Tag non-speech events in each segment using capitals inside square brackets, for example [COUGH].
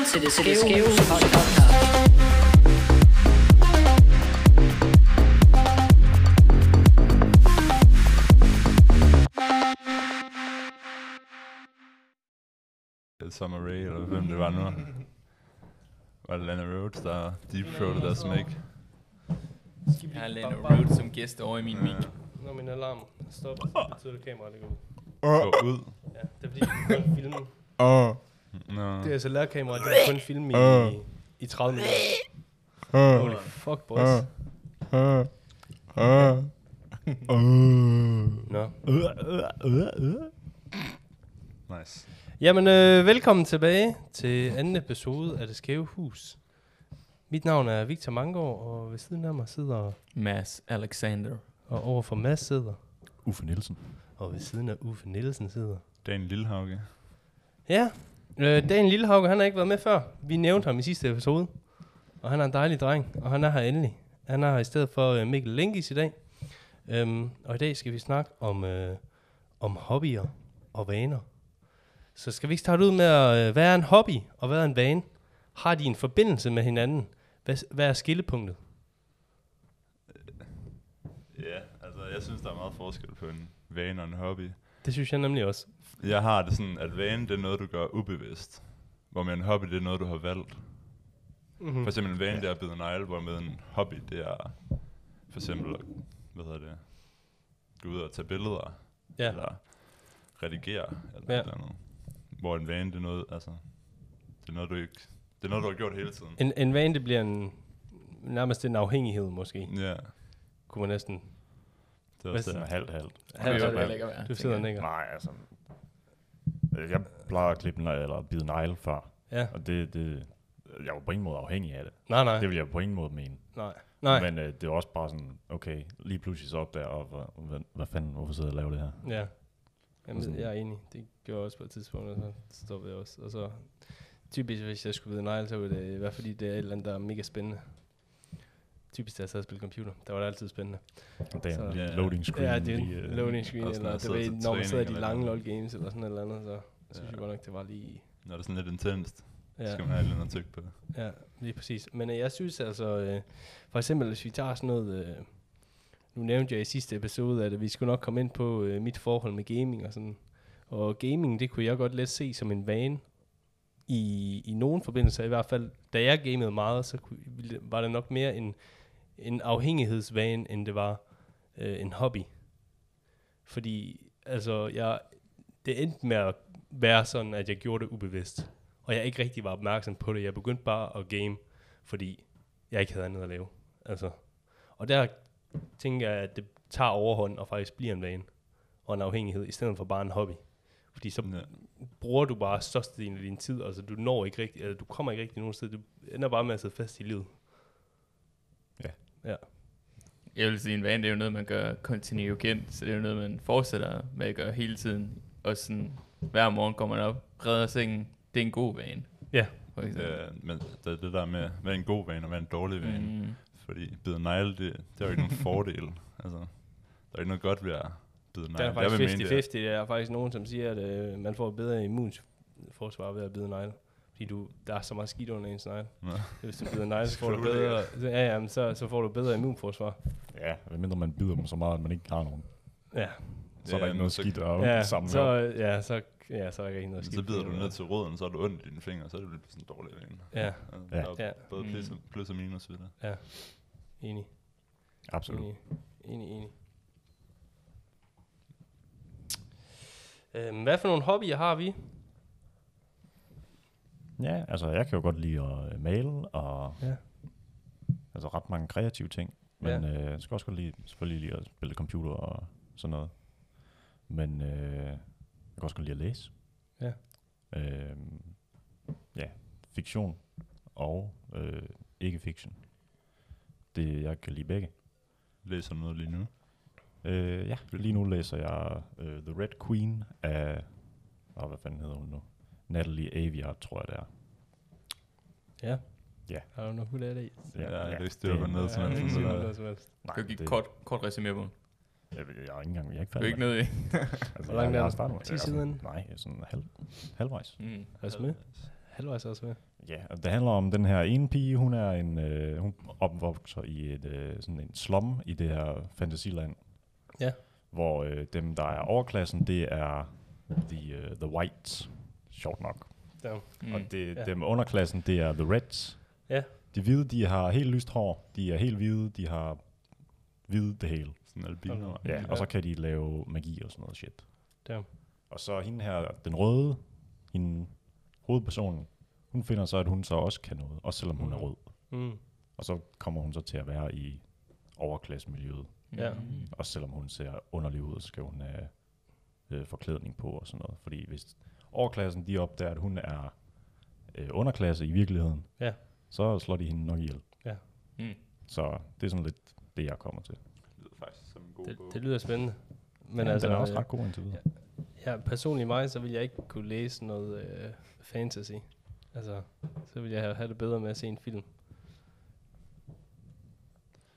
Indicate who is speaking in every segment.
Speaker 1: lytter til det skæve podcast.
Speaker 2: Summer Rae, eller hvem det var nu. Var det Lana Rhodes, der deep throated deres mic?
Speaker 3: Jeg har Lena Road som gæst over i min mic.
Speaker 4: Når min alarm stopper, så betyder det, kameraet det går ud.
Speaker 2: Gå ud.
Speaker 4: Ja, det er fordi, vi kan filme.
Speaker 2: Nå.
Speaker 4: Det er altså lærkamera, det kan kun filme i, i 30 minutter. Holy fuck, boys. Nå.
Speaker 2: Nice.
Speaker 4: Jamen, øh, velkommen tilbage til anden episode af Det Skæve Hus. Mit navn er Victor Mangård, og ved siden af mig sidder,
Speaker 3: Mads Alexander.
Speaker 4: og over for Mads sidder,
Speaker 5: Uffe Nielsen.
Speaker 4: og ved siden af Uffe Nielsen sidder.
Speaker 2: Dan Lillehauge.
Speaker 4: Ja, øh, Dan Lillehauge, han har ikke været med før. Vi nævnte ham i sidste episode. Og han er en dejlig dreng, og han er her endelig. Han er her i stedet for øh, Mikkel Lenkis i dag. Øhm, og i dag skal vi snakke om, øh, om hobbyer og vaner. Så skal vi ikke starte ud med at, øh, hvad er en hobby og hvad er en vane? Har de en forbindelse med hinanden? Hvad, hvad er skillepunktet?
Speaker 2: Ja, altså jeg synes, der er meget forskel på en vane og en hobby.
Speaker 4: Det synes jeg nemlig også.
Speaker 2: Jeg har det sådan, at vane, det er noget, du gør ubevidst. Hvor med en hobby, det er noget, du har valgt.
Speaker 4: Mm-hmm.
Speaker 2: For eksempel en vane, det er at bide negle, hvor med en hobby, det er for eksempel, at, hvad hedder det, gå ud og tage billeder,
Speaker 4: Ja,
Speaker 2: eller redigere, eller
Speaker 4: Ja.
Speaker 2: ja. eller andet. Hvor en vane, det er noget, altså, det er noget, du ikke, det er noget, du har gjort hele tiden.
Speaker 4: en, en vane, det bliver en, nærmest en afhængighed måske.
Speaker 2: Ja,
Speaker 4: Kunne man næsten...
Speaker 2: det er også
Speaker 5: halvt, halvt.
Speaker 4: Halvt-
Speaker 3: være.
Speaker 4: Du sidder og nikker.
Speaker 5: Nej, altså... øh, Jeg plejer at klippe eller bide negle før.
Speaker 4: Ja,
Speaker 5: Og det, det, jeg er jo på ingen måde afhængig af det.
Speaker 4: nej, nej.
Speaker 5: Det vil jeg på ingen måde mene.
Speaker 4: Nej. Nej.
Speaker 5: Men øh, det er også bare sådan, okay, lige pludselig så opdager jeg, og, hvad, hvad, hvad fanden, hvorfor sidder jeg og laver det her?
Speaker 4: Ja. Jamen,
Speaker 5: Sådan.
Speaker 4: jeg er enig. Det gjorde jeg også på et tidspunkt, og så stoppede jeg også. Og så typisk, hvis jeg skulle vide negle, så var det i hvert fald fordi, det er et eller andet, der er mega spændende. Typisk, da jeg sad og spillede computer, der var det altid spændende.
Speaker 5: Er
Speaker 4: Så-
Speaker 2: Ja.
Speaker 5: loading screen.
Speaker 4: Ja, det er
Speaker 5: øh,
Speaker 4: loading screen, eller det
Speaker 2: sidder
Speaker 4: ved, når man sidder i de
Speaker 2: eller
Speaker 4: lange. LoL games, eller sådan eller andet, så synes
Speaker 2: Ja.
Speaker 4: jeg godt nok, det var lige...
Speaker 2: Når det er sådan lidt intenst, ja. Skal man have lidt noget tyk på.
Speaker 4: Ja, lige præcis. Men øh, jeg synes altså, øh, for eksempel hvis vi tager sådan noget, øh, nu nævnte jeg i sidste episode, at vi skulle nok komme ind på øh, mit forhold med gaming og sådan. Og gaming, det kunne jeg godt let se som en vane. I, i nogle forbindelser i hvert fald. Da jeg gamede meget, så kunne, var det nok mere en, en afhængighedsvane, end det var øh, en hobby. Fordi, altså, jeg, det endte med at være sådan, at jeg gjorde det ubevidst. Og jeg ikke rigtig var opmærksom på det. Jeg begyndte bare at game, fordi jeg ikke havde andet at lave. Altså. Og der tænker jeg, at det tager overhånd og faktisk bliver en vane og en afhængighed, i stedet for bare en hobby. Fordi så
Speaker 2: Ja.
Speaker 4: bruger du bare størstedelen af din tid, altså du når ikke rigtig, eller du kommer ikke rigtig nogen sted, du ender bare med at sidde fast i livet.
Speaker 5: Ja.
Speaker 3: Jeg vil sige, en vane, det er jo noget, man gør kontinuerligt, så det er jo noget, man fortsætter med at gøre hele tiden. Og sådan, hver morgen går man op, redder sengen. Det er en god vane.
Speaker 4: Ja.
Speaker 3: For eksempel.
Speaker 2: Men det er det der med, hvad er en god vane og hvad er en dårlig vane. Mm. Fordi bide negle, det, det er jo ikke nogen [LAUGHS] fordel. Altså, der er ikke noget godt ved at bide negle.
Speaker 4: Der er
Speaker 2: Jeg
Speaker 4: faktisk
Speaker 2: vil mene, det er-
Speaker 4: 50-50. Der er faktisk nogen, som siger, at øh, man får bedre immunforsvar ved at bide negle. Fordi du, der er så meget skidt under ens negle. Hvis du bider negle, så [LAUGHS] får du bedre, så, ja, ja, men så, så får du bedre immunforsvar.
Speaker 5: Ja, medmindre man bider dem så meget, at man ikke har nogen.
Speaker 4: Ja,
Speaker 5: Så er der
Speaker 2: Ja,
Speaker 5: ikke noget skidt at
Speaker 4: ja,
Speaker 5: sammen
Speaker 4: så, ja, så, ja, så er der ikke noget skidt.
Speaker 2: så bider du ned til roden, så er du ondt i dine fingre, så er det lidt sådan en dårlig vane.
Speaker 4: Ja,
Speaker 5: Ja.
Speaker 2: Der er
Speaker 4: Ja.
Speaker 2: både plus,
Speaker 3: Mm.
Speaker 2: og, plus og minus ved det.
Speaker 4: enig.
Speaker 5: Absolut.
Speaker 4: Enig, enig, enig. Øhm, hvad for nogle hobbyer har vi?
Speaker 5: Ja, altså jeg kan jo godt lide at øh, male, og
Speaker 4: Ja.
Speaker 5: altså ret mange kreative ting. Men øh, jeg skal også godt lide, selvfølgelig lide at spille computer og sådan noget. Men øh, jeg kan også godt lide at læse.
Speaker 4: Ja.
Speaker 5: Øh, ja, fiktion og øh, ikke fiction. Det, jeg kan lide begge.
Speaker 2: Læser du noget lige nu?
Speaker 5: Øh, ja, lige nu læser jeg øh, The Red Queen af, oh, hvad fanden hedder hun nu? Natalie Aviard, tror jeg det er.
Speaker 4: Ja.
Speaker 5: Ja.
Speaker 4: I don't know who that is.
Speaker 2: Ja, jeg kan ikke styre på noget, som
Speaker 4: Ja,
Speaker 2: helst.
Speaker 4: noget som helst.
Speaker 5: Nej,
Speaker 3: Kan du give
Speaker 5: det-
Speaker 3: kort, kort resumé på?
Speaker 5: Jeg, ved- jeg har ikke engang, jeg er ikke
Speaker 3: Du er
Speaker 5: færdig.
Speaker 3: ikke nede i.
Speaker 5: det. [LAUGHS] altså,
Speaker 4: Hvor langt
Speaker 5: jeg, jeg
Speaker 4: er den?
Speaker 5: med
Speaker 4: 10
Speaker 5: altså,
Speaker 4: sider inde?
Speaker 5: Nej, sådan halv, halvvejs.
Speaker 3: Mm.
Speaker 4: Er du med? halvvejs også med.
Speaker 5: Ja, og det handler om den her ene pige, hun er en, øh, hun opvokser i et, øh, sådan en slum i det her fantasiland.
Speaker 4: Ja.
Speaker 5: Hvor øh, dem, der er overklassen, det er the, uh, the whites, sjovt nok.
Speaker 4: Ja.
Speaker 5: Mm. Og det,
Speaker 4: Ja.
Speaker 5: dem underklassen, det er the reds.
Speaker 4: Ja.
Speaker 5: De hvide, de har helt lyst hår, de er helt hvide, de har hvide det hele.
Speaker 2: Sådan albino.
Speaker 5: Ja,
Speaker 4: Ja.
Speaker 5: og så kan de lave magi og sådan noget shit.
Speaker 4: Damn.
Speaker 5: Og så hende her, den røde, hende, hovedpersonen, hun finder så, at hun så også kan noget, også selvom hun er
Speaker 4: Mhm.
Speaker 5: rød.
Speaker 4: Mm.
Speaker 5: Og så kommer hun så til at være i overklassemiljøet.
Speaker 4: Ja.
Speaker 3: Mm.
Speaker 5: Også selvom hun ser underlig ud, så skal hun have øh, forklædning på og sådan noget. Fordi hvis overklassen de opdager, at hun er øh, underklasse i virkeligheden,
Speaker 4: Ja.
Speaker 5: så slår de hende nok ihjel.
Speaker 3: Mm.
Speaker 5: Så det er sådan lidt det, jeg kommer til.
Speaker 2: Det lyder faktisk som en god
Speaker 4: Det,
Speaker 2: bog.
Speaker 4: det lyder spændende. Men
Speaker 5: ja,
Speaker 4: altså,
Speaker 5: den er også
Speaker 4: øh,
Speaker 5: ret god indtil videre.
Speaker 4: Ja, personligt mig, så vil jeg ikke kunne læse noget øh, fantasy. Altså, så vil jeg have, det bedre med at se en film.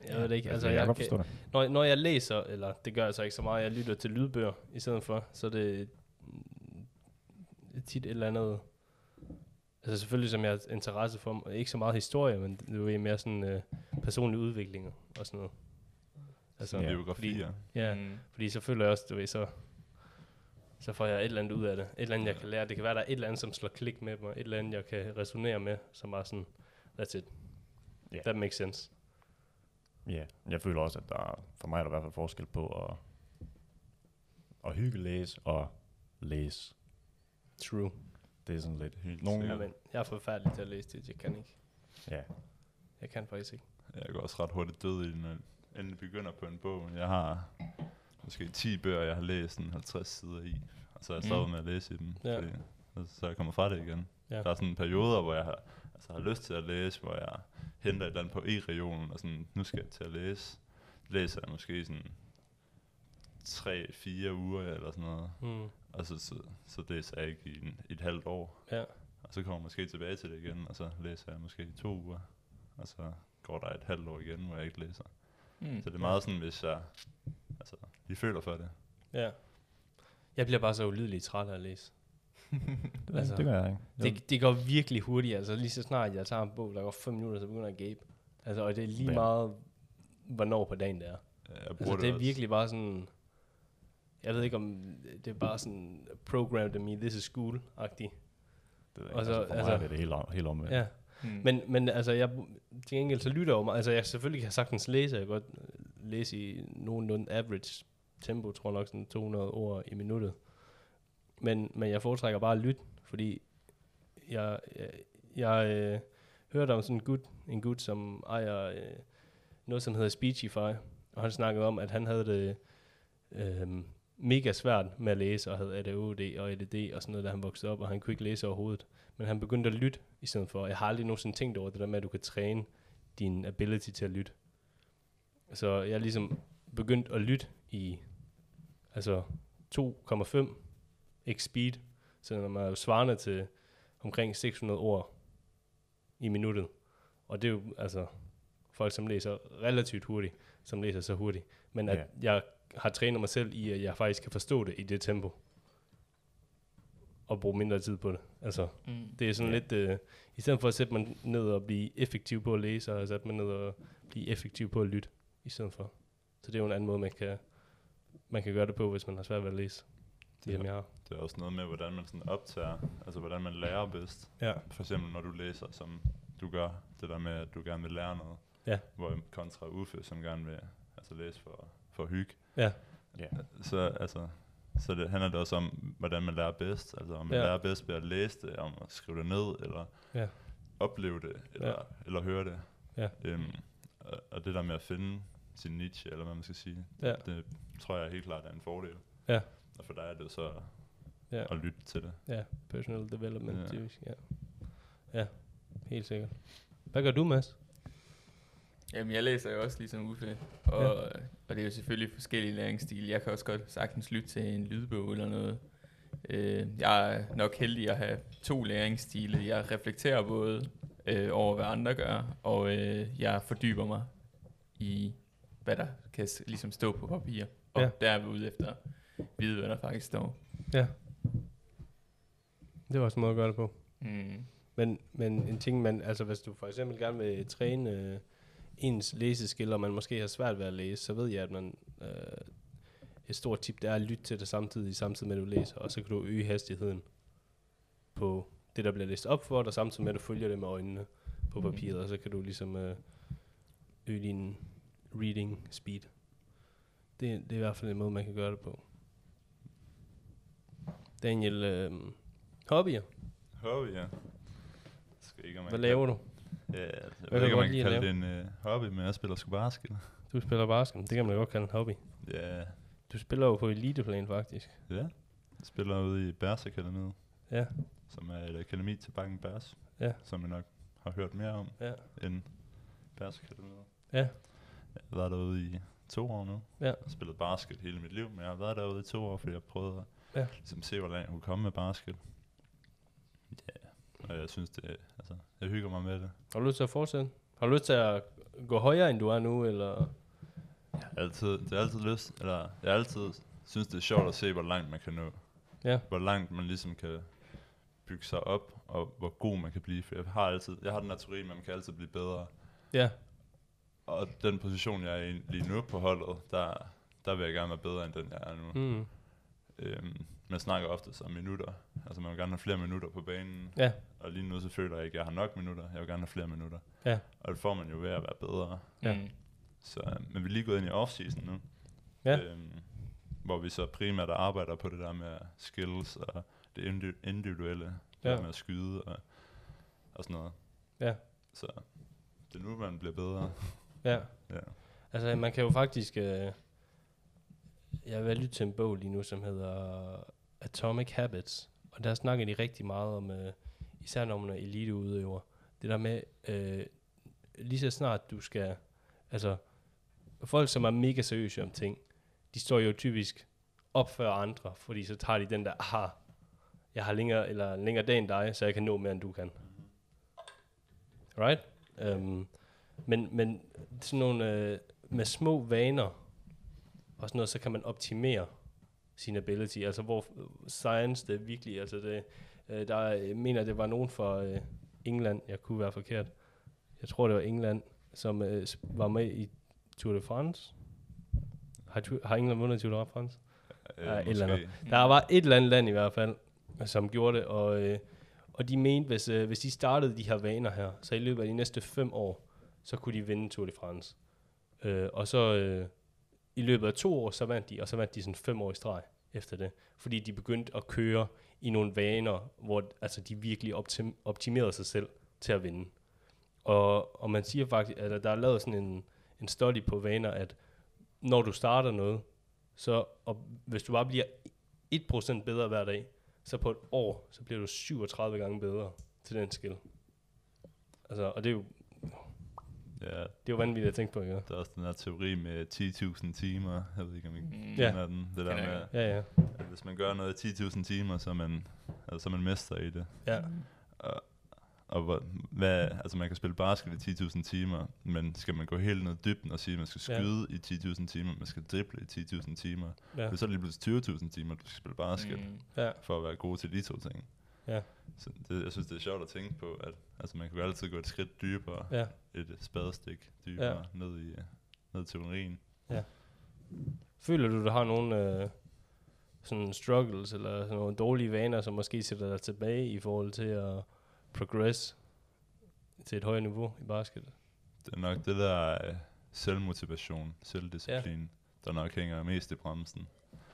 Speaker 4: Jeg ved det ikke. Altså,
Speaker 5: jeg,
Speaker 4: jeg,
Speaker 5: kan godt
Speaker 4: kan,
Speaker 5: forstå det.
Speaker 4: når, når jeg læser, eller det gør jeg så ikke så meget, jeg lytter til lydbøger i stedet for, så er det tit et eller andet, altså selvfølgelig som jeg har interesse for, ikke så meget historie, men det er jo mere sådan øh, personlige udviklinger og sådan noget. Altså,
Speaker 5: Ja.
Speaker 2: biografier.
Speaker 4: ja,
Speaker 3: Mm.
Speaker 4: fordi så føler jeg også, du ved, så, så får jeg et eller andet ud af det. Et eller andet, jeg kan lære. Det kan være, der er et eller andet, som slår klik med mig. Et eller andet, jeg kan resonere med, som er sådan, that's it.
Speaker 5: Ja.
Speaker 4: That makes sense.
Speaker 5: Ja, jeg føler også, at der er, for mig er der i hvert fald forskel på at, at hygge læse og læse.
Speaker 4: True.
Speaker 5: Det er sådan lidt...
Speaker 2: Helt
Speaker 5: Nogle,
Speaker 4: Ja, men jeg er forfærdelig til at læse det. Jeg kan ikke.
Speaker 5: ja,
Speaker 4: Jeg kan faktisk ikke.
Speaker 2: Jeg går også ret hurtigt død i den, når jeg endelig begynder på en bog. Jeg har måske 10 bøger, jeg har læst sådan 50 sider i. Og så er jeg
Speaker 3: Mm.
Speaker 2: stoppet med at læse i dem.
Speaker 4: Ja.
Speaker 2: Fordi, så- så er jeg kommet fra det igen.
Speaker 4: Ja.
Speaker 2: Der er sådan perioder, hvor jeg har, altså har lyst til at læse, hvor jeg henter et eller andet på e-regionen, og sådan, nu skal jeg til at læse. Læser jeg måske sådan 3-4 uger eller sådan noget.
Speaker 4: Mm.
Speaker 2: Og så, så, så læser jeg ikke i en, et halvt år.
Speaker 4: Ja.
Speaker 2: Og så kommer jeg måske tilbage til det igen, og så læser jeg måske i to uger. Og så går der et halvt år igen, hvor jeg ikke læser.
Speaker 3: Mm.
Speaker 2: Så det er meget sådan, hvis jeg altså, lige føler for det.
Speaker 4: Ja. Jeg bliver bare så ulidelig træt af at læse. [LAUGHS]
Speaker 5: det,
Speaker 4: Altså,
Speaker 5: altså, det gør jeg ikke.
Speaker 4: Det, det går virkelig hurtigt. Altså lige så snart jeg tager en bog, der går 5 minutter, så begynder jeg at gabe. Altså, og det er lige
Speaker 5: Ja.
Speaker 4: meget, hvornår på dagen det er.
Speaker 2: Jeg bruger
Speaker 4: Altså, det er
Speaker 2: også.
Speaker 4: virkelig bare sådan... Jeg ved ikke om det er bare sådan programmed me, this is school-agtigt.
Speaker 5: Det,
Speaker 4: Og
Speaker 5: og
Speaker 4: så-
Speaker 5: så, altså, for mig
Speaker 4: altså-
Speaker 5: er det det helt, om- helt omvendt.
Speaker 4: Ja.
Speaker 3: Mm.
Speaker 4: Men, men altså, jeg, til gengæld så lytter jeg jo meget. Altså, jeg selvfølgelig kan sagtens læse. Jeg kan godt læse i nogenlunde average tempo, tror jeg nok sådan 200 ord i minuttet. Men, men jeg foretrækker bare at lytte, fordi jeg, jeg, jeg øh, hørte om sådan en gut, en gut, som ejer øh, noget, som hedder Speechify, og han snakkede om, at han havde det øh, mega svært med at læse, og havde ADHD og ADD og sådan noget, da han voksede op, og han kunne ikke læse overhovedet. Men han begyndte at lytte i stedet for. Jeg har aldrig nogensinde tænkt over det der med, at du kan træne din ability til at lytte. Så jeg er ligesom begyndt at lytte i altså 2,5 x speed, så når man er jo svarende til omkring 600 ord i minuttet. Og det er jo altså folk, som læser relativt hurtigt, som læser så hurtigt. Men at
Speaker 5: Ja.
Speaker 4: jeg har trænet mig selv i, at jeg faktisk kan forstå det i det tempo. Og bruge mindre tid på det. Altså,
Speaker 3: Mm.
Speaker 4: det er sådan
Speaker 5: Ja.
Speaker 4: lidt, øh, i stedet for at sætte mig ned og blive effektiv på at læse, så har jeg sat mig ned og blive effektiv på at lytte, i stedet for. Så det er jo en anden måde, man kan, man kan gøre det på, hvis man har svært ved at læse, ligesom jeg har.
Speaker 2: Det er også noget med, hvordan man sådan optager, altså hvordan man lærer bedst.
Speaker 4: Ja.
Speaker 2: For eksempel når du læser, som du gør, det der med, at du gerne vil lære noget.
Speaker 4: Ja.
Speaker 2: Hvor kontra Uffe, som gerne vil altså læse for, for hygge.
Speaker 4: Ja.
Speaker 5: Ja.
Speaker 2: Så, altså, så det handler det også om, hvordan man lærer bedst. Altså om man
Speaker 4: Ja.
Speaker 2: lærer bedst ved at læse det, om at skrive det ned, eller
Speaker 4: Ja.
Speaker 2: opleve det, eller,
Speaker 4: Ja.
Speaker 2: eller høre det.
Speaker 4: Ja.
Speaker 2: Øhm, og, og det der med at finde sin niche, eller hvad man skal sige,
Speaker 4: Ja.
Speaker 2: det tror jeg helt klart er en fordel.
Speaker 4: Ja.
Speaker 2: Og for dig er det så
Speaker 4: Ja.
Speaker 2: at lytte til det.
Speaker 4: Ja, personal development,
Speaker 2: Ja.
Speaker 4: ja. ja. Ja, helt sikkert. Hvad gør du, Mads?
Speaker 3: Jamen, jeg læser jo også ligesom Uffe, og, ja. og det er jo selvfølgelig forskellige læringsstil. Jeg kan også godt sagtens lytte til en lydbog eller noget. Øh, jeg er nok heldig at have to læringsstile. Jeg reflekterer både øh, over, hvad andre gør, og øh, jeg fordyber mig i, hvad der kan ligesom stå på papir. Og
Speaker 4: ja.
Speaker 3: der er vi ude efter at vide, hvad der faktisk står.
Speaker 4: Ja. Det var også en måde at gøre det på.
Speaker 3: Mm.
Speaker 4: Men, men en ting, man, altså hvis du for eksempel gerne vil træne øh, ens læseskill, og man måske har svært ved at læse, så ved jeg, at man, øh, et stort tip, det er at lytte til det samtidig, samtidig med at du læser, og så kan du øge hastigheden på det, der bliver læst op for dig, samtidig med at du følger det med øjnene på
Speaker 3: Mhm.
Speaker 4: papiret, og så kan du ligesom øh, øge din reading speed. Det, det er i hvert fald en måde, man kan gøre det på. Daniel, øh, hobbyer,
Speaker 2: Hobby, ja. Skal ikke, om
Speaker 4: hvad laver du?
Speaker 2: Ja, altså, jeg
Speaker 4: Hvad
Speaker 2: ved
Speaker 4: kan
Speaker 2: ikke, om man kan kalde det en uh, hobby, men jeg spiller sgu basket.
Speaker 4: Du spiller basket, det kan man da godt kalde en hobby.
Speaker 2: Ja,
Speaker 4: Du spiller jo på eliteplan faktisk.
Speaker 2: ja. Jeg spiller ude i Bærs Akademiet,
Speaker 4: Ja,
Speaker 2: som er et akademi til Bakken Bærs.
Speaker 4: Ja.
Speaker 2: Som jeg nok har hørt mere om
Speaker 4: ja,
Speaker 2: end Bærs Akademiet.
Speaker 4: ja,
Speaker 2: Jeg har været derude i to år nu.
Speaker 4: Ja.
Speaker 2: Jeg har spillet basket hele mit liv, men jeg har været derude i to år, fordi jeg prøvede at
Speaker 4: Ja.
Speaker 2: ligesom, se, hvordan jeg kunne komme med basket. Og jeg synes det, altså, jeg hygger mig med det.
Speaker 4: Har du lyst til at fortsætte? Har du lyst til at gå højere, end du er nu, eller?
Speaker 2: Altid, det er altid lyst, eller jeg altid synes, det er sjovt at se, hvor langt man kan nå.
Speaker 4: Ja.
Speaker 2: Hvor langt man ligesom kan bygge sig op, og hvor god man kan blive. For jeg har altid, jeg har den her teori, at man kan altid blive bedre.
Speaker 4: Ja,
Speaker 2: Og den position, jeg er i lige nu på holdet, der, der vil jeg gerne være bedre end den, jeg er nu.
Speaker 4: mm.
Speaker 2: Øhm, man snakker ofte om minutter. Altså man vil gerne have flere minutter på banen.
Speaker 4: ja,
Speaker 2: Og lige nu så føler jeg ikke, at jeg har nok minutter. Jeg vil gerne have flere minutter.
Speaker 4: Ja.
Speaker 2: Og det får man jo ved at være bedre.
Speaker 4: Ja.
Speaker 3: Mm.
Speaker 2: Så, men vi er lige gået ind i off-season nu.
Speaker 4: Ja.
Speaker 2: Øhm, hvor vi så primært arbejder på det der med skills og det indi- individuelle. Det
Speaker 4: Ja.
Speaker 2: der med at skyde og, og sådan noget.
Speaker 4: Ja.
Speaker 2: Så det er nu, man bliver bedre.
Speaker 4: ja.
Speaker 2: Ja.
Speaker 4: Altså, man kan jo faktisk... Øh, jeg er ved at lytte til en bog lige nu, som hedder Atomic Habits. Og der snakker de rigtig meget om, øh, især når man er eliteudøver, det der med, øh, lige så snart du skal... Altså, folk, som er mega seriøse om ting, de står jo typisk op før andre, fordi så tager de den der, aha, jeg har længere, eller længere dag end dig, så jeg kan nå mere, end du kan. Right? Um, men, men sådan nogle øh, med små vaner og sådan noget, så kan man optimere sin ability. Altså hvor science det er virkelig, altså det, øh, der er- jeg mener, det var nogen fra øh, England, jeg kunne være forkert. Jeg tror, det var England, som øh, var med i Tour de France. Har, tu- har England vundet Tour de France?
Speaker 2: Øh,
Speaker 4: Ja, et eller andet. Der var et eller andet land i hvert fald, som gjorde det, og, øh, og de mente, hvis, øh, hvis de startede de her vaner her, så i løbet af de næste fem år, så kunne de vinde Tour de France. Øh, og så øh, i løbet af to år, så vandt de, og så vandt de sådan fem år i streg efter det. Fordi de begyndte at køre i nogle vaner, hvor altså, de virkelig optim- optimerede sig selv til at vinde. Og, og man siger faktisk, at der er lavet sådan en, en study på vaner, at når du starter noget, så og hvis du bare bliver 1% bedre hver dag, så på et år, så bliver du 37 gange bedre til den skill. Altså, og det er jo,
Speaker 2: Ja,
Speaker 4: det er jo vanvittigt at tænke på, ikke?
Speaker 2: der er også den her teori med 10.000 timer. Jeg ved ikke, om I
Speaker 3: Mm.
Speaker 4: Ja.
Speaker 2: kender den. Det der med.
Speaker 4: Ja, ja.
Speaker 2: at hvis man gør noget i 10.000 timer, så er man, altså, så er man mester i det.
Speaker 4: Ja,
Speaker 2: Og, og hvor, hvad, altså man kan spille basket i 10.000 timer, men skal man gå helt ned i dybden og sige, at man skal
Speaker 4: Ja.
Speaker 2: skyde i 10.000 timer, man skal drible i 10.000 timer,
Speaker 4: ja,
Speaker 2: ja. så er det lige pludselig 20.000 timer, du skal spille basket, mm.
Speaker 3: Mm.
Speaker 4: ja,
Speaker 2: for at være god til de to ting.
Speaker 4: Ja.
Speaker 2: Så det, jeg synes, det er sjovt at tænke på, at altså, man kan jo altid gå et skridt dybere,
Speaker 4: ja.
Speaker 2: et spadestik dybere, ja. ned i ned i teorien.
Speaker 4: Føler du, du har nogle øh, sådan struggles, eller sådan nogle dårlige vaner, som måske sætter dig tilbage i forhold til at progress til et højere niveau i basket?
Speaker 2: Det er nok det der øh, selvmotivation, selvdisciplin, ja. der nok hænger mest i bremsen.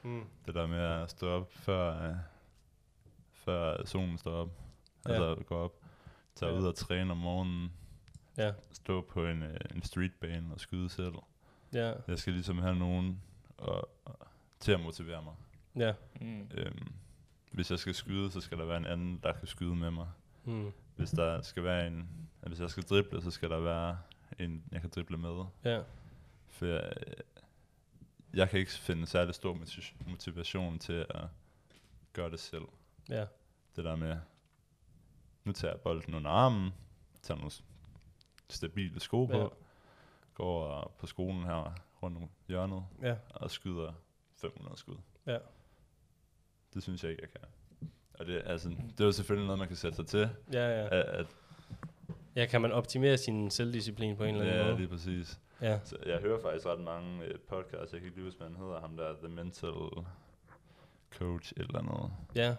Speaker 4: Mm.
Speaker 2: Det der med at stå op før, øh, før solen står op.
Speaker 4: Ja.
Speaker 2: Altså gå op, tage
Speaker 4: Ja.
Speaker 2: ud og træne om morgenen,
Speaker 4: Ja,
Speaker 2: stå på en, øh, en streetbane og skyde selv.
Speaker 4: ja,
Speaker 2: Jeg skal ligesom have nogen og, og, til at motivere mig.
Speaker 4: ja.
Speaker 3: Mm.
Speaker 2: Øhm, hvis jeg skal skyde, så skal der være en anden, der kan skyde med mig.
Speaker 4: Mm.
Speaker 2: Hvis der skal være en, hvis jeg skal drible, så skal der være en, jeg kan drible med.
Speaker 4: Ja,
Speaker 2: For jeg, jeg kan ikke finde særlig stor motiv- motivation til at gøre det selv.
Speaker 4: Ja,
Speaker 2: Det der med, nu tager jeg bolden under armen, tager nogle stabile sko på,
Speaker 4: Ja.
Speaker 2: går på skolen her rundt om hjørnet,
Speaker 4: ja,
Speaker 2: og skyder 500 skud.
Speaker 4: Ja.
Speaker 2: Det synes jeg ikke, jeg kan. Og det, altså, det er jo selvfølgelig noget, man kan sætte sig til.
Speaker 4: Ja, ja.
Speaker 2: At, at,
Speaker 4: Ja, kan man optimere sin selvdisciplin på en eller anden
Speaker 2: ja,
Speaker 4: måde?
Speaker 2: lige præcis.
Speaker 4: Ja.
Speaker 2: Så jeg hører faktisk ret mange øh, podcasts, jeg kan ikke huske, hvad han hedder, ham der, The Mental Coach eller noget.
Speaker 4: Ja,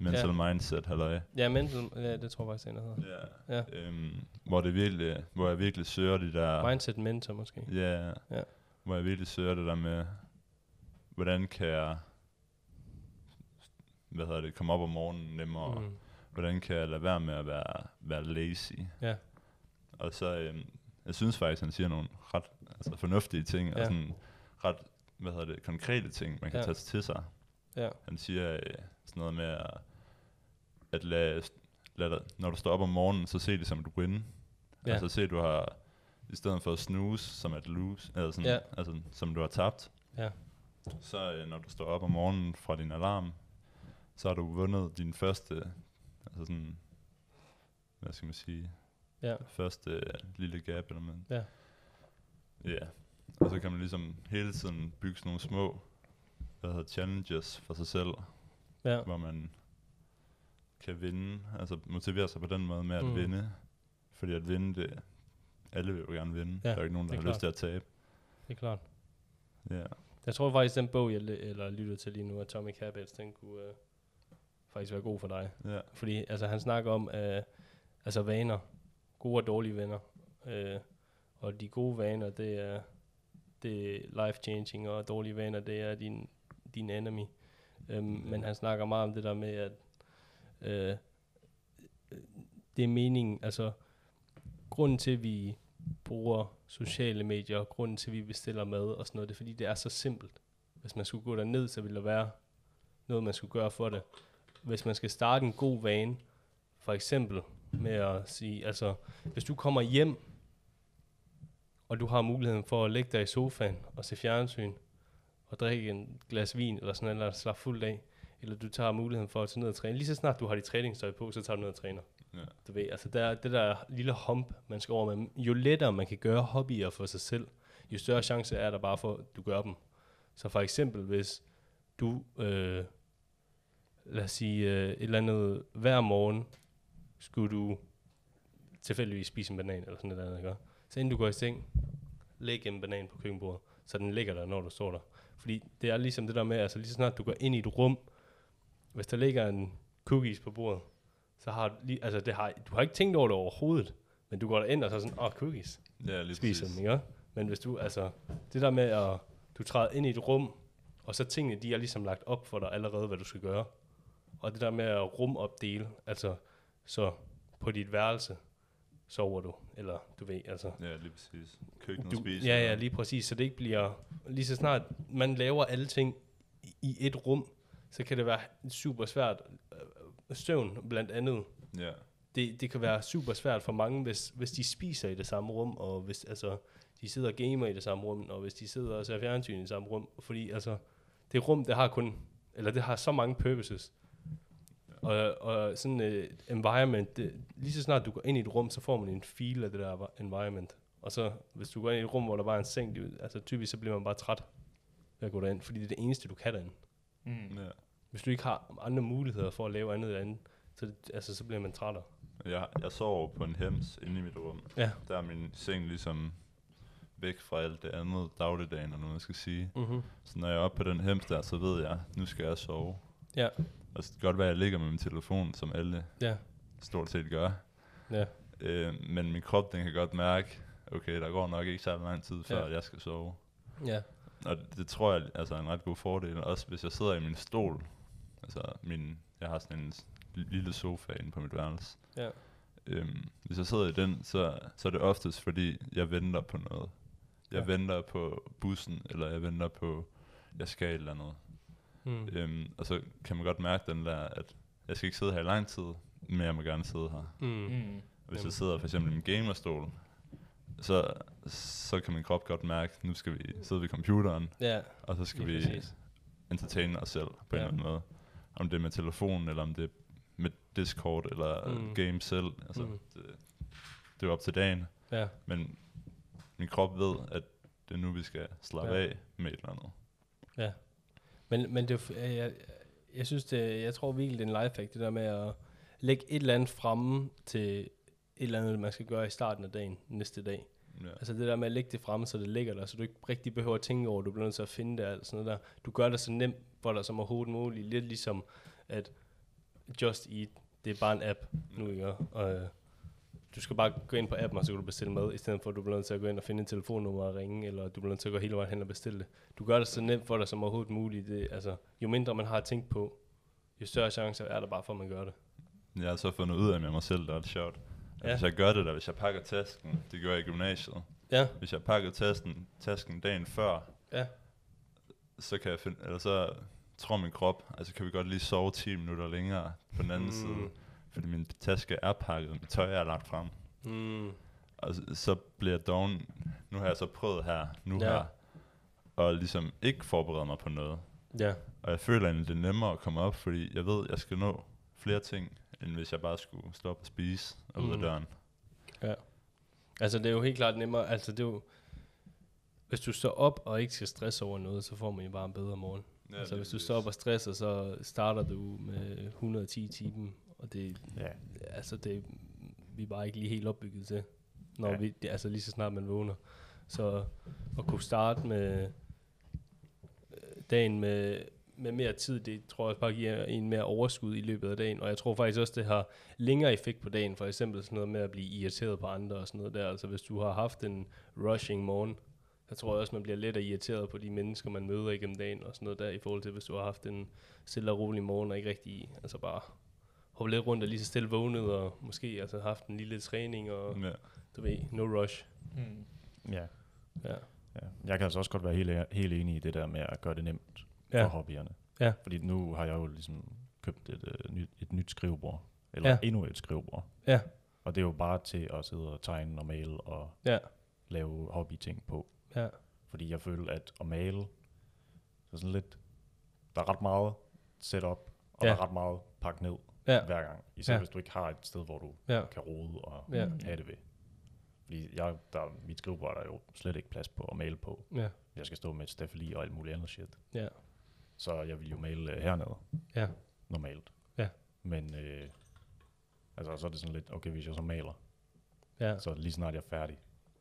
Speaker 2: Mental Mindset, halløj.
Speaker 4: ja, mental, ja, det tror jeg faktisk, der hedder.
Speaker 2: Ja.
Speaker 4: Ja.
Speaker 2: Øhm, hvor, det virkelig, hvor jeg virkelig søger de der...
Speaker 4: Mindset mentor måske.
Speaker 2: Ja,
Speaker 4: Ja.
Speaker 2: hvor jeg virkelig søger det der med, hvordan kan jeg, hvad hedder det, komme op om morgenen nemmere, mm. Hvordan kan jeg lade være med at være, være lazy.
Speaker 4: Ja.
Speaker 2: Og så, øhm, jeg synes faktisk, han siger nogle ret altså fornuftige ting, ja.
Speaker 4: Ja.
Speaker 2: og sådan ret, hvad hedder det, konkrete ting, man kan
Speaker 4: Ja.
Speaker 2: tage til sig.
Speaker 4: Ja.
Speaker 2: Han siger øh, sådan noget med at, at lade, lad dig, når du står op om morgenen, så se det som et win.
Speaker 4: Ja.
Speaker 2: Altså se, du har, i stedet for at snooze, som at lose, eller sådan,
Speaker 4: Ja.
Speaker 2: altså, som du har tabt,
Speaker 4: Ja.
Speaker 2: så øh, når du står op om morgenen fra din alarm, så har du vundet din første, altså sådan, hvad skal man sige,
Speaker 4: Ja.
Speaker 2: første øh, lille gap, eller man.
Speaker 4: Ja.
Speaker 2: Ja. Og så kan man ligesom hele tiden bygge sådan nogle små, hvad hedder challenges for sig selv,
Speaker 4: Ja.
Speaker 2: hvor man kan vinde, altså motivere sig på den måde med at
Speaker 4: Mm.
Speaker 2: vinde. Fordi at vinde, det, alle vil jo gerne vinde.
Speaker 4: Ja,
Speaker 2: der er ikke nogen, der har
Speaker 4: er
Speaker 2: lyst til at tabe.
Speaker 4: Det er klart.
Speaker 2: Ja.
Speaker 4: Jeg tror faktisk, den bog, jeg eller lytter til lige nu, Atomic Habits, den kunne øh, faktisk være god for dig.
Speaker 2: ja.
Speaker 4: Fordi altså, han snakker om øh, altså vaner. Gode og dårlige venner. Øh, og de gode vaner, det er, det er life-changing, og dårlige vaner, det er din, din enemy. Øhm, men han snakker meget om det der med, at øh, det er meningen, altså grunden til, at vi bruger sociale medier, og grunden til, at vi bestiller mad og sådan noget, det er fordi, det er så simpelt. Hvis man skulle gå derned, så ville der være noget, man skulle gøre for det. Hvis man skal starte en god vane, for eksempel med at sige, altså, hvis du kommer hjem, og du har muligheden for at lægge dig i sofaen og se fjernsyn, og drikke en glas vin, eller sådan noget, eller slappe fuldt af, eller du tager muligheden for at tage ned og træne. Lige så snart du har dit træningstøj på, så tager du ned og træner.
Speaker 2: Ja.
Speaker 4: Du ved, altså der, er det der lille hump, man skal over med. Jo lettere man kan gøre hobbyer for sig selv, jo større chance er der bare for, at du gør dem. Så for eksempel, hvis du, øh, lad os sige, øh, et eller andet, hver morgen skulle du tilfældigvis spise en banan, eller sådan et eller andet, ikke? Så inden du går i seng, læg en banan på køkkenbordet, så den ligger der, når du står der. Fordi det er ligesom det der med, altså lige så snart du går ind i et rum, hvis der ligger en cookies på bordet, så har du lige, altså det har, du har ikke tænkt over det overhovedet, men du går derind og så er sådan, åh, oh, cookies,
Speaker 2: Ja, lige
Speaker 4: spiser dem, ikke? Men hvis du, altså, det der med at, du træder ind i et rum, og så tingene, de er ligesom lagt op for dig allerede, hvad du skal gøre. Og det der med at rumopdele, altså, så på dit værelse sover du, eller du ved, altså,
Speaker 2: Ja, lige præcis. Køkkenet
Speaker 4: du,
Speaker 2: spiser.
Speaker 4: ja, ja, lige præcis, så det ikke bliver, lige så snart man laver alle ting i, i et rum, så kan det være super svært, øh, søvn blandt andet,
Speaker 2: Ja.
Speaker 4: det, det kan være super svært for mange, hvis, hvis de spiser i det samme rum, og hvis altså, de sidder og gamer i det samme rum, og hvis de sidder og ser fjernsyn i det samme rum, fordi altså, det rum, det har kun, eller det har så mange purposes, og, og sådan et environment, det, lige så snart du går ind i et rum, så får man en feel af det der environment, og så hvis du går ind i et rum, hvor der bare er en seng, det, altså typisk så bliver man bare træt ved at gå derind, fordi det er det eneste, du kan derinde.
Speaker 3: Mm.
Speaker 2: ja.
Speaker 4: Hvis du ikke har andre muligheder for at lave andet andet, så, det- altså, så bliver man træt.
Speaker 2: Jeg, jeg sover på en hems inde i mit rum.
Speaker 4: Ja.
Speaker 2: Der er min seng ligesom væk fra alt det andet dagligdagen, og noget man skal sige.
Speaker 4: Mm-hmm.
Speaker 2: Så når jeg er oppe på den hems der, så ved jeg, nu skal jeg sove.
Speaker 4: Ja.
Speaker 2: Og kan godt være, at jeg ligger med min telefon, som alle
Speaker 4: Ja.
Speaker 2: stort set gør.
Speaker 4: Ja.
Speaker 2: Øh, men min krop, den kan godt mærke, okay, der går nok ikke så lang tid, før
Speaker 4: Ja.
Speaker 2: jeg skal sove.
Speaker 4: Ja.
Speaker 2: Og det, det tror jeg altså er en ret god fordel. Også hvis jeg sidder i min stol. Altså, min, jeg har sådan en lille sofa inde på mit værelse.
Speaker 4: Ja.
Speaker 2: Øhm, hvis jeg sidder i den, så, så er det oftest, fordi jeg venter på noget. Jeg
Speaker 4: ja.
Speaker 2: venter på bussen, eller jeg venter på, jeg skal et eller andet.
Speaker 4: Mm.
Speaker 2: Øhm, og så kan man godt mærke den der, at jeg skal ikke sidde her i lang tid, men jeg må gerne sidde her.
Speaker 4: Mm.
Speaker 3: Mm.
Speaker 2: Hvis
Speaker 4: Jamen.
Speaker 2: jeg sidder for eksempel i en gamerstol, så, så kan min krop godt mærke, nu skal vi sidde ved computeren,
Speaker 4: Ja,
Speaker 2: og så skal
Speaker 4: Lige
Speaker 2: vi
Speaker 4: præcis.
Speaker 2: entertaine os selv på en
Speaker 4: Ja.
Speaker 2: eller anden måde. Om det er med telefonen, eller om det er med Discord, eller
Speaker 4: Mm.
Speaker 2: game selv. Altså,
Speaker 4: Mm.
Speaker 2: det, det er jo op til dagen.
Speaker 4: ja,
Speaker 2: Men min krop ved, at det er nu, vi skal slappe
Speaker 4: Ja.
Speaker 2: ja. af med et eller andet.
Speaker 4: Men, men det, f- jeg, jeg synes, det, jeg tror virkelig, det er en lifehack, det der med at lægge et eller andet fremme til et eller andet, man skal gøre i starten af dagen, næste dag.
Speaker 2: Ja.
Speaker 4: Altså det der med at lægge det fremme, så det ligger der, så du ikke rigtig behøver at tænke over, at du bliver nødt til at finde det alt sådan noget der. Du gør det så nemt for dig som overhovedet muligt, lidt ligesom at Just Eat, det er bare en app nu, ikke? Og øh, du skal bare gå ind på appen, og så kan du bestille mad, i stedet for at du bliver nødt til at gå ind og finde et telefonnummer og ringe, eller du bliver nødt til at gå hele vejen hen og bestille det. Du gør det så nemt for dig som overhovedet muligt. Det, altså, jo mindre man har at tænke på, jo større chancer er der bare for, at man gør det.
Speaker 2: Jeg har så fundet ud af med mig selv, der er det sjovt. At
Speaker 4: Ja.
Speaker 2: Hvis jeg gør det der, hvis jeg pakker tasken, det gør jeg i gymnasiet.
Speaker 4: Ja,
Speaker 2: Hvis jeg pakker tasken, tasken dagen før,
Speaker 4: ja,
Speaker 2: så kan jeg finde, eller så tror min krop, altså kan vi godt lige sove 10 minutter længere på den anden mm. side. Fordi min taske er pakket, mit tøj er lagt frem.
Speaker 4: mm,
Speaker 2: Og så, så bliver jeg doven, nu har jeg så prøvet her, nu
Speaker 4: Ja.
Speaker 2: ja. her, og ligesom ikke forberede mig på noget.
Speaker 4: ja,
Speaker 2: Og jeg føler egentlig, det er nemmere at komme op, fordi jeg ved, jeg skal nå flere ting, end hvis jeg bare skulle stå op og spise og ud af
Speaker 4: Mhm.
Speaker 2: døren.
Speaker 4: Altså, det er jo helt klart nemmere. Altså, det er jo... Hvis du står op og ikke skal stresse over noget, så får man jo bare en bedre morgen. Ja, altså, hvis du står op og stresser, så starter du med 110 timer, og det,
Speaker 5: Ja,
Speaker 4: altså, det vi er bare ikke lige helt opbygget til, når
Speaker 5: Ja.
Speaker 4: vi, det, altså lige så snart man vågner. Så at kunne starte med øh, dagen med, med mere tid, det tror jeg bare giver en mere overskud i løbet af dagen. Og jeg tror faktisk også, det har længere effekt på dagen. For eksempel sådan noget med at blive irriteret på andre og sådan noget der. Altså hvis du har haft en rushing morgen, så tror jeg også, man bliver let irriteret på de mennesker, man møder igennem dagen og sådan noget der, i forhold til, hvis du har haft en stille og rolig morgen, og ikke rigtig, altså bare hoppe lidt rundt og lige så stille vågnet, og måske altså haft en lille træning, og
Speaker 2: Ja.
Speaker 4: du ved, no rush.
Speaker 3: Mm.
Speaker 5: ja,
Speaker 4: Ja.
Speaker 5: ja. Jeg kan altså også godt være helt, helt enig i det der med at gøre det nemt
Speaker 4: Ja.
Speaker 5: for hobbyerne.
Speaker 4: Ja.
Speaker 5: Fordi nu har jeg jo ligesom købt et, uh, nyt, et nyt skrivebord. Eller
Speaker 4: ja.
Speaker 5: endnu et skrivebord.
Speaker 4: Ja.
Speaker 5: Og det er jo bare til at sidde og tegne og male og
Speaker 4: Ja.
Speaker 5: lave hobbyting på.
Speaker 4: Ja.
Speaker 5: Fordi jeg føler, at at male, så sådan lidt, der er ret meget setup, og
Speaker 4: Ja.
Speaker 5: der er ret meget pakket ned
Speaker 4: Ja.
Speaker 5: hver gang. Især
Speaker 4: Ja.
Speaker 5: hvis du ikke har et sted, hvor du
Speaker 4: Ja.
Speaker 5: kan rode og
Speaker 4: Ja.
Speaker 5: have det ved. Fordi jeg, der, mit skrivebord er der jo slet ikke plads på at male på.
Speaker 4: Ja.
Speaker 5: Jeg skal stå med et stafeli og alt muligt andet shit.
Speaker 4: Ja.
Speaker 5: Så jeg vil jo male øh, hernede,
Speaker 4: Ja.
Speaker 5: normalt.
Speaker 4: Ja.
Speaker 5: Men øh, altså, så er det sådan lidt, okay, hvis jeg så maler,
Speaker 4: Ja.
Speaker 5: så lige snart jeg er færdig,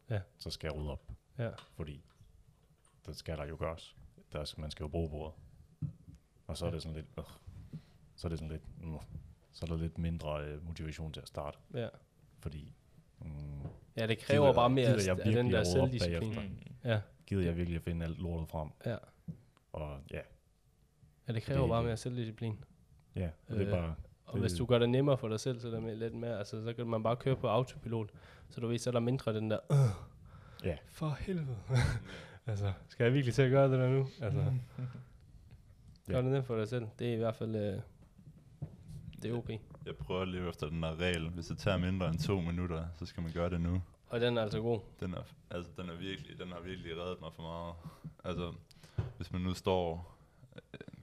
Speaker 4: Ja.
Speaker 5: så skal jeg rydde op.
Speaker 4: Ja.
Speaker 5: Fordi det skal der jo gøres. Der skal, man skal jo bruge bordet. Og så er det sådan lidt, øh, så er det sådan lidt, mm, så er der lidt mindre øh, motivation til at starte.
Speaker 4: Ja.
Speaker 5: Fordi, mm,
Speaker 4: Ja, det kræver
Speaker 5: Gider-
Speaker 4: bare mere
Speaker 5: gider jeg
Speaker 4: af den der selvdisciplin.
Speaker 3: Mm.
Speaker 4: Ja.
Speaker 5: gider jeg virkelig at finde alt lortet frem?
Speaker 4: Ja.
Speaker 5: Og ja,
Speaker 4: ja, det kræver
Speaker 5: Det-
Speaker 4: bare mere selvdisciplin.
Speaker 5: ja og det
Speaker 4: Øh,
Speaker 5: er bare,
Speaker 4: Og hvis
Speaker 5: Det-
Speaker 4: du gør det nemmere for dig selv, så er der med, lidt mere, altså, så kan man bare køre på autopilot. Så du ved, så er der mindre den der, øh,
Speaker 5: Ja.
Speaker 4: for helvede. [LAUGHS] altså, skal jeg virkelig til at gøre det der nu? Altså, gør
Speaker 5: Ja.
Speaker 4: det nemt for dig selv. Det er i hvert fald, øh, det er OP.
Speaker 2: Jeg prøver at leve efter den der regel. Hvis det tager mindre end to minutter, så skal man gøre det nu.
Speaker 4: Og den er altså god.
Speaker 2: Den er, altså, den er virkelig, den har virkelig reddet mig for meget. Altså, hvis man nu står,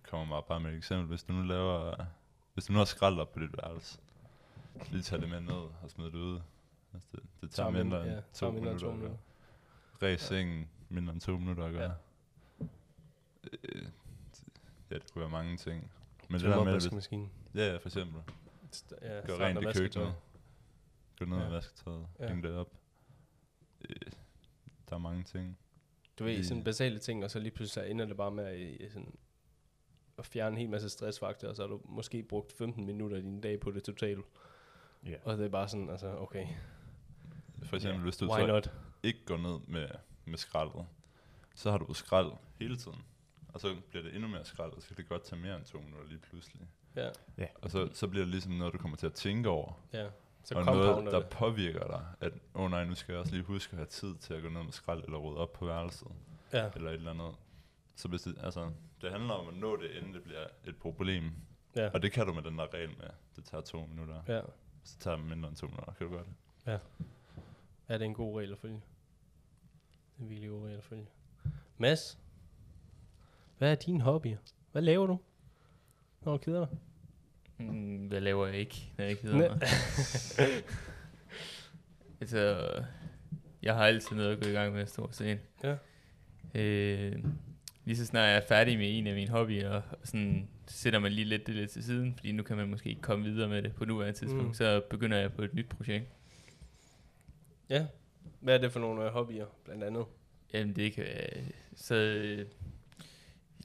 Speaker 2: kommer mig bare med et eksempel, hvis du nu laver, hvis du nu har skrald op på dit værelse, lige tage det med ned og smide det ud. Altså, det, det tager
Speaker 4: Tager
Speaker 2: mindre end
Speaker 4: ja,
Speaker 2: to
Speaker 4: mindre
Speaker 2: minutter
Speaker 4: to minutter.
Speaker 2: Ræs sengen mindre end to minutter at gøre. Øh, ja, det kunne være mange ting. Men det der med, hvis, ja, ja, for eksempel.
Speaker 4: Ja,
Speaker 2: Gør rent i køkkenet. Gå ned
Speaker 4: Ja.
Speaker 2: og vasketøjet.
Speaker 4: Ja.
Speaker 2: Hæng det op. Øh, der er mange ting.
Speaker 4: Du ved,
Speaker 2: Lige-
Speaker 4: sådan basale ting, og så lige pludselig så ender det bare med at, øh, sådan, at fjerne en hel masse stressfaktor, og så har du måske brugt 15 minutter af din dag på det totalt.
Speaker 5: ja.
Speaker 4: Og det er bare sådan, altså, okay,
Speaker 2: For eksempel,
Speaker 5: Ja,
Speaker 2: hvis du
Speaker 4: why
Speaker 2: så
Speaker 4: not?
Speaker 2: ikke går ned med, med skraldet, så har du skrald hele tiden. Og så bliver det endnu mere skrald, og så kan det godt tage mere end to minutter lige pludselig.
Speaker 4: Ja,
Speaker 2: Og så, så bliver det ligesom noget, du kommer til at tænke over.
Speaker 4: ja. Så
Speaker 2: og
Speaker 4: compounder
Speaker 2: noget, der
Speaker 4: det.
Speaker 2: påvirker dig, at, åh oh nej, nu skal jeg også lige huske at have tid til at gå ned med skrald, eller rydde op på værelset,
Speaker 4: Ja,
Speaker 2: eller et eller andet. Så hvis det, altså, det handler om at nå det, inden det bliver et problem.
Speaker 4: ja,
Speaker 2: Og det kan du med den der regel med, det tager to minutter.
Speaker 4: ja.
Speaker 2: Så tager det mindre end to minutter, kan du gøre det?
Speaker 4: Ja, det er en god regel at følge. Det er en virkelig god regel at følge. Mads, hvad er dine hobbyer? Hvad laver du, når du keder dig?
Speaker 3: Mm, hvad laver jeg ikke, når jeg
Speaker 4: Næ-
Speaker 3: mig? [LAUGHS] altså, jeg har altid noget at gå i gang med, stort set.
Speaker 4: Ja.
Speaker 3: Øh, lige så snart jeg er færdig med en af mine hobbyer, og sådan sætter man lige lidt det lidt til siden, fordi nu kan man måske ikke komme videre med det på nuværende tidspunkt,
Speaker 4: Mm.
Speaker 3: så begynder jeg på et nyt projekt.
Speaker 4: Ja. Hvad er det for nogle øh, hobbyer, blandt andet?
Speaker 3: Jamen det kan være, så øh,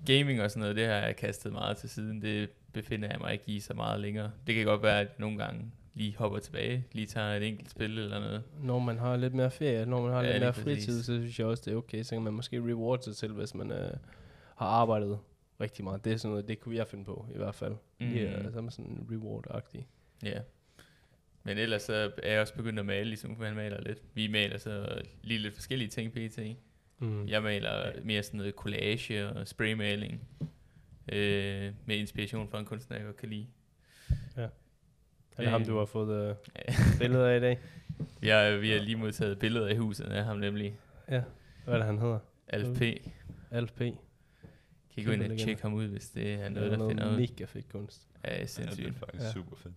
Speaker 3: gaming og sådan noget, det har jeg kastet meget til siden, det befinder jeg mig ikke i så meget længere. Det kan godt være, at jeg nogle gange lige hopper tilbage, lige tager et enkelt spil eller noget.
Speaker 4: Når man har lidt mere ferie, når man har
Speaker 3: Ja,
Speaker 4: lidt mere
Speaker 3: præcis.
Speaker 4: fritid, så synes jeg også, det er okay. Så kan man måske reward sig selv, hvis man øh, har arbejdet rigtig meget. Det er sådan noget, det kunne jeg finde på, i hvert fald. Mm. Ja,
Speaker 3: Mhm.
Speaker 4: så er man sådan reward-agtig.
Speaker 3: Ja. Men ellers så er jeg også begyndt at male, ligesom han maler lidt. Vi maler så lige lidt forskellige ting pt.
Speaker 4: Mm.
Speaker 3: Jeg maler mere sådan noget collage og spraymaling. Øh, med inspiration fra en kunstner, jeg godt kan lide.
Speaker 4: Er det ham,
Speaker 3: Øh,
Speaker 4: du har fået øh, [LAUGHS] billeder af i dag?
Speaker 3: Vi har, vi har lige modtaget billeder i huset af ham nemlig.
Speaker 4: Ja. Hvad er det, han hedder?
Speaker 3: Alf P.
Speaker 4: Alf P.
Speaker 3: Kan I gå ind og tjekke ham ud, hvis det er
Speaker 4: Det
Speaker 3: noget,
Speaker 4: er
Speaker 3: der finder
Speaker 4: noget
Speaker 3: ud.
Speaker 4: mega fedt kunst.
Speaker 3: Ja,
Speaker 2: Ja, det er
Speaker 3: sindssygt.
Speaker 2: faktisk
Speaker 4: Ja.
Speaker 2: ja. super fedt.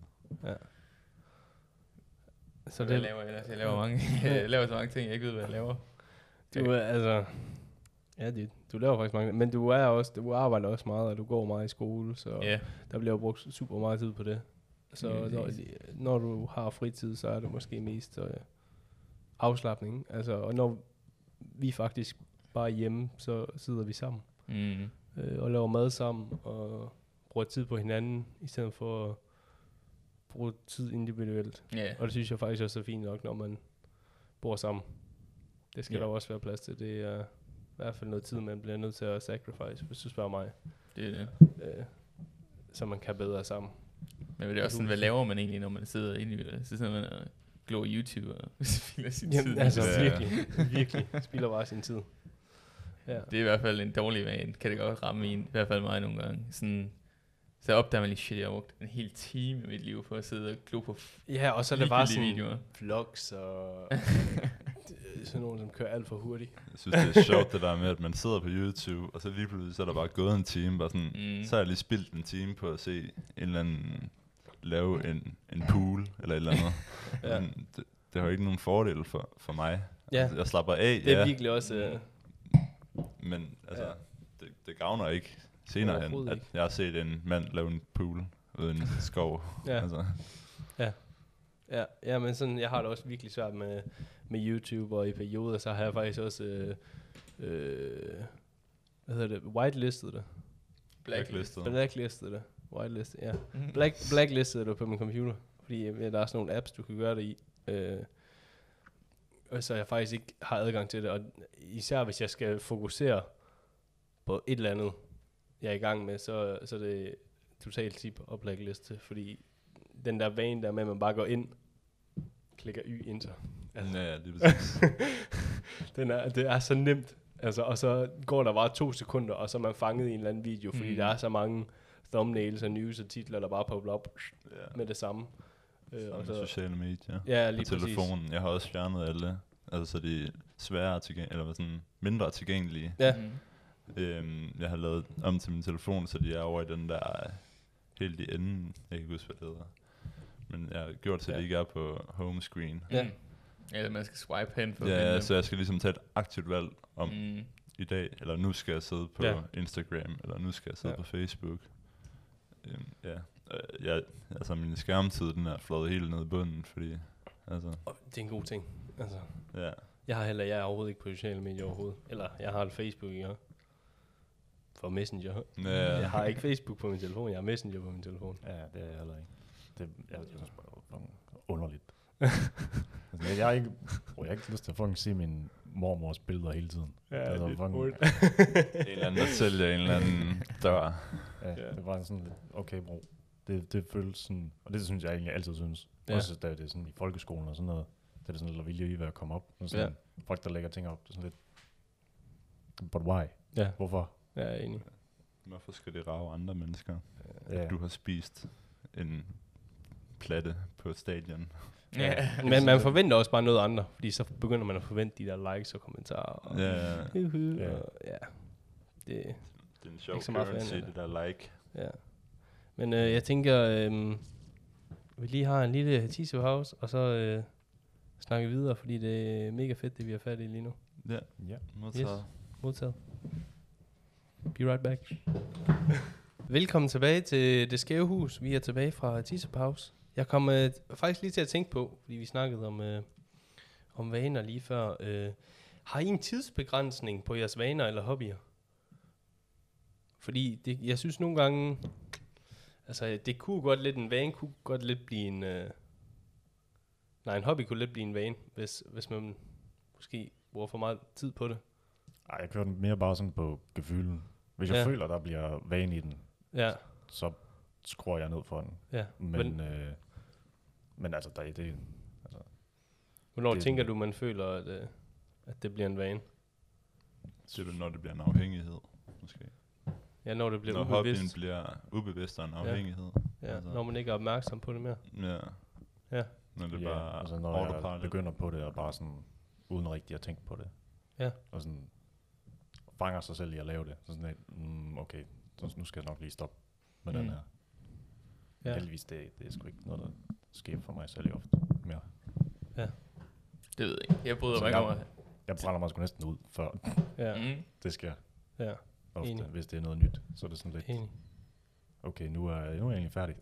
Speaker 4: Så
Speaker 3: Så
Speaker 4: det,
Speaker 3: det laver jeg ellers? Jeg laver, mange, [LAUGHS] jeg laver så mange ting, jeg ikke ved, hvad jeg laver.
Speaker 4: Du er altså... Ja, det, du laver faktisk mange, men du er også, du arbejder også meget, og du går meget i skole, så
Speaker 3: Ja,
Speaker 4: der bliver brugt super meget tid på det. Så
Speaker 3: Lige
Speaker 4: når, når du har fritid, så er det måske mest øh, afslappning. Altså, og når vi faktisk bare er hjemme, så sidder vi sammen
Speaker 3: mm.
Speaker 4: øh, og laver mad sammen og bruger tid på hinanden, i stedet for at bruge tid individuelt.
Speaker 3: ja.
Speaker 4: Og det synes jeg faktisk også er fint nok, når man bor sammen. Det skal
Speaker 3: Ja.
Speaker 4: der også være plads til. Det er i hvert fald noget tid, man bliver nødt til at sacrifice, hvis du spørger mig.
Speaker 3: det er det.
Speaker 4: Øh, så man kan bedre sammen.
Speaker 3: Men det er også sådan, hvad laver man egentlig, når man sidder inde i Så sidder man og glor YouTube og [LAUGHS] spilder sin
Speaker 4: Jamen,
Speaker 3: tid.
Speaker 4: altså
Speaker 2: Ja.
Speaker 4: virkelig, virkelig. Spilder bare sin tid. Ja.
Speaker 3: Det er i hvert fald en dårlig vane, kan det godt ramme en, i hvert fald mig nogle gange. Sådan, så opdager man lige, shit, jeg har brugt en hel time i mit liv på at sidde og glo på
Speaker 4: ja, og så er det bare sådan
Speaker 3: videoer.
Speaker 4: vlogs og [LAUGHS] sådan nogen, som kører alt for hurtigt.
Speaker 2: Jeg synes, det er sjovt det der med, at man sidder på YouTube, og så lige pludselig så er der bare gået en time, bare sådan,
Speaker 3: Mm.
Speaker 2: så har jeg lige spildt en time på at se en eller anden lave en, en pool, eller et eller andet. [LAUGHS]
Speaker 4: Ja.
Speaker 2: ja. det, det har jo ikke nogen fordel for, for mig.
Speaker 4: Ja.
Speaker 2: Altså, jeg slapper af,
Speaker 4: Det er
Speaker 2: ja,
Speaker 4: virkelig også... Øh,
Speaker 2: men altså,
Speaker 4: Ja.
Speaker 2: det, det gavner ikke senere hen, at
Speaker 4: ikke.
Speaker 2: jeg har set en mand lave en pool uden skov.
Speaker 4: Ja.
Speaker 2: Altså,
Speaker 4: Ja, ja, men sådan, jeg har det også virkelig svært med, med YouTube, og i perioder, så har jeg faktisk også, øh, øh, hvad hedder det, whitelistet det.
Speaker 2: Blacklisted.
Speaker 4: Blacklistet det. Whitelistet, ja.
Speaker 3: Mhm.
Speaker 4: Black, blacklistet det på min computer, fordi øh, der er sådan nogle apps, du kan gøre det i. Øh, og så jeg faktisk ikke har adgang til det, og især hvis jeg skal fokusere på et eller andet, jeg er i gang med, så, så er det totalt tip at blackliste, fordi den der vane der med, at man bare går ind, klikker y enter. Altså,
Speaker 2: Ja, det er præcis. [LAUGHS]
Speaker 4: den er, det er så nemt. Altså, og så går der bare to sekunder, og så er man fanget i en eller anden video, fordi
Speaker 3: Mm.
Speaker 4: mm. der er så mange thumbnails og news og titler, der bare popper op
Speaker 2: ja.
Speaker 4: med det samme. Øh,
Speaker 2: Og så sociale medier.
Speaker 4: ja, lige
Speaker 2: og
Speaker 4: præcis.
Speaker 2: telefonen. Jeg har også fjernet alle. Altså, så de er sværere tilgængelige, eller sådan mindre tilgængelige.
Speaker 4: Ja,
Speaker 3: Mhm.
Speaker 2: Øhm, jeg har lavet om til min telefon, så de er over i den der øh, helt i enden. Jeg kan ikke huske, hvad det hedder. Men jeg har gjort, så
Speaker 4: Ja.
Speaker 2: de ikke er på home screen.
Speaker 4: Ja.
Speaker 3: Mm. Eller man skal swipe hen for at finde
Speaker 2: Ja,
Speaker 3: dem.
Speaker 2: så jeg skal ligesom tage et aktivt valg om
Speaker 3: Mm.
Speaker 2: i dag, eller nu skal jeg sidde på
Speaker 4: Ja.
Speaker 2: Instagram, eller nu skal jeg sidde
Speaker 4: Ja.
Speaker 2: på Facebook. Øhm, ja, Øh, jeg, altså min skærmtid, den er flået helt ned i bunden, fordi, altså,
Speaker 4: det er en god ting. Altså,
Speaker 2: ja.
Speaker 4: jeg har heller, jeg er overhovedet ikke på sociale medier overhovedet. Eller, jeg har et Facebook, ja. For Messenger.
Speaker 2: Ja.
Speaker 4: Jeg har ikke Facebook på min telefon, jeg har Messenger på min telefon.
Speaker 5: Ja, det er jeg heller ikke. Det, jeg, jeg synes bare, det er fucking underligt. [LAUGHS] altså, jeg, jeg, har ikke, bro, jeg har ikke lyst til at fucking se min mormors billeder hele tiden.
Speaker 4: Ja,
Speaker 5: det er
Speaker 4: det er
Speaker 5: fucking,
Speaker 4: hurtigt. [LAUGHS]
Speaker 2: En eller anden, der sælger en eller anden dør.
Speaker 5: ja,
Speaker 4: Ja.
Speaker 5: det var sådan lidt, okay bro. Det, det føles sådan, og det synes jeg egentlig altid synes.
Speaker 4: Ja.
Speaker 5: Ja. Også da det er sådan i folkeskolen og sådan noget. Det er sådan lidt vilje i ved at komme op. Og sådan, ja. Folk, der lægger ting op, det er sådan lidt, but why?
Speaker 4: Ja,
Speaker 5: Hvorfor?
Speaker 4: jeg er enig.
Speaker 2: Hvorfor skal det rave andre mennesker?
Speaker 5: Ja.
Speaker 2: Du har spist en platte på stadion.
Speaker 3: Ja. [LAUGHS]
Speaker 4: Men man forventer også bare noget andet, fordi så begynder man at forvente de der likes og kommentarer. Og,
Speaker 2: Ja,
Speaker 4: Uhu,
Speaker 5: Ja.
Speaker 4: og, ja. Det,
Speaker 2: det er en sjov
Speaker 4: Ikke så meget
Speaker 2: currency, det der like.
Speaker 4: ja. Men øh, jeg tænker, øh, vi lige har en lille teaser pause, og så øh, snakke videre, fordi det er mega fedt, det vi har fat i lige nu.
Speaker 2: Ja,
Speaker 5: Ja.
Speaker 2: modtaget.
Speaker 4: Modtaget. Be right back. [LAUGHS] Velkommen tilbage til Det Skæve Hus. Vi er tilbage fra teaserpause. Jeg kom øh, faktisk lige til at tænke på, fordi vi snakkede om, øh, om vaner lige før. Øh, har I en tidsbegrænsning på jeres vaner eller hobbyer? Fordi det, jeg synes nogle gange, altså det kunne godt lidt, en vane kunne godt lidt blive en, øh, nej en hobby kunne lidt blive en vane, hvis, hvis man måske bruger for meget tid på det.
Speaker 5: Ej, jeg kører den mere bare sådan på gefylen. Hvis jeg
Speaker 4: Ja.
Speaker 5: føler, der bliver vane i den,
Speaker 4: Ja,
Speaker 5: så skruer jeg ned for den.
Speaker 4: ja.
Speaker 5: Men,
Speaker 4: Men,
Speaker 5: men, øh, men altså, der, det,
Speaker 4: hvornår
Speaker 5: det-
Speaker 4: tænker du, man føler, at, øh, at det bliver en vane?
Speaker 2: Siger du, når det bliver en afhængighed, måske?
Speaker 4: Ja, når det bliver
Speaker 2: når
Speaker 4: ubevidst.
Speaker 2: bliver ubevidst og en
Speaker 4: Ja.
Speaker 2: afhængighed.
Speaker 4: Ja,
Speaker 2: altså.
Speaker 4: når man ikke er opmærksom på det mere.
Speaker 2: Ja.
Speaker 4: Ja.
Speaker 2: Når det
Speaker 5: ja,
Speaker 2: bare
Speaker 5: altså, når jeg begynder på det, og bare sådan, uden rigtig at tænke på det.
Speaker 4: Ja.
Speaker 5: Og sådan, fanger sig selv i at lave det. Så sådan lidt, mm, okay, så nu skal jeg nok lige stoppe med mm. den her.
Speaker 4: Ja.
Speaker 5: Ja. Heldigvis, det, det er sgu ikke noget, der sker for mig særlig ofte mere.
Speaker 3: Det ved jeg ikke. Jeg bryder mig ikke
Speaker 5: jeg-
Speaker 3: om at...
Speaker 5: Jeg brænder mig sgu næsten ud, før
Speaker 4: Ja,
Speaker 3: Mm.
Speaker 5: det sker
Speaker 4: ja,
Speaker 5: ofte.
Speaker 4: Enig.
Speaker 5: Hvis det er noget nyt, så er det sådan lidt,
Speaker 4: enig.
Speaker 5: okay, nu er, nu er jeg egentlig færdig.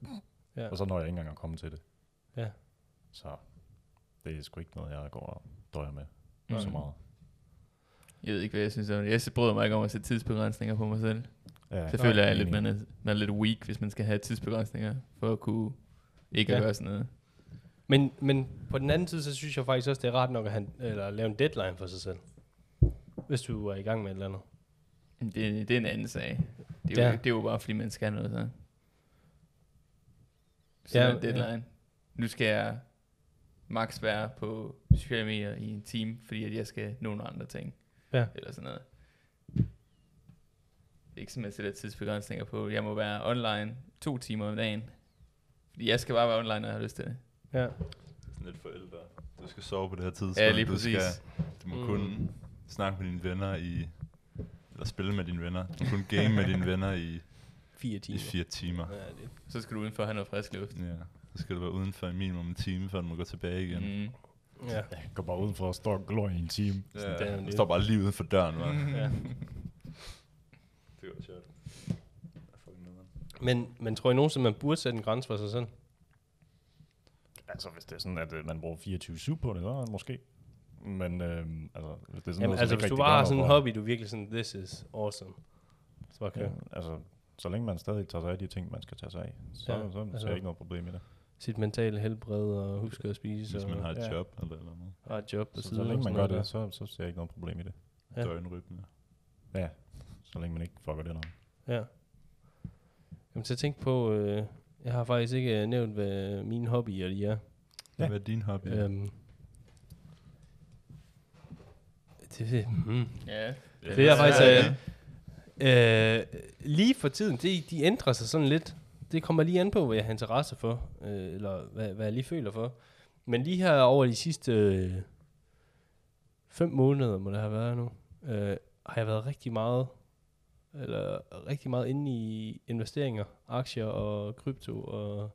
Speaker 4: Ja.
Speaker 5: Og så når jeg ikke engang at komme til det.
Speaker 4: Ja.
Speaker 5: Så det er sgu ikke noget, jeg går og døjer med
Speaker 3: Nej.
Speaker 5: så meget.
Speaker 3: Jeg ved ikke, hvad jeg synes om det. Jeg bryder mig ikke om at sætte tidsbegrænsninger på mig selv.
Speaker 5: Ja,
Speaker 3: Så føler jeg lidt, man er, man er lidt weak, hvis man skal have tidsbegrænsninger, for at kunne ikke
Speaker 4: Ja.
Speaker 3: at gøre sådan noget.
Speaker 4: Men, men på den anden side, så synes jeg faktisk også, det er rart nok at, have, eller at lave en deadline for sig selv. Hvis du er i gang med et eller andet.
Speaker 3: Men Det, det er en anden sag. Det er,
Speaker 4: Ja.
Speaker 3: jo, det er jo bare, fordi man skal noget, så. Så
Speaker 4: Ja,
Speaker 3: ja, deadline. Nu skal jeg max være på sociale medier i en time, fordi at jeg skal nogle andre ting.
Speaker 4: Ja.
Speaker 3: Eller sådan noget. Det er ikke sådan, at jeg sætter tidsbegrænsninger på. Jeg må være online to timer om dagen. Fordi jeg skal bare være online, når jeg har lyst til det.
Speaker 4: Ja.
Speaker 2: Sådan lidt forældre. Du skal sove på det her tidspunkt.
Speaker 3: Ja, lige
Speaker 2: du
Speaker 3: præcis.
Speaker 2: Skal, du må
Speaker 4: Mm.
Speaker 2: kun snakke med dine venner i... Eller spille med dine venner. Du må kun game med dine venner i,
Speaker 4: Fire
Speaker 2: i
Speaker 4: timer.
Speaker 2: fire timer.
Speaker 4: Ja, det,
Speaker 3: Så skal du udenfor have noget frisk luft.
Speaker 2: Ja. Så skal du være udenfor i minimum en time, før du må gå tilbage igen. Mm.
Speaker 3: Mm.
Speaker 4: ja.
Speaker 5: Jeg går bare udenfor og står og glor i en time.
Speaker 2: Ja,
Speaker 4: det er
Speaker 2: du
Speaker 4: det.
Speaker 2: står bare lige uden for døren, hva'?
Speaker 4: ja.
Speaker 2: Det var sjovt.
Speaker 4: Men, men tror I nogensinde, man burde sætte en grænse for sig selv?
Speaker 5: Altså, hvis det er sådan, at øh, man bruger 24-7 på det, så måske. Men øhm, altså, hvis det er sådan
Speaker 4: Jamen,
Speaker 5: noget,
Speaker 4: altså, hvis du bare har sådan en hobby, du virkelig sådan, this is awesome. Så okay.
Speaker 5: Ja, altså, så længe man stadig tager sig af de ting, man skal tage sig af, så,
Speaker 4: Ja,
Speaker 5: ja, så
Speaker 4: altså-
Speaker 5: ser jeg ikke noget problem i det.
Speaker 4: Sit mentale helbred og huske at spise.
Speaker 2: Hvis
Speaker 4: og,
Speaker 2: man har et
Speaker 5: ja.
Speaker 2: job eller, eller noget.
Speaker 4: har et job på
Speaker 5: Så,
Speaker 4: siden.
Speaker 5: så længe man
Speaker 4: sådan
Speaker 5: gør det, så, så ser jeg ikke noget problem i det.
Speaker 4: Ja.
Speaker 2: Døgnrytme.
Speaker 5: Ja, så længe man ikke fucker det noget.
Speaker 4: der. Ja. Jamen, så tænk på, øh, jeg har faktisk ikke øh, nævnt, hvad mine hobbyer de er.
Speaker 2: Ja.
Speaker 5: Ja.
Speaker 2: Hvad er din hobby?
Speaker 4: Øhm, det, hmm.
Speaker 3: Ja.
Speaker 4: Det er faktisk... Øh, øh, lige for tiden, de, de ændrer sig sådan lidt. Det kommer lige an på, hvad jeg har interesse for, øh, eller hvad, hvad jeg lige føler for. Men lige her over de sidste øh, fem måneder, må det have været nu, øh, har jeg været rigtig meget, eller rigtig meget inde i investeringer, aktier og krypto og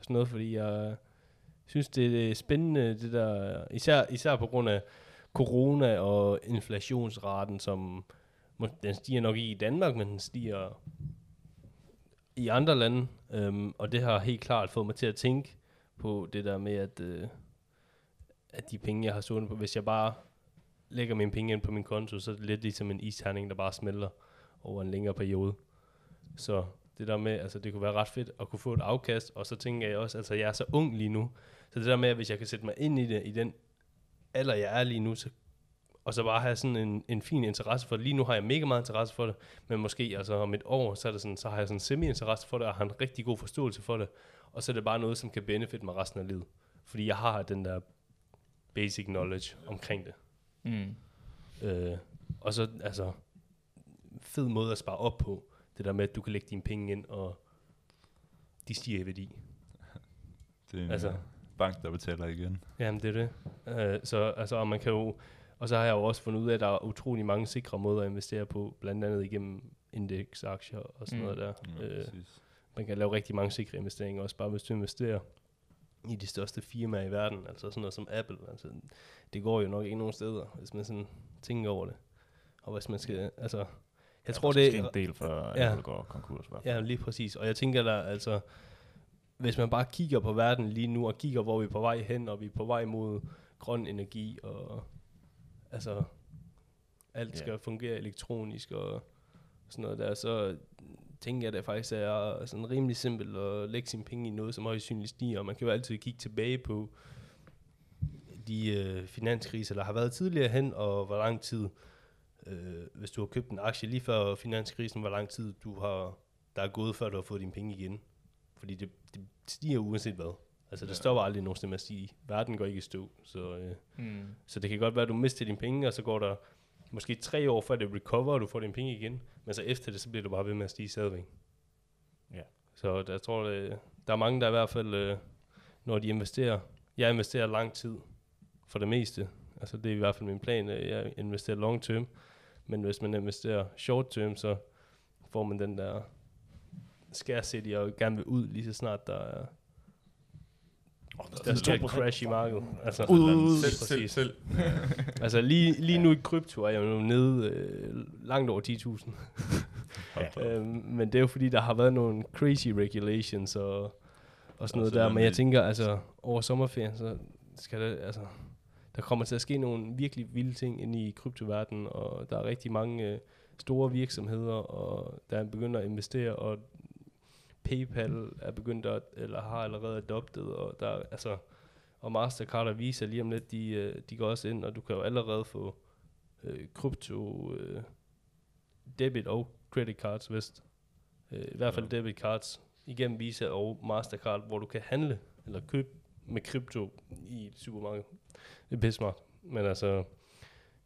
Speaker 4: sådan noget, fordi jeg synes, det er spændende, det der, især, især på grund af corona og inflationsraten, som den stiger nok ikke i Danmark, men den stiger i andre lande. Øhm, og det har helt klart fået mig til at tænke på det der med, at, øh, at de penge, jeg har stående på, hvis jeg bare lægger mine penge ind på min konto, så er det lidt ligesom en isterning, der bare smelter over en længere periode. Så det der med, altså det kunne være ret fedt at kunne få et afkast, og så tænker jeg også, altså jeg er så ung lige nu, så det der med, at hvis jeg kan sætte mig ind i det, i den alder, jeg er lige nu, så og så bare have sådan en, en fin interesse for det. Lige nu har jeg mega meget interesse for det, men måske altså om et år, så, er det sådan, så har jeg sådan en semi-interesse for det, og har en rigtig god forståelse for det, og så er det bare noget, som kan benefit mig resten af livet. Fordi jeg har den der basic knowledge omkring det.
Speaker 3: Mm.
Speaker 4: Øh, og så, altså, fed måde at spare op på, det der med, at du kan lægge dine penge ind, og de stiger i værdi.
Speaker 2: Det er en
Speaker 4: Altså.
Speaker 2: altså. bank, der betaler igen.
Speaker 4: Jamen, det er det. Øh, så altså, og man kan jo, og så har jeg jo også fundet ud af, at der er utrolig mange sikre måder at investere på, blandt andet igennem indeksaktier og sådan
Speaker 3: Mm.
Speaker 4: noget der.
Speaker 2: Ja,
Speaker 4: Øh,
Speaker 2: præcis.
Speaker 4: man kan lave rigtig mange sikre investeringer, også bare hvis du investerer i de største firmaer i verden, altså sådan noget som Apple. Altså, det går jo nok ikke nogen steder, hvis man sådan tænker over det. Og hvis man skal, altså, Jeg
Speaker 5: Ja,
Speaker 4: tror, det
Speaker 5: ske en del, før
Speaker 4: Ja.
Speaker 5: Apple går konkurs. fald.
Speaker 4: Ja, lige præcis. Og jeg tænker der, altså, hvis man bare kigger på verden lige nu, og kigger, hvor vi er på vej hen, og vi er på vej mod grøn energi, og altså, alt
Speaker 5: Ja.
Speaker 4: skal fungere elektronisk, og sådan noget der, så tænker jeg, det faktisk er sådan rimelig simpelt at lægge sine penge i noget, som højst synligt stiger, og man kan jo altid kigge tilbage på de øh, finanskriser, der har været tidligere hen, og hvor lang tid, øh, hvis du har købt en aktie lige før finanskrisen, hvor lang tid du har, der er gået, før du har fået dine penge igen. Fordi det, det stiger uanset hvad. Altså, det
Speaker 2: Ja.
Speaker 4: stopper aldrig nogensinde med at stige. Verden går ikke i stå. Så, øh,
Speaker 3: Mm.
Speaker 4: så det kan godt være, at du mister dine penge, og så går der måske tre år, før det recover, og du får dine penge igen. Men så efter det, så bliver du bare ved med at stige stadigvæk.
Speaker 5: Ja.
Speaker 4: Så der, jeg tror, det, der er mange, der i hvert fald, øh, når de investerer, jeg investerer lang tid for det meste. Altså det er i hvert fald min plan, jeg investerer long term. Men hvis man investerer short term, så får man den der scarcity og gerne vil ud lige så snart der er der sker et crash i markedet. Altså,
Speaker 2: Ud, ud, ud.
Speaker 3: Selv, selv, selv.
Speaker 4: Altså lige, lige nu i krypto er jeg jo nede øh, langt over 10.000. [LAUGHS]
Speaker 5: Ja.
Speaker 4: øhm, men det er jo fordi, der har været nogle crazy regulations og, og sådan noget der. Men jeg tænker, altså over sommerferien, så skal det, altså, der kommer til at ske nogle virkelig vilde ting inde i kryptoverdenen, og der er rigtig mange øh, store virksomheder, og der er begyndt at investere, og PayPal er begyndt at, eller har allerede adoptet, og der er, altså, og Mastercard og Visa lige om lidt, de, øh, de går også ind, og du kan jo allerede få øh, krypto, øh, debit og credit cards, vist. Øh, I hvert fald
Speaker 2: Ja.
Speaker 4: debit cards igennem Visa og Mastercard, hvor du kan handle eller købe med krypto i et supermarked. Det er pisse smart. Men altså,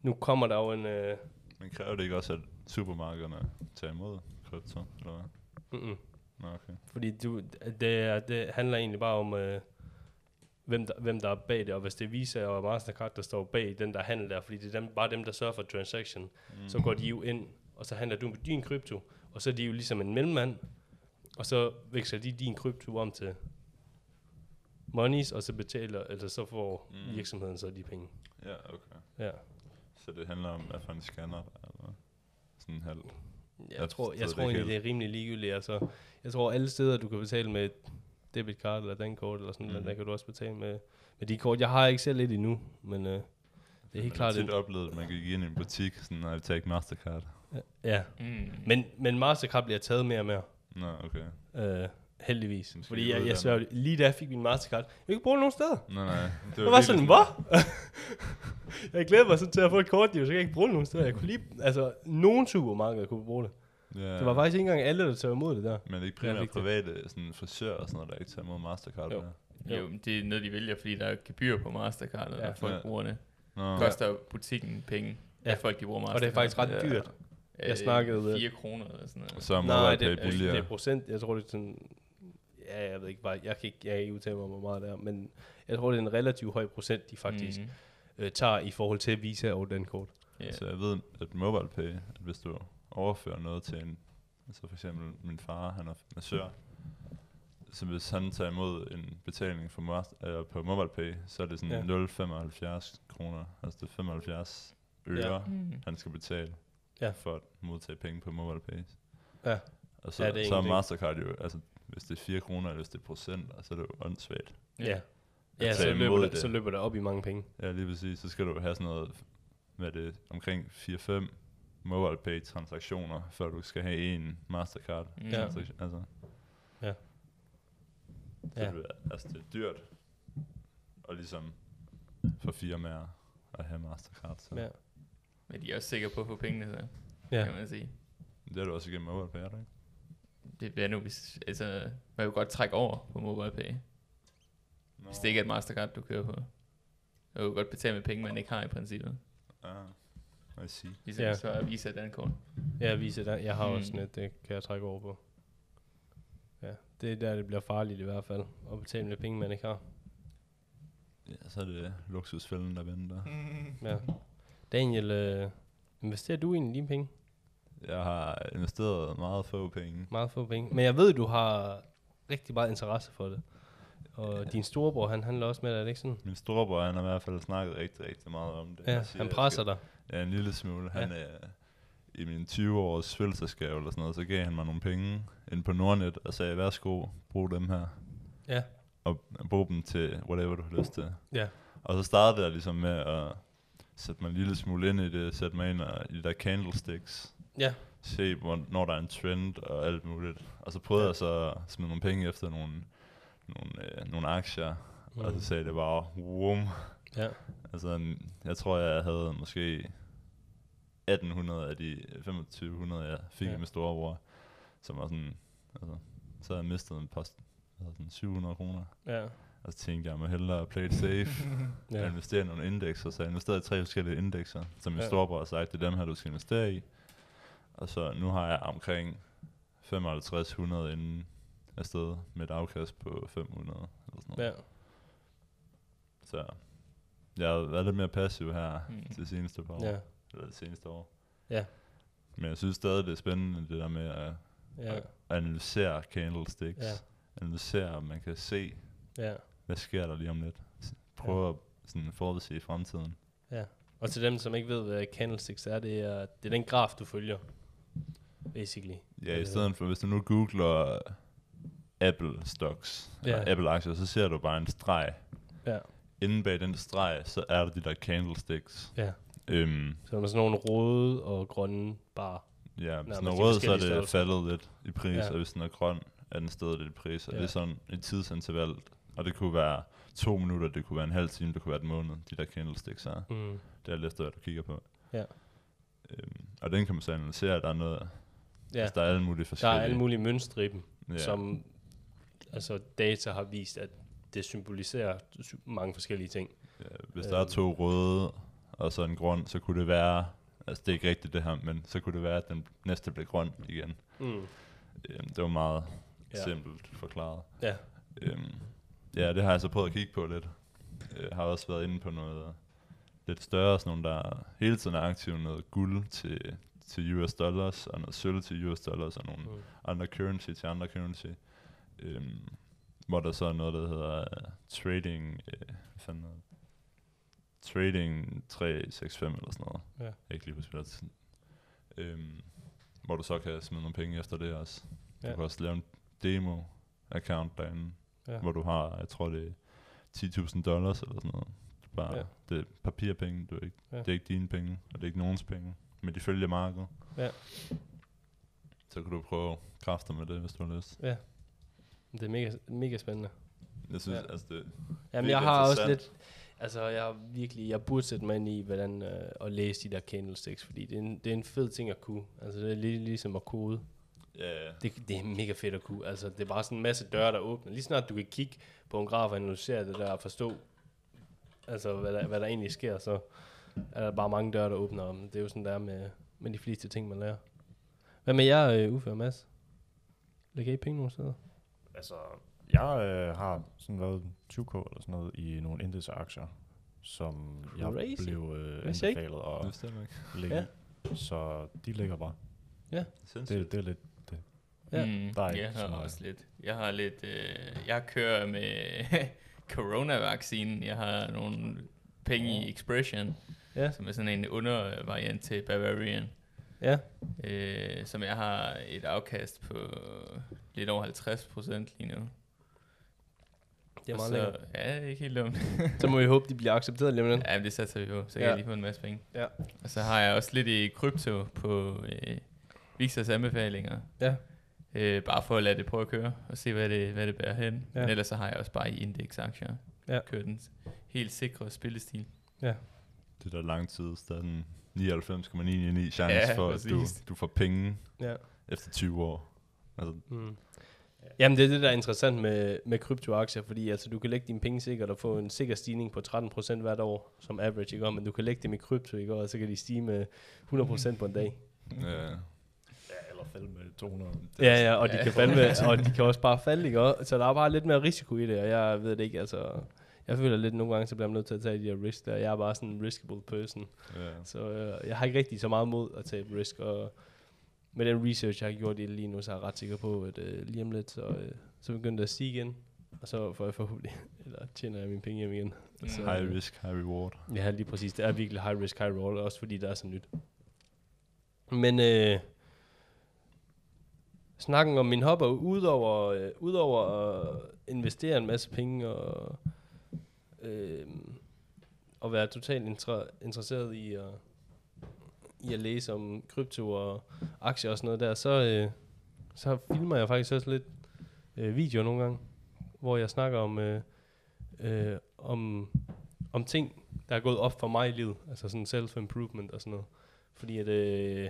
Speaker 4: nu kommer der jo en... Øh,
Speaker 2: Men kræver det ikke også, at supermarkederne tager imod krypto, eller hvad?
Speaker 4: mm-mm.
Speaker 2: Okay.
Speaker 4: Fordi du, det, er, det handler egentlig bare om, øh, hvem, der, hvem der er bag det, og hvis det er Visa og Mastercard, der står bag den der handel der, fordi det er dem, bare dem, der sørger for transaction, mm. så går de jo ind, og så handler du med din krypto, og så er de jo ligesom en mellemmand, og så veksler de din krypto om til monies, og så betaler, eller så får
Speaker 2: Mm.
Speaker 4: virksomheden så de penge.
Speaker 2: Ja, okay.
Speaker 4: Ja.
Speaker 2: Så det handler om, hvad for en scanner der er, eller? Sådan en halv.
Speaker 4: Jeg tror, jeg
Speaker 2: det
Speaker 4: tror
Speaker 2: ikke
Speaker 4: egentlig, det er rimelig ligegyldigt. Altså, jeg tror, alle steder, du kan betale med et debitkort eller dankort eller sådan
Speaker 2: Mhm.
Speaker 4: noget, der kan du også betale med, med de kort. Jeg har ikke selv et endnu, men øh, det er helt
Speaker 2: Man
Speaker 4: klart...
Speaker 2: har tit oplevet, at man gik ind i en butik, sådan, og tage Mastercard.
Speaker 4: ja,
Speaker 3: Mm.
Speaker 4: men, men Mastercard bliver taget mere og mere.
Speaker 2: Nå, okay.
Speaker 4: Øh, heldigvis.
Speaker 2: Måske
Speaker 4: Fordi jeg, jeg svær, lige da jeg fik min Mastercard, jeg kan ikke bruge det nogen steder.
Speaker 2: Nej, nej. Det
Speaker 4: Jeg var sådan, hvad? [LAUGHS] jeg glæder mig sådan til at få et kort, jo, så kan jeg ikke bruge det nogen steder. Jeg kunne lige, altså, nogen supermarkeder kunne bruge det.
Speaker 2: Ja.
Speaker 4: Det var faktisk ikke engang alle, der tager imod det der.
Speaker 2: Men det er ikke
Speaker 4: Jeg
Speaker 2: primært private sådan frisører og sådan noget, der ikke tager imod Mastercard.
Speaker 4: Jo.
Speaker 2: der.
Speaker 3: Jo, det er noget, de vælger, fordi der er gebyr på Mastercard, når
Speaker 4: Ja.
Speaker 3: ja. folk
Speaker 2: Ja.
Speaker 3: bruger det.
Speaker 2: Nå,
Speaker 3: Koster butikken penge,
Speaker 4: Ja.
Speaker 3: ja. at folk de bruger Mastercard.
Speaker 4: Og det er faktisk ret
Speaker 2: Ja.
Speaker 4: dyrt. Jeg
Speaker 3: Øh,
Speaker 4: snakkede-
Speaker 3: 4 kroner eller sådan noget.
Speaker 2: så er
Speaker 4: Nej, det, er-
Speaker 2: billigere.
Speaker 4: det er procent. Jeg tror, det er sådan... Ja, jeg ved ikke bare, jeg kan ikke, jeg kan ikke udtale mig om, hvor meget det er, men jeg tror, det er en relativt høj procent, de faktisk
Speaker 3: Mhm.
Speaker 4: mm. øh, tager i forhold til Visa og den kort.
Speaker 3: Ja.
Speaker 2: Så jeg ved, at MobilePay, at hvis du overfører noget til en, altså for eksempel min far, han er massør, så hvis han tager imod en betaling for master, øh, på MobilePay, så er det sådan
Speaker 4: Ja.
Speaker 2: ja. 0,75 kroner, altså det er 75 øre, ja.
Speaker 3: Mm.
Speaker 2: han skal betale
Speaker 4: Ja.
Speaker 2: for at modtage penge på MobilePay.
Speaker 4: Ja.
Speaker 2: Og så,
Speaker 4: Ja, det er
Speaker 2: så er. Mastercard jo, altså hvis det er 4 kroner, eller hvis det er procent, så er det jo åndssvagt.
Speaker 4: Ja. Ja, så, løber det,
Speaker 2: det.
Speaker 4: så løber det op i mange penge.
Speaker 2: Ja, lige præcis. Så skal du have sådan noget, hvad er det, omkring 4-5 MobilePay transaktioner, før du skal have en Mastercard.
Speaker 3: Mm.
Speaker 4: Ja.
Speaker 2: transaktion. Altså.
Speaker 4: Ja.
Speaker 2: Så
Speaker 4: Ja.
Speaker 2: det, er- altså det er dyrt, og ligesom for firmaer at have Mastercard. Så.
Speaker 4: Ja.
Speaker 3: Men de er også sikre på at få pengene, så
Speaker 4: Ja.
Speaker 3: kan man sige.
Speaker 2: Det er du også igennem MobilePay, er det ikke?
Speaker 3: Det bliver nu, hvis, altså, man vil godt trække over på MobilePay,
Speaker 2: Nå.
Speaker 3: hvis det ikke er et Mastercard, du kører på. Du kan godt betale med penge, man ikke har i princippet.
Speaker 2: Ah, I see.
Speaker 3: Ligesom
Speaker 4: Ja.
Speaker 3: så er Visa den kort.
Speaker 4: Ja, Visa, der, jeg har
Speaker 3: Mm.
Speaker 4: også sådan et, det kan jeg trække over på. Ja, det er der, det bliver farligt i hvert fald, at betale med penge, man ikke har.
Speaker 2: Ja, så er det luksusfælden, der venter. [LAUGHS]
Speaker 4: Ja. Daniel, øh, investerer du egentlig dine penge?
Speaker 2: Jeg har investeret meget få penge.
Speaker 4: Meget få penge. Men jeg ved, du har rigtig meget interesse for det. Og din storebror, han handler også med dig, er det ikke sådan?
Speaker 2: Min storebror, han har i hvert fald snakket rigtig, rigtig meget om det.
Speaker 4: Ja,
Speaker 2: Jeg siger,
Speaker 4: han presser
Speaker 2: skal-
Speaker 4: dig.
Speaker 2: Ja, en lille smule. Han, øh, i min 20-års fødselsdagsgave eller sådan noget, så gav han mig nogle penge ind på Nordnet og sagde, værsgo, brug dem her.
Speaker 4: Ja.
Speaker 2: Og brug dem til whatever du har lyst til.
Speaker 4: Ja.
Speaker 2: Og så startede jeg ligesom med at sætte mig en lille smule ind i det, sætte mig ind i de der candlesticks,
Speaker 4: Ja.
Speaker 2: se, hvornår der er en trend og alt muligt. Og så prøvede
Speaker 4: Ja.
Speaker 2: jeg så at smide nogle penge efter nogle, nogle, øh, nogle aktier, mm. og så sagde det bare, wum.
Speaker 4: Ja.
Speaker 2: Altså, jeg tror, jeg havde måske 1800 af de 2500, jeg fik
Speaker 4: Ja.
Speaker 2: ja. med storebror, som var sådan, altså, så havde jeg mistet en post, altså sådan 700 kroner.
Speaker 4: Ja.
Speaker 2: Og så tænkte jeg, jeg må hellere play it safe, [LAUGHS] ja. Investere i nogle indekser, så jeg investerede i tre forskellige indekser, som min
Speaker 4: ja.
Speaker 2: storebror har sagt, det er dem her, du skal investere i. Og så nu har jeg omkring 5500 inden afsted med et afkast på 500 eller sådan noget.
Speaker 4: Ja.
Speaker 2: Så jeg har været lidt mere passiv her
Speaker 3: Mm.
Speaker 2: til seneste par år,
Speaker 4: Ja.
Speaker 2: eller det seneste år.
Speaker 4: Ja.
Speaker 2: Men jeg synes stadig, det er spændende, det der med at,
Speaker 4: Ja.
Speaker 2: at analysere candlesticks.
Speaker 4: Ja.
Speaker 2: Analysere, om man kan se,
Speaker 4: Ja.
Speaker 2: hvad sker der lige om lidt. Prøve at sådan forudse fremtiden.
Speaker 4: Og til dem, som ikke ved, hvad candlesticks er, det er, det er den graf, du følger. Basically.
Speaker 2: Ja,
Speaker 4: Øh.
Speaker 2: i stedet for, hvis du nu googler Apple stocks,
Speaker 4: Ja.
Speaker 2: ja. eller Apple aktier, så ser du bare en streg.
Speaker 4: Ja.
Speaker 2: Inden bag den streg, så er der de der candlesticks.
Speaker 4: Ja.
Speaker 2: Øhm,
Speaker 4: Så er der sådan nogle røde og grønne bare.
Speaker 2: ja, hvis den er rød, så er det
Speaker 4: størrelser.
Speaker 2: faldet lidt i pris,
Speaker 4: Ja.
Speaker 2: og hvis den er grøn, er den stedet lidt i pris. Og
Speaker 4: Ja.
Speaker 2: det er sådan et tidsinterval, og det kunne være to minutter, det kunne være en halv time, det kunne være et måned, de der candlesticks er.
Speaker 4: Mm.
Speaker 2: Det er lidt hvad du kigger på.
Speaker 4: Ja.
Speaker 2: Øhm, og den kan man så analysere, der er noget,
Speaker 4: Ja,
Speaker 2: altså, der er alle mulige
Speaker 4: der
Speaker 2: forskellige.
Speaker 4: er alle mulige mønstre i dem,
Speaker 2: ja.
Speaker 4: som altså data har vist, at det symboliserer sy- mange forskellige ting.
Speaker 2: Ja, hvis der er
Speaker 4: Øhm.
Speaker 2: to røde og så en grøn, så kunne det være, altså det er ikke rigtigt det her, men så kunne det være, at den næste blev grøn igen.
Speaker 4: Mm.
Speaker 2: Øhm, det var meget
Speaker 4: Ja.
Speaker 2: ja. simpelt forklaret.
Speaker 4: Ja.
Speaker 2: Øhm, ja, det har jeg så prøvet at kigge på lidt. Jeg har også været inde på noget lidt større, sådan nogle, der hele tiden er aktive, noget guld til, til US dollars, og noget sølv til US dollars, og nogle
Speaker 4: Mm.
Speaker 2: andre currency til andre currency. Øhm, hvor der så er noget, der hedder uh, trading, uh, hvad fanden? Trading 365 eller sådan noget.
Speaker 4: Ja.
Speaker 2: Jeg er ikke lige på spillet. Øhm, hvor du så kan smide nogle penge efter det også. Du
Speaker 4: Ja.
Speaker 2: kan også lave en demo-account derinde,
Speaker 4: Ja.
Speaker 2: hvor du har, jeg tror det er 10.000 dollars eller sådan noget. Bare,
Speaker 4: Ja.
Speaker 2: det er papirpenge, du er ikke,
Speaker 4: Ja.
Speaker 2: det er ikke dine penge, og det er ikke nogens penge, men de følger markedet.
Speaker 4: Ja.
Speaker 2: Så kan du prøve kræfter med det, hvis du har lyst.
Speaker 4: Ja. Det er mega, mega spændende.
Speaker 2: Jeg synes,
Speaker 4: Ja.
Speaker 2: altså det,
Speaker 4: Jamen, jeg har også lidt... Altså, jeg har virkelig... Jeg burde sætte mig ind i, hvordan øh, at læse de der candlesticks, fordi det er, en, det er en fed ting at kunne. Altså, det er lige, ligesom at kode.
Speaker 2: ja, ja.
Speaker 4: Det, det er mega fedt at kunne. Altså, det er bare sådan en masse døre, der åbner. Lige snart du kan kigge på en graf og analysere det der og forstå, altså, hvad der, hvad der egentlig sker, så er der bare mange døre, der åbner. Og det er jo sådan der med, med de fleste ting, man lærer. Hvad med jer, øh, Uffe og Mads? Lægger I penge nogle steder?
Speaker 5: Altså, jeg øh, har sådan været 20k eller sådan noget i nogle indexaktier, som jeg
Speaker 4: Crazy.
Speaker 5: blev øh, anbefalet
Speaker 2: Det
Speaker 5: at lægge
Speaker 4: Ja.
Speaker 5: Så de ligger bare.
Speaker 2: Sindssygt.
Speaker 5: Det, det er lidt...
Speaker 4: Ja.
Speaker 3: Mm,
Speaker 5: Der er
Speaker 3: jeg har også lidt. Jeg har lidt, øh, jeg kører med [LAUGHS] coronavaccinen. Jeg har nogle penge i Expression,
Speaker 4: Ja.
Speaker 3: som er sådan en undervariant til Bavarian.
Speaker 4: Ja.
Speaker 3: Øh, som jeg har et afkast på lidt over 50 procent lige nu.
Speaker 4: Det er meget lækkert.
Speaker 3: Ja, det er ikke helt dumt.
Speaker 4: Så må vi håbe, de bliver accepteret lige om lidt.
Speaker 3: Ja, det satser vi på, så kan
Speaker 4: Ja.
Speaker 3: jeg lige få en masse penge.
Speaker 4: Ja.
Speaker 3: Og så har jeg også lidt i krypto på øh, Vixers anbefalinger.
Speaker 4: Ja.
Speaker 3: Øh, bare for at lade det prøve at køre, og se, hvad det, hvad det bærer hen.
Speaker 4: Ja.
Speaker 3: Men ellers så har jeg også bare i indeksaktier
Speaker 4: Ja.
Speaker 3: kørt den helt sikre spillestil.
Speaker 2: Det der lang tid, der er sådan 99,999 chance
Speaker 3: Ja,
Speaker 2: for, at du, du får penge
Speaker 4: Ja.
Speaker 2: efter 20 år. Altså,
Speaker 4: Mm. Jamen, det er det, der er interessant med, med kryptoaktier, fordi altså, du kan lægge dine penge sikkert og få en sikker stigning på 13% hvert år, som average, ikke? Men du kan lægge dem i krypto, ikke? Og så kan de stige med 100% på en dag.
Speaker 5: Ja, eller falde med 200.
Speaker 4: Ja, ja, og de
Speaker 3: Ja.
Speaker 4: kan falde med, [LAUGHS] og de kan også bare falde, ikke? Så der er bare lidt mere risiko i det, og jeg ved det ikke, altså... Jeg føler lidt nogle gange, så bliver man nødt til at tage de her risk der. Jeg er bare sådan en riskable person.
Speaker 2: ja.
Speaker 4: Så øh, jeg har ikke rigtig så meget mod at tage risk, og med den research, jeg har gjort i det lige nu, så er jeg ret sikker på, at øh, lige om lidt, så, øh, så begynder det at stige igen, og så får jeg forhåbentlig, [LAUGHS] eller tjener jeg mine penge hjem igen.
Speaker 3: Mm.
Speaker 4: Så,
Speaker 2: High
Speaker 4: øh,
Speaker 2: risk, high reward.
Speaker 4: Ja, lige præcis. Det er virkelig high risk, high roll, også fordi det er så nyt. Men øh, snakken om min hopper, udover, øh, udover at investere en masse penge og øh, at være totalt inter- interesseret i at, i at læse om krypto og aktier og sådan noget der, så, øh, så filmer jeg faktisk også lidt øh, videoer nogle gange, hvor jeg snakker om, øh, øh, om, om ting, der er gået op for mig i livet, altså sådan self-improvement og sådan noget. Fordi at, øh,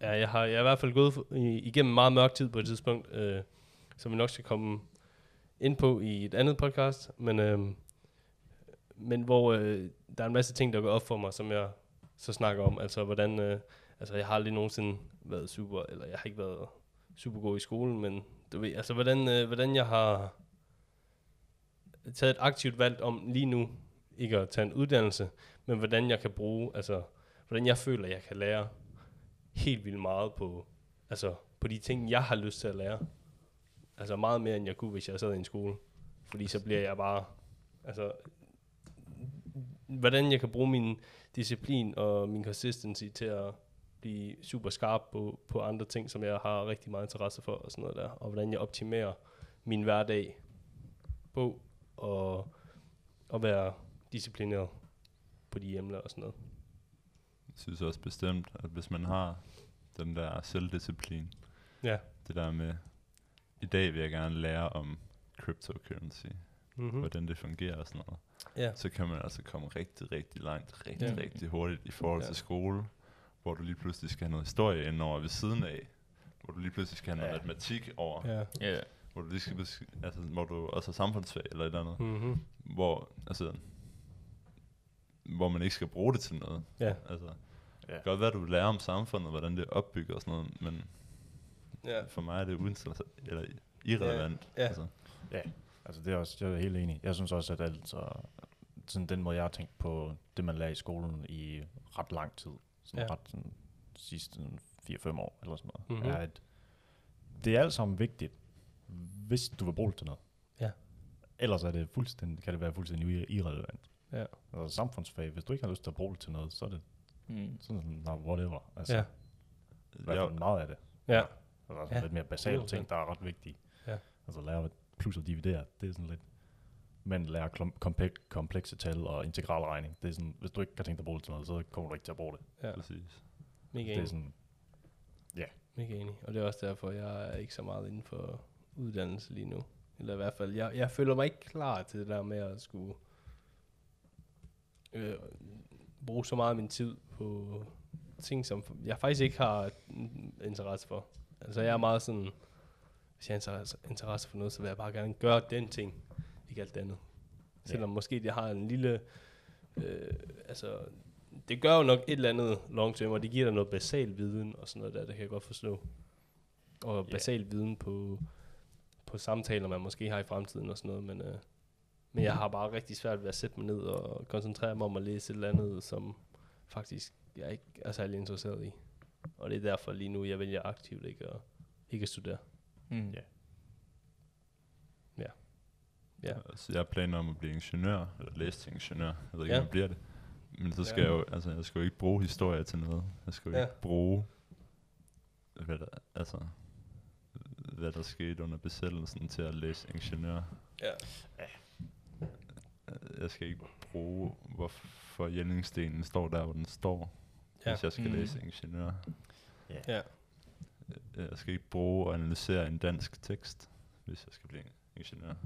Speaker 4: ja, jeg har, jeg har i hvert fald gået for, i, igennem meget mørk tid på et tidspunkt, øh, som vi nok skal komme ind på i et andet podcast, men, øh, men hvor øh, der er en masse ting, der går op for mig, som jeg så snakker om, altså hvordan, øh, altså jeg har aldrig nogensinde været super, eller jeg har ikke været super god i skolen, men du ved, altså hvordan, øh, hvordan jeg har taget et aktivt valg om lige nu, ikke at tage en uddannelse, men hvordan jeg kan bruge, altså hvordan jeg føler, jeg kan lære helt vildt meget på, altså på de ting, jeg har lyst til at lære. Altså meget mere, end jeg kunne, hvis jeg sad i en skole. Fordi så bliver jeg bare, altså, hvordan jeg kan bruge min disciplin og min consistency til at blive super skarp på, på andre ting, som jeg har rigtig meget interesse for og sådan noget der. Og hvordan jeg optimerer min hverdag på at, at være disciplineret på de emner og sådan noget.
Speaker 2: Jeg synes også bestemt, at hvis man har den der selvdisciplin,
Speaker 4: Ja.
Speaker 2: det der med, i dag vil jeg gerne lære om cryptocurrency, mm.
Speaker 4: Mm-hmm.
Speaker 2: hvordan det fungerer og sådan noget,
Speaker 4: Ja.
Speaker 2: så kan man altså komme rigtig, rigtig langt, rigtig,
Speaker 4: Ja.
Speaker 2: rigtig hurtigt i forhold
Speaker 4: Ja.
Speaker 2: til skole, hvor du lige pludselig skal have noget historie ind over ved siden af, hvor du lige pludselig skal have noget
Speaker 5: Ja.
Speaker 2: matematik over,
Speaker 4: Ja.
Speaker 3: Ja,
Speaker 2: hvor du lige skal, besk- altså, hvor du også har samfundsfag eller et eller andet,
Speaker 4: Mm-hmm.
Speaker 2: hvor, altså, hvor man ikke skal bruge det til noget.
Speaker 4: Ja.
Speaker 2: Altså,
Speaker 5: Ja.
Speaker 2: det kan godt være, at du lærer om samfundet, hvordan det er opbygget og sådan noget, men
Speaker 4: Ja.
Speaker 2: for mig er det uinteressant, eller irrelevant.
Speaker 4: Ja.
Speaker 2: Altså,
Speaker 5: Altså det er også, jeg er helt enig. Jeg synes også, at altså, sådan den måde, jeg har tænkt på det, man lærer i skolen i ret lang tid, sådan
Speaker 4: Ja.
Speaker 5: ja. ret sådan, sidste 4-5 år eller sådan noget,
Speaker 4: Mhm.
Speaker 5: mm-hmm. er, at det er alt sammen vigtigt, hvis du vil bruge det til noget.
Speaker 4: Ja.
Speaker 5: Ellers er det fuldstændig, kan det være fuldstændig ir- irrelevant.
Speaker 4: Ja.
Speaker 5: Altså samfundsfag, hvis du ikke har lyst til at bruge det til noget, så er det
Speaker 3: mm.
Speaker 5: sådan, no, whatever. Altså,
Speaker 4: Ja.
Speaker 5: ja. i hvert fald meget af det.
Speaker 4: Ja.
Speaker 5: Altså
Speaker 4: Ja.
Speaker 5: ja. lidt mere basale
Speaker 4: 100%.
Speaker 5: ting, der er ret vigtige.
Speaker 4: Ja.
Speaker 5: Altså lære plus og dividere, det er sådan lidt... Men lære komplek- komplekse tal og integralregning, det er sådan, hvis du ikke kan tænke dig at bruge det til noget, så kommer du ikke til at bruge det.
Speaker 4: Ja.
Speaker 2: præcis.
Speaker 4: Mega
Speaker 5: Det er
Speaker 4: enig.
Speaker 5: sådan,
Speaker 4: Mega enig. Og det er også derfor, jeg er ikke så meget inden for uddannelse lige nu. Eller i hvert fald, jeg, jeg føler mig ikke klar til det der med at skulle øh, bruge så meget af min tid på ting, som jeg faktisk ikke har interesse for. Altså jeg er meget sådan, hvis jeg har interesse, for noget, så vil jeg bare gerne gøre den ting, ikke alt det andet. Selvom måske det har en lille, øh, altså det gør jo nok et eller andet long term, og det giver dig noget basal viden og sådan noget der, det kan jeg godt forstå. Og
Speaker 5: Ja.
Speaker 4: basal viden på, på samtaler, man måske har i fremtiden og sådan noget, men, øh, men jeg har bare rigtig svært ved at sætte mig ned og koncentrere mig om at læse et eller andet, som faktisk jeg ikke er særlig interesseret i. Og det er derfor lige nu, jeg vælger aktivt ikke at, ikke at studere.
Speaker 3: Mm.
Speaker 5: Ja.
Speaker 4: Ja.
Speaker 2: Altså, jeg har planer om at blive ingeniør, eller læse til ingeniør. Jeg ved ikke,
Speaker 4: Ja.
Speaker 2: om jeg bliver det. Men så skal
Speaker 4: Ja.
Speaker 2: jeg jo, altså, jeg skal jo ikke bruge historie til noget. Jeg skal jo
Speaker 4: Ja.
Speaker 2: ikke bruge, hvad der, altså, hvad der skete under besættelsen til at læse ingeniør.
Speaker 4: Ja.
Speaker 2: Jeg skal ikke bruge, hvorfor Jellingstenen står der, hvor den står,
Speaker 4: Ja.
Speaker 2: hvis jeg skal
Speaker 3: Mm.
Speaker 2: læse ingeniør.
Speaker 4: Ja.
Speaker 2: Jeg skal ikke bruge og analysere en dansk tekst, hvis jeg skal blive ingeniør. Jeg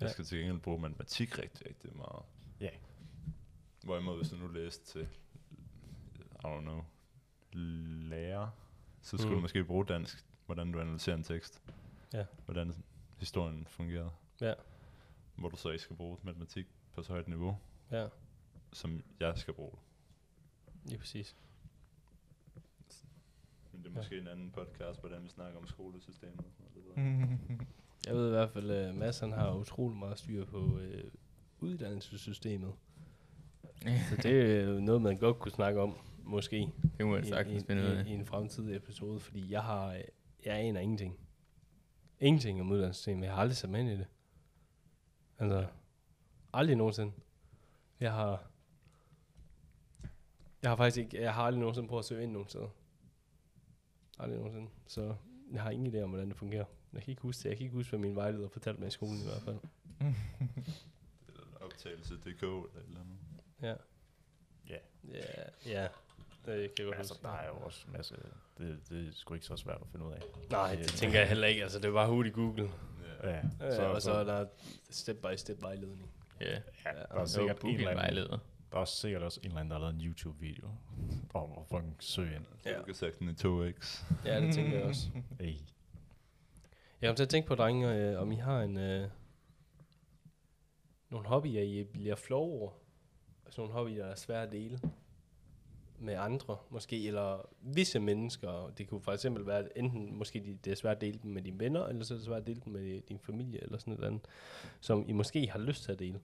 Speaker 4: Ja.
Speaker 2: skal til gengæld bruge matematik rigtig, rigtig meget.
Speaker 5: Ja.
Speaker 2: Hvorimod, hvis du nu læste til, I don't know, lærer, så skulle
Speaker 4: Mm.
Speaker 2: du måske bruge dansk, hvordan du analyserer en tekst.
Speaker 4: Ja.
Speaker 2: Hvordan historien fungerer.
Speaker 4: Ja.
Speaker 2: Hvor du så ikke skal bruge matematik på så højt niveau,
Speaker 4: Ja,
Speaker 2: som jeg skal bruge.
Speaker 4: lige præcis.
Speaker 2: Det er
Speaker 4: Ja.
Speaker 2: måske en anden podcast, hvordan vi snakker om skolesystemet. og sådan noget, det ved jeg. [LAUGHS]
Speaker 4: Ved i hvert fald, at Mads han har utrolig meget styr på øh, uddannelsessystemet. Så det er jo [LAUGHS] noget, man godt kunne snakke om, måske,
Speaker 3: det må jeg
Speaker 4: i,
Speaker 3: sagtens
Speaker 4: i,
Speaker 3: finde ud
Speaker 4: i,
Speaker 3: af.
Speaker 4: i en fremtidig episode, fordi jeg har, øh, jeg aner ingenting. Ingenting om uddannelsessystemet. Jeg har aldrig sat mig ind i det. Altså, aldrig nogensinde. Jeg har, Jeg har faktisk ikke, jeg har aldrig nogensinde prøvet at søge ind nogen steder. Aldrig nogensinde. Så jeg har ingen idé om, hvordan det fungerer. Jeg kan ikke huske det. Jeg kan ikke huske, hvad min vejleder fortalte mig i skolen i hvert fald. [LAUGHS]
Speaker 2: Optagelse.dk eller et eller andet.
Speaker 4: Ja.
Speaker 5: Ja.
Speaker 4: Ja, ja. Det kan jeg godt
Speaker 5: altså,
Speaker 4: huske.
Speaker 5: der er jo også en masse... Det, det er sgu ikke så svært at finde ud af.
Speaker 4: Nej, det tænker jeg heller ikke. Altså, det er bare hurtigt Google.
Speaker 2: Ja.
Speaker 5: Ja,
Speaker 4: Så, og så er der step-by-step vejledning.
Speaker 3: Ja.
Speaker 5: ja,
Speaker 4: Ja,
Speaker 5: der, er
Speaker 3: Det
Speaker 5: sikkert en eller anden,
Speaker 3: Google-vejleder.
Speaker 5: Der er også sikkert også en eller anden, der har lavet en YouTube-video om at fucking søge ind.
Speaker 4: Ja.
Speaker 2: du kan sætte den i 2x.
Speaker 4: Ja, det tænker jeg også.
Speaker 5: Hey.
Speaker 4: Jeg kom til at tænke på, drenge, øh, om I har en, øh, nogle hobbyer, I bliver flove over. Altså nogle hobbyer, der er svære at dele med andre, måske, eller visse mennesker. Det kunne for eksempel være, at enten måske de, det er svært at dele dem med dine venner, eller så er det svært at dele dem med din familie, eller sådan noget andet, som I måske har lyst til at dele.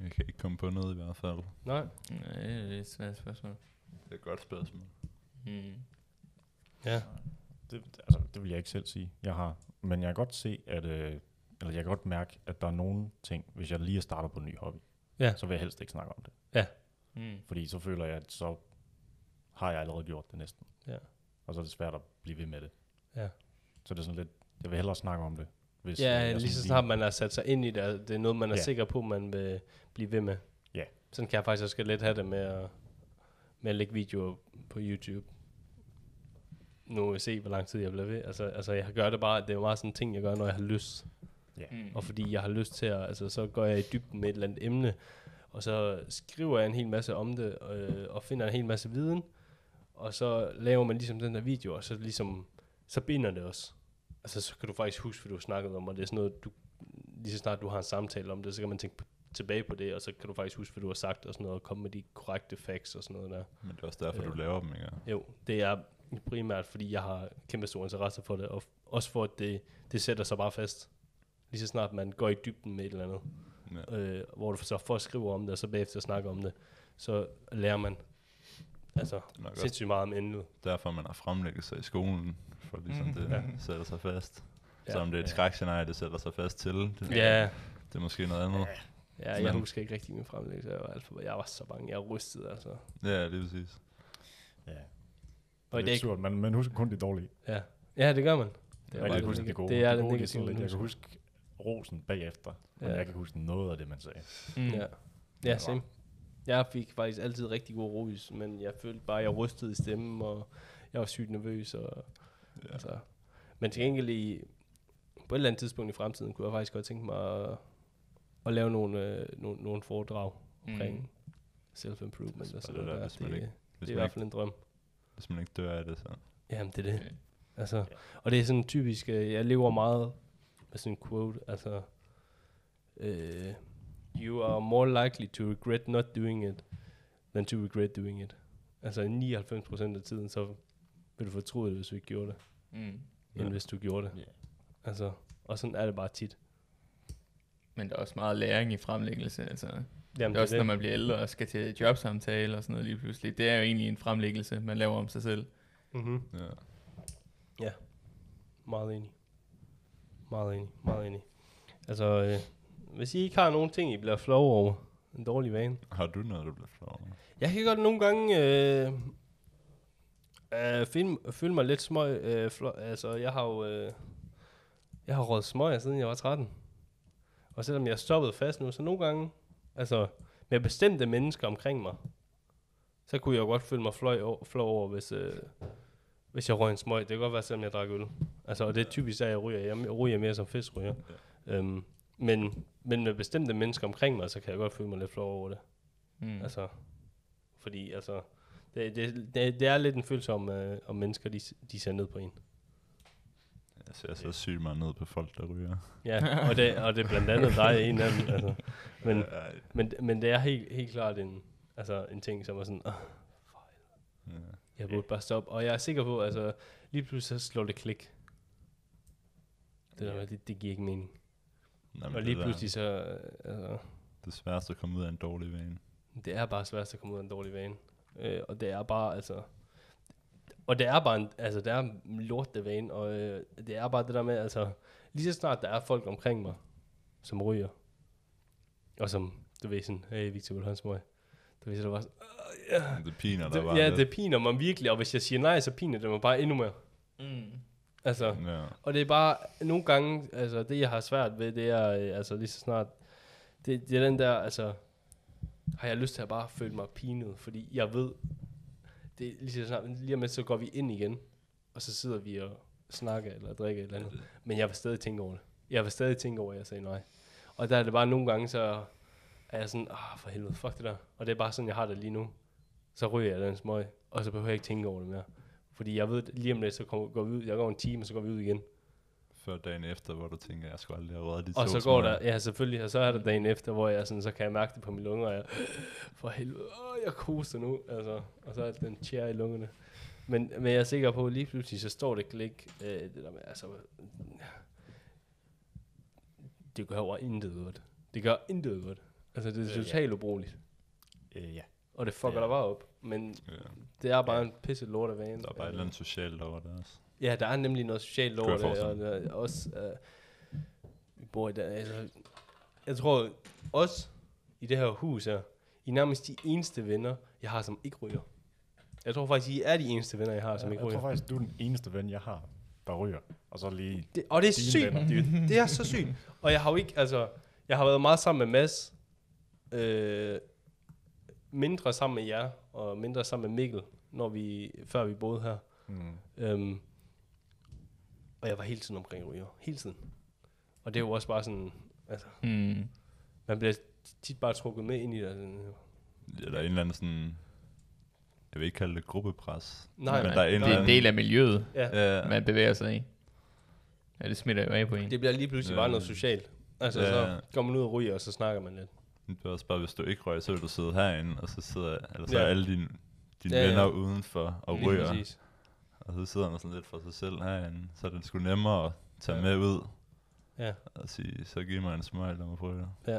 Speaker 2: Jeg kan ikke komme på noget i hvert fald.
Speaker 4: Nej?
Speaker 3: Nej, det er et svært spørgsmål.
Speaker 2: Det er et godt spørgsmål.
Speaker 3: Mm.
Speaker 4: Ja.
Speaker 5: Det, altså, det vil jeg ikke selv sige, jeg har. Men jeg kan godt se, at... Øh, eller jeg kan godt mærke, at der er nogle ting, hvis jeg lige starter på en ny hobby,
Speaker 4: Ja.
Speaker 5: så vil jeg helst ikke snakke om det.
Speaker 3: Mm.
Speaker 5: Fordi så føler jeg, at så har jeg allerede gjort det næsten.
Speaker 4: Ja.
Speaker 5: Og så er det svært at blive ved med det.
Speaker 4: Ja.
Speaker 5: Så det er sådan lidt, jeg vil hellere snakke om det. Hvis øh,
Speaker 4: Ja,
Speaker 5: jeg
Speaker 4: lige
Speaker 5: sådan
Speaker 4: så snart man har sat sig ind i det, og det er noget, man er
Speaker 5: Ja.
Speaker 4: sikker på, man vil blive ved med.
Speaker 5: Ja.
Speaker 4: Sådan kan jeg faktisk også lidt have det med at, med at lægge videoer på YouTube. Nu vil jeg se, hvor lang tid jeg bliver ved. Altså, altså jeg gør det bare, det er jo meget sådan en ting, jeg gør, når jeg har lyst.
Speaker 3: Mm.
Speaker 4: Og fordi jeg har lyst til at, altså så går jeg i dybden med et eller andet emne, og så skriver jeg en hel masse om det, øh, og finder en hel masse viden, og så laver man ligesom den der video, og så ligesom, så binder det også. Altså så kan du faktisk huske, hvad du har snakket om, og det er sådan noget, du, lige så snart du har en samtale om det, så kan man tænke p- tilbage på det, og så kan du faktisk huske, hvad du har sagt, og sådan noget, og komme med de korrekte facts og sådan noget der.
Speaker 2: Men det er også derfor,
Speaker 4: Ja.
Speaker 2: du laver dem, ikke?
Speaker 4: Jo, det er primært, fordi jeg har kæmpe stor interesse for det, og også for, at det, det sætter sig bare fast. Lige så snart man går i dybden med et eller andet,
Speaker 2: Ja.
Speaker 4: øh, hvor du så får skrive om det, og så bagefter snakker om det, så lærer man altså sindssygt meget om emnet.
Speaker 2: derfor, man har fremlæggelser i skolen, for ligesom
Speaker 3: Mhm.
Speaker 2: det
Speaker 4: Ja.
Speaker 2: sætter sig fast.
Speaker 4: Ja.
Speaker 2: Så om det er et
Speaker 5: Ja.
Speaker 2: skrækscenarie, det sætter sig fast til, det,
Speaker 4: Ja,
Speaker 2: det er måske noget andet.
Speaker 4: ja jeg
Speaker 2: Men-
Speaker 4: husker ikke rigtig min fremlæggelse. Jeg var, alt for, jeg var så bange. Jeg rystede, altså.
Speaker 2: Ja, det er præcis.
Speaker 5: Ja.
Speaker 4: Og
Speaker 5: Og det er
Speaker 4: dag,
Speaker 5: surt, man, man husker kun det dårlige.
Speaker 4: ja. ja, det gør man.
Speaker 5: Det er jeg kan
Speaker 4: det
Speaker 5: huske det gode.
Speaker 4: Det er
Speaker 5: det
Speaker 4: det
Speaker 5: gode, det sådan
Speaker 4: negative.
Speaker 5: lidt, jeg kan huske rosen bagefter, men
Speaker 4: Ja.
Speaker 5: jeg kan huske noget af det, man sagde.
Speaker 3: Mm.
Speaker 4: Ja, ja same. Jeg fik faktisk altid rigtig god ros, men jeg følte bare, at jeg rystede i stemmen, og jeg var sygt nervøs. Og,
Speaker 2: Ja.
Speaker 4: altså. Men til gengæld i, på et eller andet tidspunkt i fremtiden, kunne jeg faktisk godt tænke mig at, at lave nogle, øh, nogle, nogle foredrag omkring mm. self-improvement og
Speaker 2: Så
Speaker 4: sådan
Speaker 2: det
Speaker 4: noget
Speaker 2: der,
Speaker 4: der.
Speaker 2: hvis
Speaker 4: Det,
Speaker 2: ikke-
Speaker 4: det
Speaker 2: Hvis
Speaker 4: er i hvert fald en drøm.
Speaker 2: hvis man ikke dør af det, så...
Speaker 4: Jamen, det er det.
Speaker 3: Okay.
Speaker 4: Altså, og det er sådan typisk, øh, jeg lever meget med sådan en quote, altså, øh, you are more likely to regret not doing it, than to regret doing it. Altså 99% af tiden, så vil du fortryde det, hvis du ikke gjorde det,
Speaker 3: Mm.
Speaker 4: end
Speaker 2: Ja.
Speaker 4: hvis du gjorde det.
Speaker 5: Ja.
Speaker 4: Altså, og sådan er det bare tit.
Speaker 3: Men der er også meget læring i fremlæggelse. Altså,
Speaker 4: Jamen,
Speaker 3: det er også, når man bliver ældre og skal til jobsamtale og sådan noget lige pludselig. Det er jo egentlig en fremlæggelse, man laver om sig selv.
Speaker 4: Mm-hmm.
Speaker 2: Ja.
Speaker 4: Meget enig. Meget enig, meget enig. Altså, øh, hvis I ikke har nogen ting, I bliver flove over, en dårlig vane,
Speaker 2: Har du noget, du bliver flov over?
Speaker 4: Jeg kan godt nogle gange øh, øh, føle, føle mig lidt smøg. Øh, flo, altså, jeg har jo øh, jeg har røget smøg, siden jeg var 13. Og selvom jeg er stoppet fast nu, så nogle gange, altså med bestemte mennesker omkring mig, så kunne jeg jo godt føle mig fløj over, flov over, hvis, øh, hvis jeg røg en smøg. Det kan godt være, selvom jeg drak øl. Altså, og det er typisk, at jeg ryger. Jeg ryger mere som fiskryger. Ja. Øhm, men, men med bestemte mennesker omkring mig, så kan jeg godt føle mig lidt flov over det.
Speaker 3: Mm.
Speaker 4: Altså, fordi altså, det, det, det, det er lidt en følelse om, øh, om mennesker, de, de ser ned på en.
Speaker 2: Jeg ser så sygt meget ned på folk, der ryger.
Speaker 4: Ja, og det, og det er blandt andet dig, en af dem. Altså. [LAUGHS] Men, men, men det er helt, helt klart en, altså, en ting, som er sådan, "Åh,
Speaker 2: ja.
Speaker 4: jeg burde bare stoppe. Og jeg er sikker på, altså, lige pludselig så slår det klik. Det, der, det, det giver ikke mening.
Speaker 2: Men
Speaker 4: Og lige pludselig så, øh, altså,
Speaker 2: Det sværeste at komme ud af en dårlig vane.
Speaker 4: Det er bare svært at komme ud af en dårlig vane. Øh, og det er bare, altså... Og det er bare en, altså, det er en lorte vane, og øh, det er bare det der med, altså... Lige så snart der er folk omkring mig, som ryger, og som, du ved sådan, hey Victor, en smøg? Du ved, så det var sådan, "Åh, ja.
Speaker 2: Det piner der
Speaker 4: Det,
Speaker 2: bare
Speaker 4: ja,
Speaker 2: lidt.
Speaker 4: det piner mig virkelig, og hvis jeg siger nej, så piner det mig bare endnu mere.
Speaker 3: Mm.
Speaker 4: Altså,
Speaker 2: Ja.
Speaker 4: og det er bare, nogle gange, altså det jeg har svært ved, det er, øh, altså lige så snart, det, det er den der, altså, har jeg lyst til at bare føle mig pinet, fordi jeg ved, det lige så snart, lige lidt, så går vi ind igen, og så sidder vi og snakker eller drikker et eller andet. Men jeg vil stadig tænke over det. Jeg vil stadig tænke over, at jeg sagde nej. Og der er det bare nogle gange, så er jeg sådan, ah for helvede, fuck det der. Og det er bare sådan, jeg har det lige nu. Så ryger jeg den smøg, og så behøver jeg ikke tænke over det mere. Fordi jeg ved, lige om lidt, så kommer, går vi ud, jeg går en time, og så går vi ud igen.
Speaker 2: Før dagen efter, hvor du tænker, jeg skulle aldrig have røget de
Speaker 4: Og
Speaker 2: to
Speaker 4: så går der, ja selvfølgelig, og så er der dagen efter, hvor jeg sådan, så kan jeg mærke det på mine lunger, og jeg, for helvede, åh, jeg koster nu, altså, og så er den tjær i lungerne. Men, men jeg er sikker på, at lige pludselig, så står det klik, øh, det der med, altså, det gør jo intet godt. Det gør intet godt. Altså, det er
Speaker 5: Øh, ja.
Speaker 4: totalt ubrugeligt.
Speaker 5: Øh, ja.
Speaker 4: Og det fucker
Speaker 5: Ja.
Speaker 4: dig bare op. Men
Speaker 2: Ja.
Speaker 4: det er bare en pisse lort af vane.
Speaker 2: Der er bare et eller andet socialt over det også.
Speaker 4: Ja, der er nemlig noget socialt over
Speaker 2: jeg
Speaker 4: det, og der er også, uh, vi bor i der, altså, jeg tror, os i det her hus her, I er nærmest de eneste venner, jeg har, som ikke ryger. Jeg tror faktisk, I er de eneste venner, jeg har, som
Speaker 5: jeg,
Speaker 4: ikke
Speaker 5: jeg tror
Speaker 4: ryger.
Speaker 5: faktisk, du er den eneste ven, jeg har, der ryger. Og så lige...
Speaker 4: Det, og det er sygt,
Speaker 5: venner.
Speaker 4: dude. Det er så sygt. Og jeg har jo ikke, altså, jeg har været meget sammen med Mads, øh, mindre sammen med jer, og mindre sammen med Mikkel, når vi, før vi boede her.
Speaker 5: Mm.
Speaker 4: Øhm, og jeg var hele tiden omkring ryger. Hele tiden. Og det er jo også bare sådan, altså,
Speaker 3: Mm.
Speaker 4: man bliver tit bare trukket med ind i det. Sådan,
Speaker 2: Ja, der er en eller anden sådan... Jeg vil ikke kalde det gruppepres.
Speaker 4: Nej,
Speaker 2: men
Speaker 4: nej,
Speaker 2: der er en
Speaker 3: Det er en del af miljøet,
Speaker 4: ja,
Speaker 2: Ja,
Speaker 3: man bevæger sig i. Ja, det smitter jo af på en.
Speaker 4: det bliver lige pludselig
Speaker 2: Ja.
Speaker 4: bare noget socialt. Altså,
Speaker 2: Ja.
Speaker 4: så går man ud og ryger, og så snakker man lidt.
Speaker 2: det er også bare, hvis du ikke rører, så vil du sidde herinde, og så sidder eller så
Speaker 4: Ja.
Speaker 2: er alle dine, dine
Speaker 4: Ja, ja.
Speaker 2: venner udenfor og
Speaker 4: Lige
Speaker 2: ryger.
Speaker 4: præcis.
Speaker 2: Og så sidder man sådan lidt for sig selv herinde. Så er det sgu nemmere at tage
Speaker 4: Ja.
Speaker 2: med ud
Speaker 4: Ja.
Speaker 2: og sige, så giv mig en smøg, lad mig prøve det.
Speaker 4: Ja.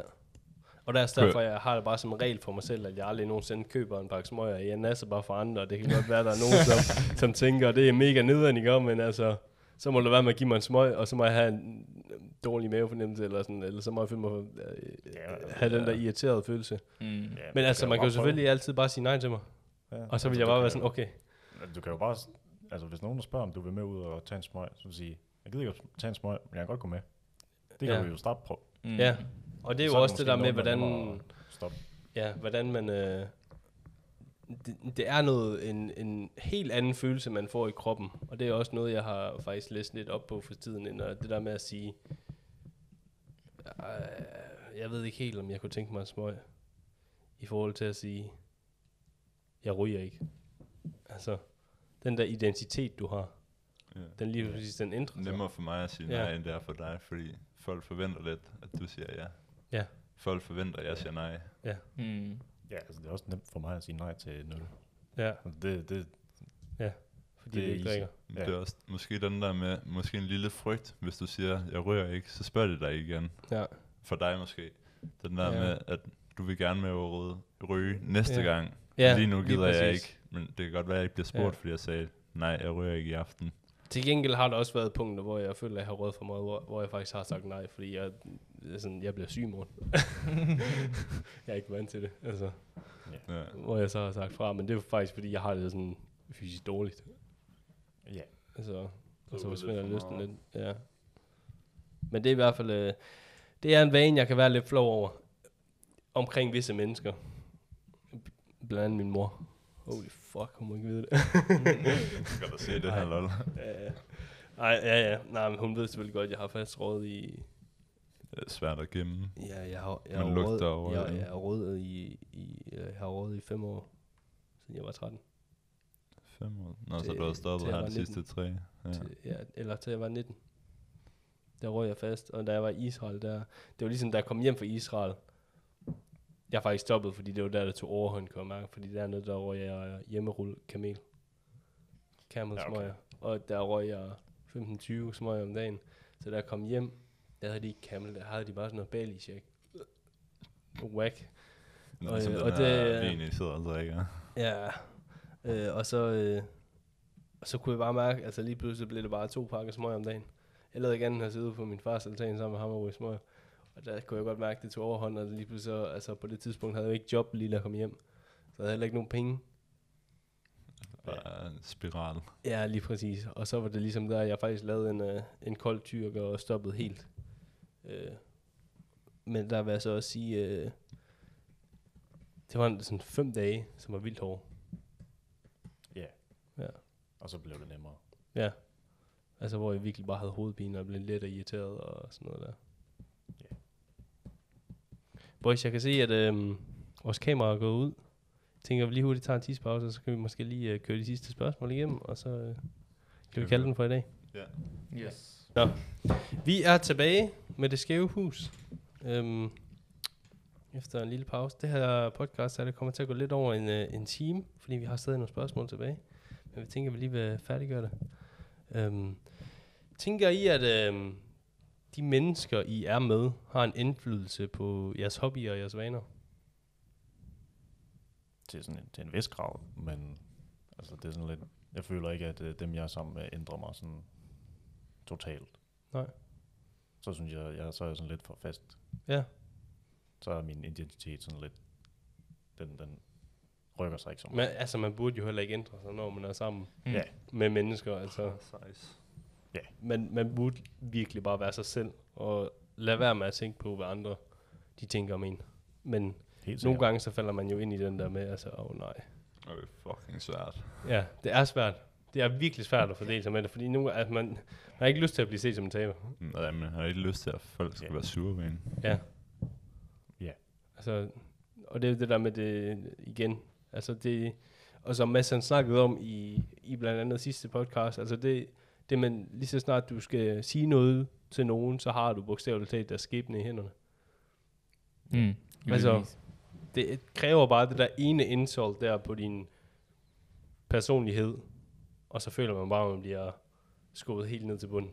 Speaker 4: Og der er derfor, jeg har det bare som regel for mig selv, at jeg aldrig nogensinde køber en pakke smøger. Jeg nasser bare for andre, og det kan godt være, at der er nogen, som, [LAUGHS] som tænker, det er mega nederen, ikke? Men altså, så må det være med at give mig en smøg, og så må jeg have en dårlig mavefornemmelse, eller sådan, eller så må jeg føle mig, øh, have den der irriterede følelse.
Speaker 3: Mm.
Speaker 5: Ja,
Speaker 4: Men altså,
Speaker 5: kan
Speaker 4: man kan jo selvfølgelig altid bare sige nej til mig.
Speaker 5: prøve. Ja.
Speaker 4: Og så vil
Speaker 5: Altså,
Speaker 4: jeg bare være sådan, okay,
Speaker 5: Du kan jo bare, altså hvis nogen der spørger, om du vil med ud og tage en smøg, så vil sige, jeg gider ikke at tage en smøg, men jeg kan godt gå med. Det kan
Speaker 4: Ja.
Speaker 5: du jo starte på.
Speaker 3: Mm.
Speaker 4: ja. Og det er jo
Speaker 5: Så
Speaker 4: også det der med, hvordan,
Speaker 5: stoppe.
Speaker 4: ja, hvordan man... Øh, det, det er noget, en, en helt anden følelse, man får i kroppen. Og det er også noget, jeg har faktisk læst lidt op på for tiden, end at det der med at sige, øh, jeg ved ikke helt, om jeg kunne tænke mig en smøg, i forhold til at sige, jeg ryger ikke. Altså, den der identitet, du har,
Speaker 2: Ja.
Speaker 4: den lige præcis, den ændrer sig.
Speaker 2: Nemmere for mig at sige
Speaker 4: Ja.
Speaker 2: nej, end det er for dig, fordi folk forventer lidt, at du siger ja.
Speaker 4: Ja.
Speaker 2: Folk forventer, at jeg siger nej.
Speaker 3: Mm.
Speaker 5: Ja, altså det er også nemt for mig at sige nej til nul.
Speaker 4: Ja,
Speaker 5: Altså, Det, det,
Speaker 4: fordi
Speaker 5: Det
Speaker 4: det
Speaker 5: er
Speaker 4: ikke drikker.
Speaker 2: Men
Speaker 5: Ja.
Speaker 2: Det er også måske den der med, måske en lille frygt, hvis du siger, jeg rører ikke, så spørger de dig igen.
Speaker 4: Ja.
Speaker 2: For dig måske. Den der
Speaker 4: Ja.
Speaker 2: med, at du vil gerne med at ryge næste
Speaker 4: Ja.
Speaker 2: gang.
Speaker 4: Ja,
Speaker 2: lige nu
Speaker 4: lige
Speaker 2: gider jeg
Speaker 4: præcis.
Speaker 2: ikke. Men det kan godt være, at jeg ikke bliver spurgt,
Speaker 4: Ja.
Speaker 2: fordi jeg sagde, nej, jeg ryger ikke i aften.
Speaker 4: Til gengæld har der også været punkter, hvor jeg føler, at jeg har råd for meget, hvor, hvor jeg faktisk har sagt nej, fordi jeg, jeg sådan, jeg bliver syg i morgen. [LAUGHS] jeg er ikke vant til det, altså,
Speaker 2: Ja.
Speaker 4: hvor jeg så har sagt fra, men det er faktisk, fordi jeg har det sådan fysisk dårligt.
Speaker 5: ja.
Speaker 4: Altså, og
Speaker 2: Så er
Speaker 4: forsvinder
Speaker 2: for
Speaker 4: lysten lidt. Ja. Men det er i hvert fald, øh, det er en vane, jeg kan være lidt flov over, omkring visse mennesker. Blandt andet min mor. Holy fuck, hun må ikke vide det. [LAUGHS]
Speaker 2: Du se det her, lol?
Speaker 4: Ja, ja. Ej, ja, ja. Nej, men hun ved selvfølgelig godt, at jeg har fast råd i...
Speaker 2: Det er svært at gemme.
Speaker 4: Ja, jeg har, jeg har råd,
Speaker 2: over
Speaker 4: jeg, jeg har råd i, i, jeg har råd i fem år, siden jeg var 13.
Speaker 2: Fem år. Nå, så
Speaker 4: Til-
Speaker 2: du har stoppet her de sidste
Speaker 4: 19.
Speaker 2: tre. Ja.
Speaker 4: Til, ja, eller til jeg var 19. Der røg jeg fast, og da jeg var i Israel, der, det var ligesom, da jeg kom hjem fra Israel, jeg har faktisk stoppet, fordi det var der, der tog overhånd, kan jeg fordi dernede, der røg jeg hjemmerulle kamel. Camel
Speaker 5: Ja, okay.
Speaker 4: smøger. Og der røg jeg 15-20 smøger om dagen. Så da jeg kom hjem, der havde de ikke camel, der havde de bare sådan noget Bali shake. Whack.
Speaker 2: Nå,
Speaker 4: Og,
Speaker 2: som
Speaker 4: øh,
Speaker 2: den
Speaker 4: og
Speaker 2: her
Speaker 4: det-
Speaker 2: I sidder og drikker.
Speaker 4: Ja, øh, og så, øh, og så kunne jeg bare mærke, altså lige pludselig blev det bare to pakker smøger om dagen. Jeg lavede ikke andet end at sidde på min fars altan sammen med ham og ryge smøger. Og der kunne jeg godt mærke, at det tog overhånd, og lige pludselig, så, altså på det tidspunkt havde jeg ikke job lige da jeg kom hjem. der havde heller ikke nogen penge.
Speaker 2: Bare en spiral.
Speaker 4: Ja, lige præcis. Og så var det ligesom der, jeg faktisk lavede en, uh, en kold tyrk og stoppede helt. Uh, men der vil jeg så også sige, uh, det var en- sådan fem dage, som var vildt hårde.
Speaker 5: Ja.
Speaker 4: Ja.
Speaker 5: Og så blev det nemmere.
Speaker 4: Ja. Altså, hvor jeg virkelig bare havde hovedpine og blev lidt irriteret og sådan noget der. Boys, jeg kan se, at øhm, vores kamera er gået ud. Jeg tænker, at vi lige hurtigt tager en tidspause, og så kan vi måske lige øh, køre de sidste spørgsmål igennem, og så øh, kan vi kalde den for i dag.
Speaker 2: Ja.
Speaker 3: Yes.
Speaker 4: Vi er tilbage med det skæve hus. Øhm, efter en lille pause. Det her podcast er det kommer til at gå lidt over en, øh, en time, fordi vi har stadig nogle spørgsmål tilbage. Men vi tænker, at vi lige vil færdiggøre det. Øhm, tænker I, at øhm, de mennesker, I er med, har en indflydelse på jeres hobbyer og jeres vaner?
Speaker 5: Til, sådan en, til en vis grad, men altså, det er sådan lidt, jeg føler ikke, at øh, dem, jeg er sammen med, ændrer mig sådan totalt.
Speaker 4: Nej.
Speaker 5: Så synes jeg, jeg så er jeg sådan lidt for fast.
Speaker 4: Ja.
Speaker 5: Så er min identitet sådan lidt, den, den rykker sig ikke så
Speaker 4: Men
Speaker 5: meget.
Speaker 4: altså, man burde jo heller ikke ændre sig, når man er sammen
Speaker 3: Mm.
Speaker 5: Ja.
Speaker 4: med mennesker. Altså,
Speaker 2: Size.
Speaker 4: man, man burde virkelig bare være sig selv, og lade være med at tænke på, hvad andre de tænker om en. Men
Speaker 5: Helt
Speaker 4: nogle gange så falder man jo ind i den der med, altså, åh oh, nej.
Speaker 2: Det er fucking svært.
Speaker 4: Ja, det er svært. Det er virkelig svært at fordele sig med det, fordi nogle, at man, man har ikke lyst til at blive set som en taber.
Speaker 2: Nej, men jeg har ikke lyst til, at folk skal
Speaker 5: Ja.
Speaker 2: være sure ved en.
Speaker 4: Ja.
Speaker 5: Ja.
Speaker 4: Altså, og det er det der med det igen. Altså det, og som Mads han snakkede om i, i blandt andet sidste podcast, altså det, det man lige så snart du skal sige noget til nogen, så har du bogstaveligt talt deres skæbne i hænderne.
Speaker 3: Mm.
Speaker 4: Altså. Det kræver bare det der ene insult der på din personlighed, og så føler man bare, at man bliver skubbet helt ned til bunden.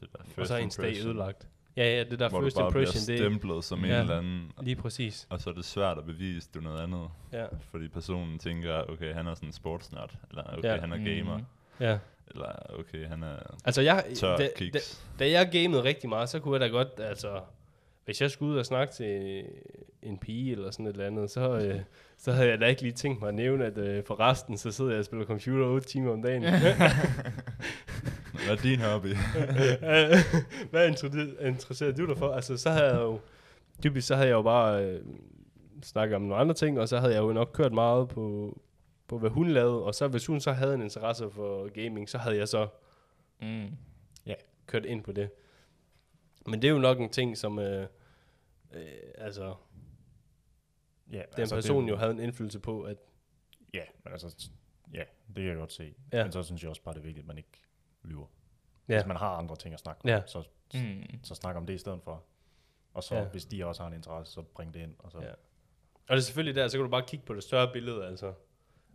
Speaker 2: Det der
Speaker 4: og
Speaker 2: first
Speaker 4: så er ens dag
Speaker 2: impression,
Speaker 4: ødelagt. Ja, ja, det der
Speaker 2: Hvor
Speaker 4: first
Speaker 2: du bare bliver
Speaker 4: impression, det er
Speaker 2: stemplet som en
Speaker 4: Ja.
Speaker 2: eller anden.
Speaker 4: lige præcis.
Speaker 2: Og så er det svært at bevise, du noget andet.
Speaker 4: Ja,
Speaker 2: Fordi personen tænker, okay, han er sådan en sportsnørd. Eller okay,
Speaker 4: Ja.
Speaker 2: han er gamer.
Speaker 3: Mm.
Speaker 4: ja.
Speaker 2: Eller okay, han er
Speaker 4: Altså, jeg,
Speaker 2: tør
Speaker 4: da, da, da jeg gamede rigtig meget, så kunne jeg da godt, altså, hvis jeg skulle ud og snakke til en pige eller sådan et eller andet, så, øh, så havde jeg da ikke lige tænkt mig at nævne, at øh, for resten, så sidder jeg og spiller computer 8 timer om dagen.
Speaker 2: Hvad er din hobby? [LAUGHS]
Speaker 4: Hvad interesserer du dig for? Altså, så havde jeg jo, typisk så havde jeg jo bare øh, snakket om nogle andre ting, og så havde jeg jo nok kørt meget på, på hvad hun lavede, og så hvis hun så havde en interesse for gaming, så havde jeg så
Speaker 3: Mm.
Speaker 4: kørt ind på det. Men det er jo nok en ting, som øh, øh, altså,
Speaker 5: Ja,
Speaker 4: den
Speaker 5: altså,
Speaker 4: person
Speaker 5: det,
Speaker 4: jo havde en indflydelse på, at
Speaker 5: Ja, men altså, ja, det kan jeg godt se.
Speaker 4: Ja.
Speaker 5: Ja. Men så synes jeg også bare, det er vigtigt, at man ikke lyver.
Speaker 4: Ja.
Speaker 5: Ja. Hvis man har andre ting at snakke om,
Speaker 4: Ja.
Speaker 5: ja. så,
Speaker 3: Mm.
Speaker 5: så snak om det i stedet for. Og så,
Speaker 4: Ja.
Speaker 5: ja. hvis de også har en interesse, så bring det ind. Og så,
Speaker 4: Ja.
Speaker 5: ja.
Speaker 4: og det er selvfølgelig der, så kan du bare kigge på det større billede, altså.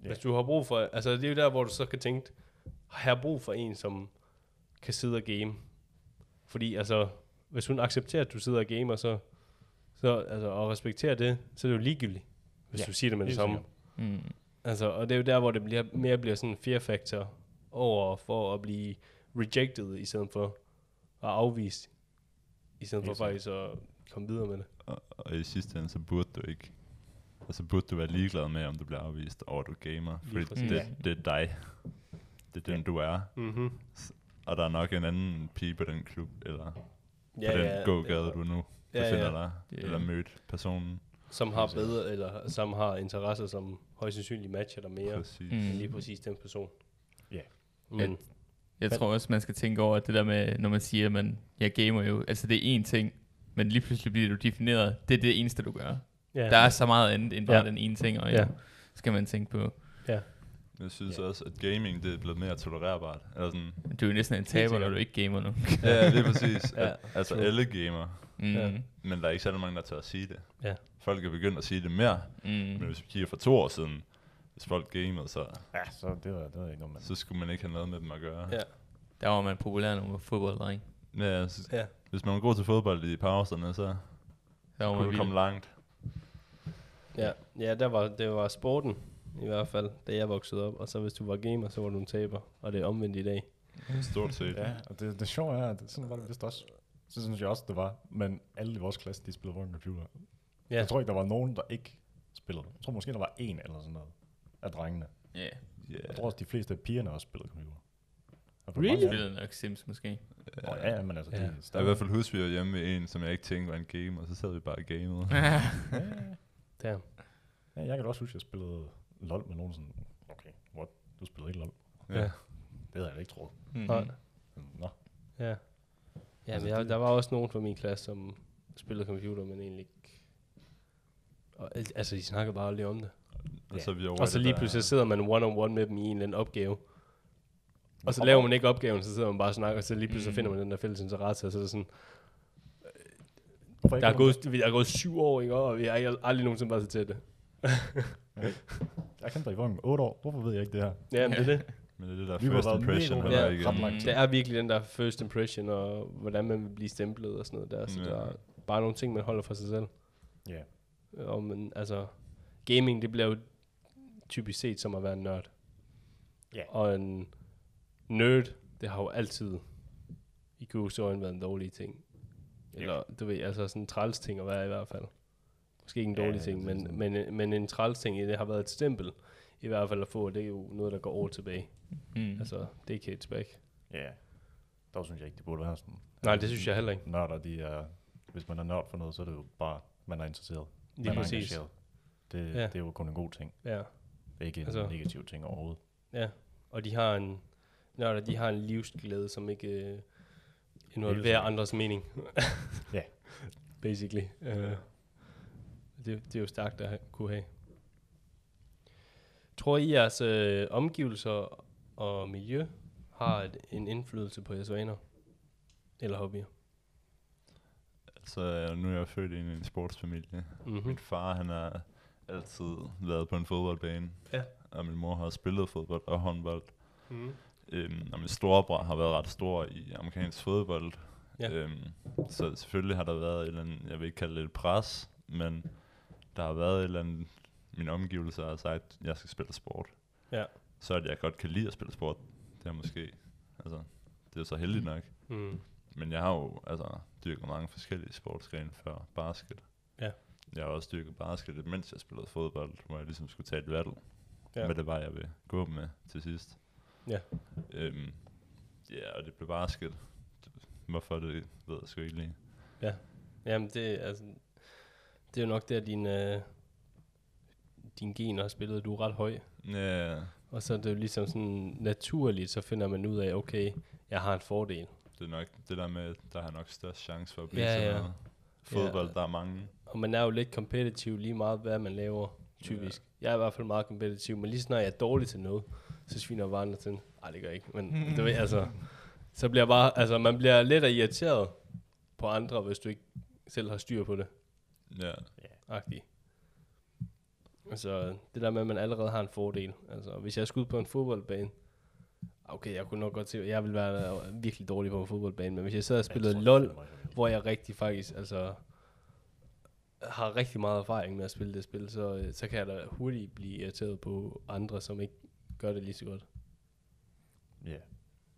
Speaker 5: Ja.
Speaker 4: Hvis du har brug for, altså det er jo der, hvor du så kan tænke, har jeg brug for en, som kan sidde og game? Fordi altså, hvis hun accepterer, at du sidder og gamer, så, så altså, og respekterer det, så er det jo ligegyldigt, hvis ja, du siger det med det
Speaker 5: helt
Speaker 4: samme.
Speaker 3: Mm.
Speaker 4: Altså, og det er jo der, hvor det bliver, mere bliver sådan en fear factor over for at blive rejected, i stedet for at afvist, i stedet for faktisk at komme videre med det.
Speaker 2: og, og i sidste ende, så burde du ikke Altså burde du være ligeglad med, om du bliver afvist, og du er gamer. Fordi det, det er dig. Det er den, du er.
Speaker 4: Mm-hmm.
Speaker 2: Og der er nok en anden pige på den klub, eller
Speaker 4: Ja,
Speaker 2: på den
Speaker 4: ja,
Speaker 2: gågade, du nu
Speaker 4: Ja,
Speaker 2: befinder
Speaker 4: ja.
Speaker 2: dig,
Speaker 3: Ja.
Speaker 2: eller mødt personen.
Speaker 4: som har bedre, eller som har interesser, som højst sandsynligt matcher dig mere,
Speaker 2: Præcis.
Speaker 3: Mm.
Speaker 4: end lige præcis den person.
Speaker 5: Ja.
Speaker 4: Men,
Speaker 3: Jeg
Speaker 4: Men-
Speaker 3: tror også, man skal tænke over at det der med, når man siger, at man, jeg gamer jo. Altså det er én ting, men lige pludselig bliver du defineret. Det er det eneste, du gør.
Speaker 4: Ja.
Speaker 3: Der er så meget andet end bare
Speaker 4: Ja.
Speaker 3: den ene ting, og
Speaker 4: Ja.
Speaker 3: ja. skal man tænke på.
Speaker 2: Jeg synes
Speaker 5: Ja.
Speaker 2: også, at gaming det er blevet mere tolererbart. Eller sådan,
Speaker 3: Du er jo næsten en taber, når du ikke gamer nu. [LAUGHS]
Speaker 2: ja, det er præcis.
Speaker 4: Ja,
Speaker 2: ja, altså
Speaker 4: true.
Speaker 2: alle gamer,
Speaker 3: Mm.
Speaker 4: Ja.
Speaker 2: men der er ikke særlig mange, der tør at sige det.
Speaker 4: Ja.
Speaker 2: Folk er begyndt at sige det mere,
Speaker 3: Mm.
Speaker 2: men hvis vi kigger for to år siden, hvis folk gamede, så,
Speaker 5: Ja, så det var, det var ikke noget, man...
Speaker 2: så skulle man ikke have noget med dem at gøre.
Speaker 4: Ja.
Speaker 3: Der var man populær, var fodbolddreng.
Speaker 2: Ja, så,
Speaker 4: Ja.
Speaker 2: Hvis man var god til fodbold i pauserne, så
Speaker 3: Der var
Speaker 2: kunne
Speaker 3: man
Speaker 2: du komme langt.
Speaker 4: Ja, ja der var, det var sporten, i hvert fald, da jeg voksede op. Og så hvis du var gamer, så var du en taber. Og det er omvendt i dag.
Speaker 2: Stort set.
Speaker 5: Ja, og det, det sjove er, at det, sådan var det vist også. Så synes jeg også, det var. Men alle i vores klasse, de spillede rundt computer.
Speaker 4: Ja.
Speaker 5: Jeg tror ikke, der var nogen, der ikke spillede. Jeg tror måske, der var en eller sådan noget af drengene.
Speaker 3: Ja, yeah.
Speaker 2: Yeah.
Speaker 5: Jeg tror også, de fleste af pigerne også spillede computer. Og
Speaker 4: Really?
Speaker 3: Spillede nok Sims måske.
Speaker 5: dem- Nå, ja, men altså,
Speaker 4: Ja.
Speaker 5: de er
Speaker 2: i hvert fald huske, vi var hjemme med en, som jeg ikke tænkte var en game, og så sad vi bare og gamede. [LAUGHS]
Speaker 5: Ja,
Speaker 4: Damn.
Speaker 5: ja, jeg kan også huske, at jeg spillede LOL med nogen sådan, okay, what? Du spillede ikke LOL?
Speaker 4: Ja.
Speaker 5: Det havde jeg ikke troet.
Speaker 3: Mm.
Speaker 4: Nej.
Speaker 5: Nå,
Speaker 4: Ja. Ja,
Speaker 5: Altså,
Speaker 4: men jeg,
Speaker 5: det-
Speaker 4: der var også nogen fra min klasse, som spillede computer, men egentlig ikke... Og, al- altså, de snakkede bare aldrig om det.
Speaker 2: Og så er vi over
Speaker 4: Og så
Speaker 2: det
Speaker 4: lige pludselig sidder man one-on-one med dem i en eller anden opgave. Og så laver man ikke opgaven, så sidder man bare og snakker, og så lige pludselig
Speaker 3: Mm.
Speaker 4: finder man den der fælles interesse, og så er det sådan, der er, gået, der er gået syv år, ikke? Og vi har ikke- aldrig nogensinde været så tætte.
Speaker 5: Jeg kendte dig i fucking 8 år. Hvorfor ved jeg ikke det her?
Speaker 4: Ja, men det er det.
Speaker 2: Men det er det der
Speaker 5: Vi
Speaker 2: first impression,
Speaker 3: Mm.
Speaker 5: tid.
Speaker 4: Det er virkelig den der first impression, og hvordan man vil blive stemplet og sådan noget der. Så
Speaker 2: Ja.
Speaker 4: der er bare nogle ting, man holder for sig selv.
Speaker 5: Ja.
Speaker 4: Og men, altså, gaming, det bliver jo typisk set som at være en nørd.
Speaker 5: Ja.
Speaker 4: Og en nerd, det har jo altid i gåsøjne været en dårlig ting. Eller, du ved, altså sådan en træls ting at være i hvert fald. Måske ikke en
Speaker 5: Ja,
Speaker 4: dårlig
Speaker 5: det
Speaker 4: ting,
Speaker 5: er
Speaker 4: men, men, men en træls ting, det har været et stempel. I hvert fald at få, det er jo noget, der går år tilbage.
Speaker 3: Mm.
Speaker 4: Altså, decades back.
Speaker 5: Ja. Der synes jeg ikke, det burde være sådan.
Speaker 4: Nej, det synes jeg heller ikke.
Speaker 5: Nørder, de er... Hvis man er nørd for noget, så er det jo bare, man er interesseret.
Speaker 4: Lige
Speaker 5: man er
Speaker 4: præcis.
Speaker 5: engageret. Det,
Speaker 4: Ja.
Speaker 5: det er jo kun en god ting.
Speaker 4: Ja.
Speaker 5: Det er ikke en
Speaker 4: Altså-
Speaker 5: altså, negativ ting overhovedet.
Speaker 4: Ja, og de har en, nørder, de har en livsglæde, som ikke
Speaker 5: sikkert.
Speaker 4: andres mening. [LAUGHS]
Speaker 5: Ja.
Speaker 4: Basically. Uh, det, det er jo stærkt at kunne have. Tror I, jeres øh, omgivelser og miljø har et, en indflydelse på jeres vaner? Eller hobbyer?
Speaker 2: Så øh, nu er jeg født ind i en sportsfamilie.
Speaker 4: Mm-hmm.
Speaker 2: Min far, han har altid været på en fodboldbane.
Speaker 4: Ja.
Speaker 2: Og min mor har spillet fodbold og håndbold.
Speaker 4: Mm.
Speaker 2: Øhm, og min storebror har været ret stor i amerikansk fodbold.
Speaker 4: Ja.
Speaker 2: Øhm, så selvfølgelig har der været et eller andet, jeg vil ikke kalde det et pres, men der har været et eller andet, min omgivelser har sagt, at jeg skal spille sport.
Speaker 4: Ja.
Speaker 2: Så at jeg godt kan lide at spille sport, det er måske, altså, det er så heldigt nok.
Speaker 4: Mm.
Speaker 2: Men jeg har jo altså dyrket mange forskellige sportsgrene før basket.
Speaker 4: Ja.
Speaker 2: Jeg har også dyrket basket, mens jeg spillede fodbold, hvor jeg ligesom skulle tage et valg.
Speaker 4: Ja.
Speaker 2: Hvad det var, jeg vil gå med til sidst.
Speaker 4: Ja.
Speaker 2: Øhm, ja, og det blev basket. Hvorfor det ved jeg sgu ikke lige.
Speaker 4: Jamen, det, altså, det er jo nok der, din, øh, din gener har spillet. Du er ret høj.
Speaker 2: Ja,
Speaker 4: Og så er det jo ligesom sådan naturligt, så finder man ud af, okay, jeg har en fordel.
Speaker 2: det er nok det der med, der har nok størst chance for at blive
Speaker 4: Ja,
Speaker 2: sådan
Speaker 4: ja.
Speaker 2: noget. Fodbold,
Speaker 4: Ja.
Speaker 2: der er mange.
Speaker 4: Og man er jo lidt kompetitiv lige meget, hvad man laver, typisk. Jeg er i hvert fald meget kompetitiv, men lige snart jeg er dårlig til noget, så sviner jeg bare andre til. Nej, det gør jeg ikke, men du ved, altså, så bliver bare, altså, man bliver lidt irriteret på andre, hvis du ikke selv har styr på det.
Speaker 2: Ja,
Speaker 4: agtig. Altså, det der med, at man allerede har en fordel. Altså, hvis jeg skulle ud på en fodboldbane, okay, jeg kunne nok godt se, jeg ville være virkelig dårlig på en fodboldbane, men hvis jeg sad og spillede LOL, hvor jeg rigtig faktisk, altså, har rigtig meget erfaring med at spille det spil, så, så kan jeg da hurtigt blive irriteret på andre, som ikke gør det lige så godt.
Speaker 5: Ja.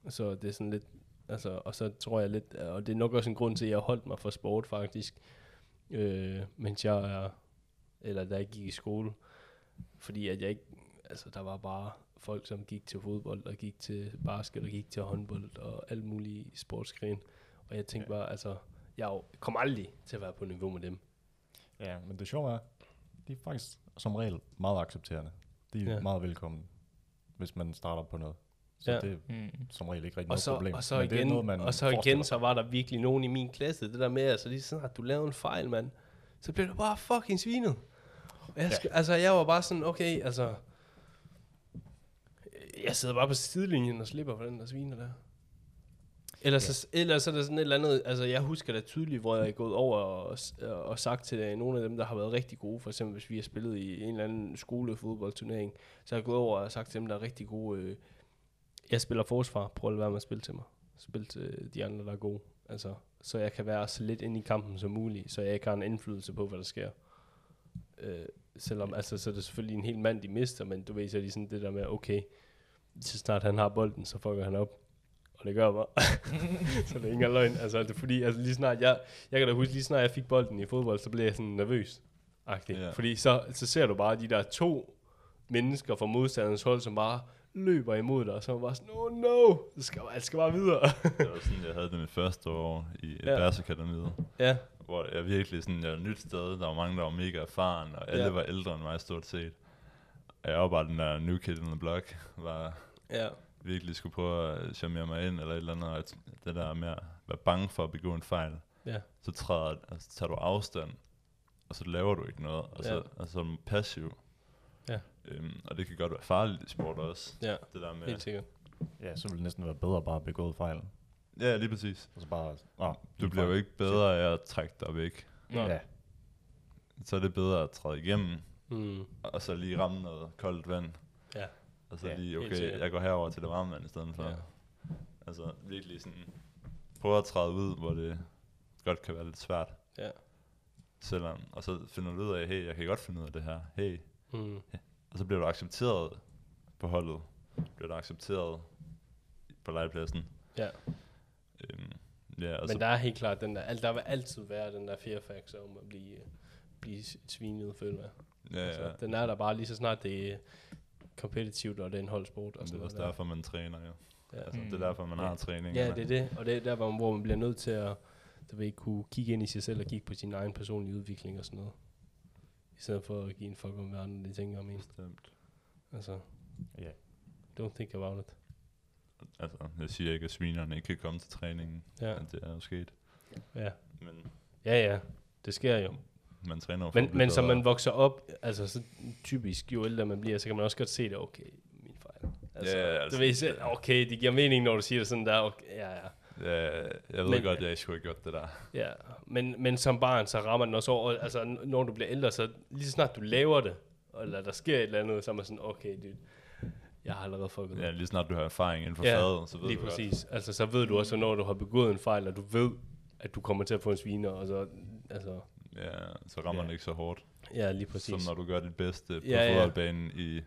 Speaker 4: Så det er sådan lidt, altså, og så tror jeg lidt, og det er nok også en grund til, at jeg har holdt mig fra sport faktisk, øh, mens jeg er, eller da jeg gik i skole, fordi at jeg ikke, altså der var bare folk, som gik til fodbold, og gik til basket, og gik til håndbold, og alle mulige sportsgren, og jeg tænkte
Speaker 5: Ja.
Speaker 4: bare, altså, jeg er kommer aldrig til at være på niveau med dem.
Speaker 5: Ja, men det sjove er, de er faktisk som regel meget accepterende. De er
Speaker 4: Ja.
Speaker 5: meget velkomne, hvis man starter på noget. Så
Speaker 4: Ja.
Speaker 5: det er
Speaker 3: Mm.
Speaker 5: som regel ikke rigtig
Speaker 4: Og
Speaker 5: noget
Speaker 4: så,
Speaker 5: problem.
Speaker 4: og så
Speaker 5: Men det er
Speaker 4: igen,
Speaker 5: noget, man
Speaker 4: og så igen, så var der virkelig nogen i min klasse, det der med, altså lige sådan, at du lavede en fejl, mand, så blev du bare fucking svinet. Jeg,
Speaker 5: Ja.
Speaker 4: Altså, jeg var bare sådan, okay, altså, jeg sidder bare på sidelinjen og slipper for den der sviner der. Ellers, ja. så, ellers er der sådan et eller andet, altså jeg husker det tydeligt, hvor jeg er gået over og, og sagt til øh, nogle af dem, der har været rigtig gode, for eksempel hvis vi har spillet i en eller anden skolefodboldturnering, så har jeg gået over og sagt til dem, der er rigtig gode, øh, jeg spiller forsvar, prøv at lade være med at spille til mig. Spil til de andre, der er gode. Altså, så jeg kan være så lidt inde i kampen som muligt, så jeg ikke har en indflydelse på, hvad der sker. Øh, selvom, altså, så er det selvfølgelig en hel mand, de mister, men du ved, så er de sådan det der med, okay, så snart han har bolden, så fucker han op. Og det gør jeg bare. [LAUGHS] så det er ikke løgn. Altså, det er fordi, altså, lige snart jeg, jeg kan da huske, lige snart jeg fik bolden i fodbold, så blev jeg sådan nervøs. agtigt.
Speaker 2: Ja.
Speaker 4: Fordi så, så ser du bare de der to mennesker fra modstanderens hold, som bare løber imod dig, og så man bare sådan, oh no, det skal, det skal bare videre. [LAUGHS]
Speaker 2: Det var sådan, jeg havde det mit første år i
Speaker 4: Ja.
Speaker 2: Bærsakademiet,
Speaker 4: ja,
Speaker 2: hvor jeg virkelig sådan, jeg var et nyt sted, der var mange, der var mega erfaren, og alle
Speaker 4: ja.
Speaker 2: var ældre end mig stort set. Og jeg var bare den der new kid in the block, var
Speaker 4: ja,
Speaker 2: virkelig skulle prøve at charmere mig ind, eller et eller andet, og at det der med at være bange for at begå en fejl,
Speaker 4: ja,
Speaker 2: så, træder, altså, tager du afstand, og så laver du ikke noget, og så,
Speaker 4: Ja.
Speaker 2: og så er du passiv.
Speaker 4: Ja.
Speaker 2: Øhm, og det kan godt være farligt i sport også,
Speaker 4: ja,
Speaker 2: det der med...
Speaker 4: helt sikkert.
Speaker 5: Ja, så ville det næsten være bedre bare at begå fejlen.
Speaker 2: Ja, lige præcis.
Speaker 5: Og så bare, ah,
Speaker 2: Du bliver jo ikke bedre af at trække dig væk.
Speaker 4: Nå.
Speaker 5: Ja,
Speaker 2: Så er det bedre at træde igennem,
Speaker 4: Mm,
Speaker 2: og så lige ramme noget koldt vand.
Speaker 4: Ja.
Speaker 2: Og så
Speaker 5: Ja,
Speaker 2: lige, okay, jeg går herover til det varme vand i stedet for.
Speaker 4: Ja.
Speaker 2: Ja. Altså virkelig sådan, prøve at træde ud, hvor det godt kan være lidt svært.
Speaker 4: Ja.
Speaker 2: Selvom, og så finder du ud af, hey, jeg kan godt finde ud af det her. Hey.
Speaker 4: mm,
Speaker 2: Og så bliver du accepteret på holdet. Bliver du accepteret på legepladsen.
Speaker 4: ja.
Speaker 2: Øhm, ja, og
Speaker 4: Men
Speaker 2: så,
Speaker 4: der er helt klart den der, al- der vil altid være den der fear factor om at blive, blive svinet, føler jeg.
Speaker 2: ja,
Speaker 4: Altså,
Speaker 2: ja.
Speaker 4: den er der bare lige så snart det kompetitivt, og det er en holdsport. Og
Speaker 2: det er også
Speaker 4: noget der.
Speaker 2: derfor, man træner jo.
Speaker 4: Ja.
Speaker 2: Altså,
Speaker 3: Mm.
Speaker 2: Det er derfor, man
Speaker 5: Ja.
Speaker 2: har træning.
Speaker 4: Ja, det er det. Og det er der, hvor, hvor man bliver nødt til at du ved, kunne kigge ind i sig selv og kigge på sin egen personlige udvikling og sådan noget. I stedet for at give en fuck om verden, de tænker om en.
Speaker 2: Bestemt.
Speaker 4: Altså,
Speaker 5: ja.
Speaker 4: don't think about it.
Speaker 2: Altså, jeg siger ikke, at svinerne ikke kan komme til træningen.
Speaker 4: Ja,
Speaker 2: Ja. Det er jo sket.
Speaker 4: ja.
Speaker 2: Men
Speaker 4: Ja, ja. Det sker jo.
Speaker 2: Man træner for
Speaker 4: Men, men som man vokser op, altså så typisk, jo ældre man bliver, så kan man også godt se det, okay, min fejl. Altså,
Speaker 2: Ja,
Speaker 4: du
Speaker 2: altså-
Speaker 4: ved selv, okay, det giver mening, når du siger det sådan der, okay, ja, ja.
Speaker 2: Ja, jeg ved
Speaker 4: Men-
Speaker 2: godt, jeg skulle have gjort det der.
Speaker 4: Ja, men, men som barn, så rammer den også over, altså når du bliver ældre, så lige så snart du laver det, eller der sker et eller andet, så er man sådan, okay, dude, jeg har allerede fucket
Speaker 2: Ja,
Speaker 4: ja,
Speaker 2: lige snart du har erfaring inden for
Speaker 4: Ja,
Speaker 2: faget, så ved
Speaker 4: lige
Speaker 2: du
Speaker 4: præcis. Altså, så ved du også, når du har begået en fejl, og du ved, at du kommer til at få en sviner, og så, altså,
Speaker 2: godt. Ja, så rammer
Speaker 5: Ja.
Speaker 2: den ikke så hårdt.
Speaker 4: ja, lige præcis.
Speaker 2: Som når du gør dit bedste på
Speaker 4: Ja, ja.
Speaker 2: fodboldbanen i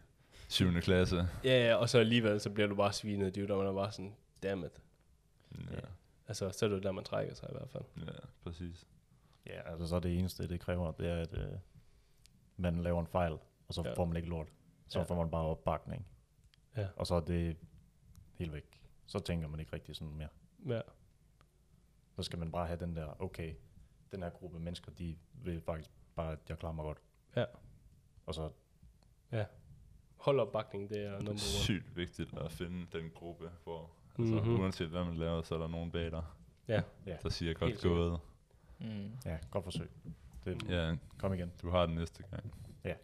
Speaker 2: 7. klasse.
Speaker 4: Ja, ja, og så alligevel, så bliver du bare svinet, dude, og man er bare sådan, damn it.
Speaker 2: Ja,
Speaker 4: Altså, så er det der, man trækker sig i hvert fald.
Speaker 2: ja præcis.
Speaker 5: Ja, altså så er det eneste, det kræver, det er, at øh, man laver en fejl, og så
Speaker 4: Ja.
Speaker 5: ja. får man ikke lort. Så
Speaker 4: Ja.
Speaker 5: ja. får man bare opbakning.
Speaker 4: Ja.
Speaker 5: Og så er det helt væk. Så tænker man ikke rigtig sådan mere.
Speaker 4: Ja,
Speaker 5: Så skal man bare have den der, okay, den her gruppe mennesker, de vil faktisk bare, at jeg klarer mig godt.
Speaker 4: Ja.
Speaker 5: Og så,
Speaker 4: hold opbakning, det er
Speaker 2: Det er sygt vigtigt at finde den gruppe, hvor altså,
Speaker 4: Mhm.
Speaker 2: uanset hvad man laver, så er der nogen bag dig,
Speaker 4: Ja,
Speaker 5: ja,
Speaker 2: der siger godt gået.
Speaker 3: Mm.
Speaker 5: ja godt forsøg. Det,
Speaker 2: Ja,
Speaker 5: Kom igen.
Speaker 2: du har den næste gang.
Speaker 4: ja.